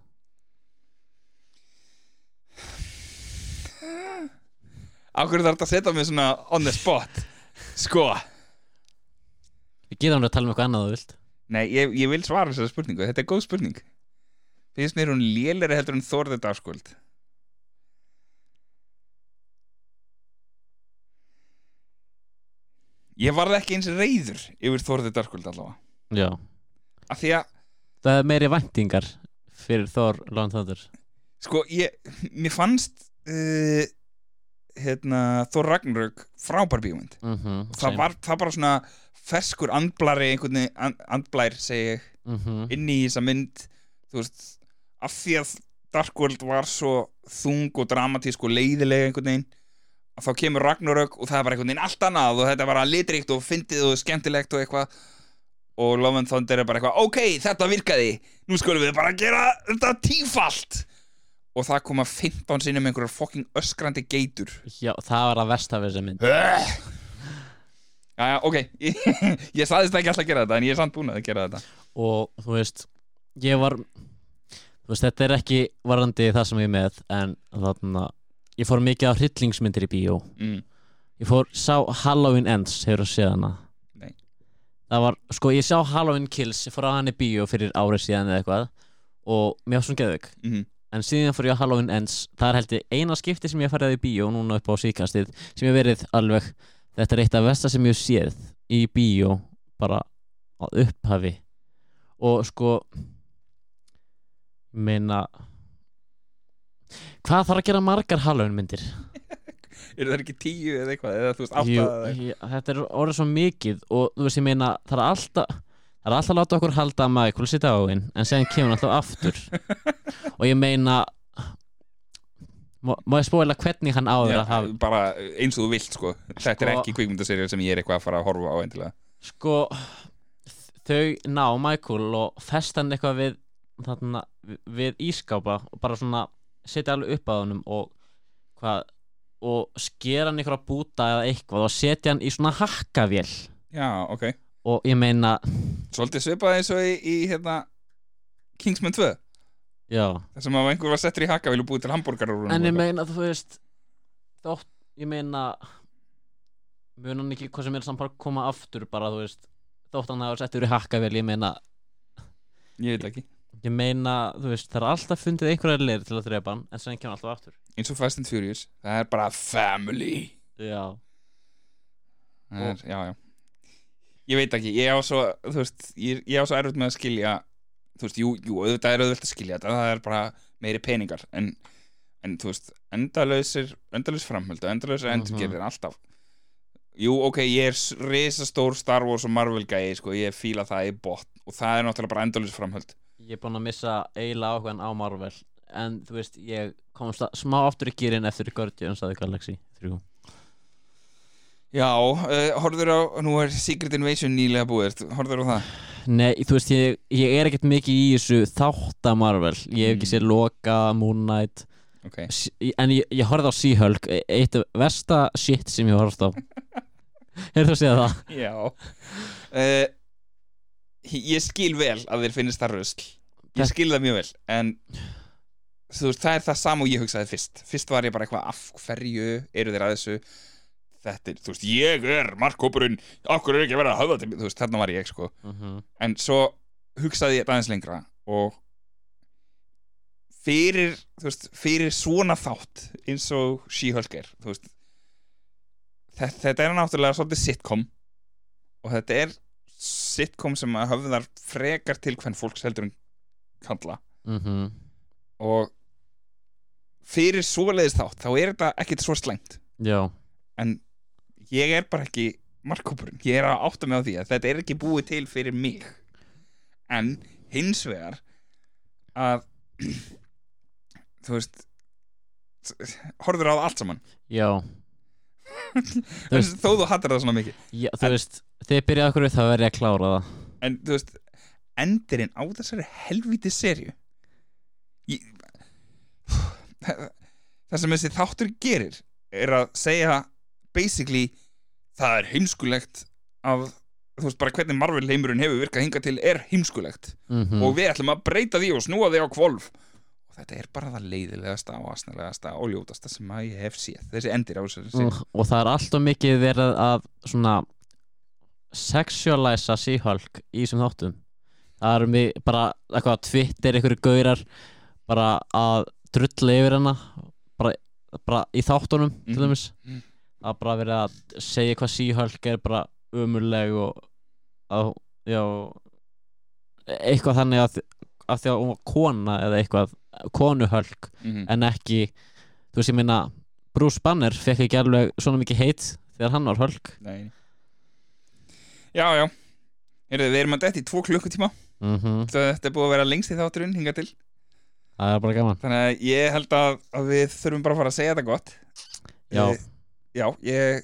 Akkur þarf þetta að setja mig svona on the spot? Sko. Við getum að tala um eitthvað annað þú vilt Nei, ég, ég vil svara þessari spurningu, þetta er góð spurning. Finnst mér hún léleri heldur en the Dark World Ég varð ekki eins reyður yfir Thor the Dark World allavega. Já, Af því að, það er meiri væntingar fyrir Love and Thunder sko, ég, mér fannst uh, hérna, Thor Ragnarök frábær bíómynd. Mm -hmm, það var það bara svona ferskur andblari and, andblær segi ég mm -hmm. inn í þessa mynd þú veist, af því að Dark World var svo þung og dramatísk og leiðilega einhvern veginn að þá kemur Ragnarök og það er bara einhvern veginn allt annað og þetta er bara litrikt og fyndið og skemmtilegt og eitthvað. Og Love and Thunder er bara eitthvað ok, þetta virkaði, nú skulum við bara gera þetta tífalt. Og það koma 15 sinnum einhverjar fucking öskrandi geitur. Já, það var að versta við þessi mynd Jæja, ok ég, saðist ekki alltaf að gera þetta en ég er samt búin að gera þetta og þú veist ég var þú veist, þetta er ekki varandi það sem ég er með en þarna ég fór mikið á hryllingsmyndir í bíó mm. ég fór, sá Halloween Ends hefur þú séð hana Nei. það var, sko ég sá Halloween Kills ég fór á hann í bíó fyrir árið síðan eða eitthvað og mér var svona geðvik Mm. en síðan fór ég á Halloween Ends það er held ég eina skipti sem ég farið í bíó núna upp á síkastið sem ég verið alveg þetta er eitt af versta sem ég séð í bíó bara á upphafi. Og sko meina hvað þarf að gera margar Halloween myndir eru það ekki tíu eða eitthvað eða þú veist, átta Jú, eða eitthvað? ég, þetta er orðið svo mikið og þú veist ég meina það er alltaf það er alltaf að láta okkur halda að Michael sitt á hinn en séðan kemur alltaf aftur. Og ég meina má, ég spóila hvernig hann áður að hafa bara eins og þú vilt sko. Þetta er Sko- ekki kvikmyndaserið sem ég er eitthvað að fara að horfa á endilega. Sko þau ná Michael og festa hann eitthvað við þarna, við- ískápa og bara svona setja alveg upp að honum og hvað og skera hann eitthvað búta eða eitthvað og setja hann í svona hakkavél. Já, ok, og ég meina svolítið svipað eins og í, í hérna Kingsman 2 já. Þar sem að einhver var settur í haka vilja búið til hambúrgarar úr honum En ég og meina, þú veist Þótt, ég meina Mun hann ekki hvað sem er samt bara koma aftur bara, þú veist Þótt hann hafa settur í hakkavél, ég meina ég veit ekki, Ég meina, þú veist, það er alltaf fundið einhverja leir til að drepa hann En sen kemur alltaf aftur. Eins og Fast and Furious það er bara family. Já. Það er, já, já. Ég veit ekki, ég á svo þú veist, ég, ég á svo erfitt með að skilja þú veist, jú, jú, auðvitað er auðvitað að skilja þetta það er bara meiri peningar en, en þú veist, endalausir endalaus framhöldu, endalausir Mhm. endurgerðir alltaf. Jú, ok, ég er risastór Star Wars og Marvel gæi, sko, ég fíla það í bot og það er náttúrulega bara endalaus framhöld Ég er búinn að missa eiginlega áhugan á Marvel En þú veist, ég komst að, smá aftur í gýrin eftir Guardians of the Galaxy 3 já, uh, horfður á, nú er Secret Invasion nýlega búið, horfður á það Nei, þú veist, ég, ég er ekkert mikið í þessu þátta Marvel. Ég hef ekki Mm. séð Loka, Moon Knight. Ok, S- en ég, ég horfði á She-Hulk e- eitt af versta shit sem ég horfði á. Hefur þú séð það? Já. Uh, Ég skil vel að þér finnist það rusl. Ég Það- skil það mjög vel En þú veist, það er það sama og ég hugsaði fyrst. Fyrst var ég bara eitthvað af hverju eru þeir að þessu Þetta er, þú veist, ég er markkópurinn Akkur er ekki að vera að til mig Þú veist, þarna var ég sko. En svo hugsaði ég þetta aðeins lengra Og fyrir, þú veist, fyrir svona þátt eins og She-Hulk er þú veist þetta, þetta er náttúrulega svolítið sitcom og þetta er sitcom sem að höfðar frekar til hvern fólks heldur en kalla Mhm. og fyrir svoleiðis þátt þá er þetta ekkit svo slæmt. Já, en ég er bara ekki markkópurinn, ég er að átta mig á því að þetta er ekki búið til fyrir mig. En hins vegar að þú veist horfður á það allt saman. Já, Þú veist- þó þú hattar það svona mikið. Já Þú veist, þegar byrjaði okkur við þá verði ég að klára það. En þú veist endirinn á þessari helvíti serju ég, það sem þessi þáttur gerir er að segja basically það er heimskulegt af þú veist bara hvernig Marvel heimurinn hefur virkað hingað til er heimskulegt. Mm og við ætlum að breyta því og snúa því á kvolf og þetta er bara það leiðilegasta og asnalegasta og ljótasta sem að ég hef séð. Þessi endir á serju og, og það er alltaf mikið verið að svona sexualæsa She-Hulk í þessum þáttum. Það er mig bara eitthvað á Twitter einhverju gaurar bara að drulla yfir hana bara, bara í þáttunum til Mhm. dæmis. Mhm. Það er bara verið að segja hvað She-Hulk er bara umurleg og að, já eitthvað þannig að, að því að hún var kona eða eitthvað konuhölk mm en ekki þú veist ég minna Bruce Banner fekk ekki alveg svona mikið heit þegar hann var hölk Nei. Já, já. Heyrðu, við erum að detti í tvo klukkutíma. Mm Þetta er búið að vera lengst í þátturinn hinga til. Það er bara gaman. Þannig að ég held að, að við þurfum bara að fara að segja þetta gott. Já. Eh, Já, ég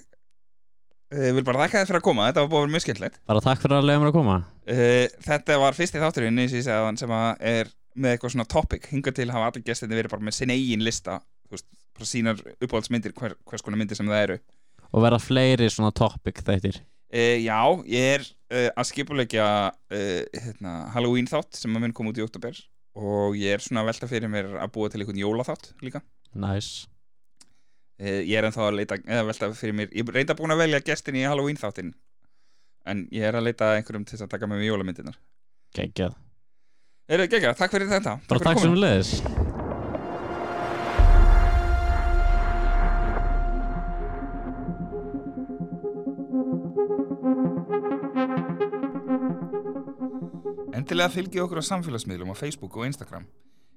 eh, vil bara þakka þér fyrir að koma Þetta var að vera mjög skemmtilegt. Bara takk fyrir að leiða mér að koma. Eh, Þetta var fyrsti þátturinn ég segði áðan, sem að er með eitthvað svona topic. Hinga til hafa allir gestinni verið bara með sinna eigin lista þú veist, bara sínar uppáhaldsmyndir hver, hvers konar myndir sem það eru. Og verða fleiri svona topic þættir. Uh, já, ég er uh, að skipulegja uh, hérna, Halloween þátt sem að mun koma út í oktober og ég er svona að velta fyrir mér að búa til einhvern jólaþátt líka. Nice. uh, ég er ennþá að leita, eða velta fyrir mér. Ég reynda búin að velja gestin í Halloween þáttin en ég er að leita einhverjum til að taka með mig jólamyndirnar. Geggjað. Er það gegga, takk fyrir þetta. Bara takk sem leiðis Endilega fylgið okkur á samfélagsmiðlum á Facebook og Instagram.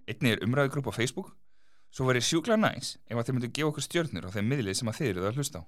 Einnig er umræðugrúpp á Facebook. Svo verið sjúkla næs ef að þið myndu gefa okkur stjörnur á þeim miðlið sem að þið eruð að hlusta á.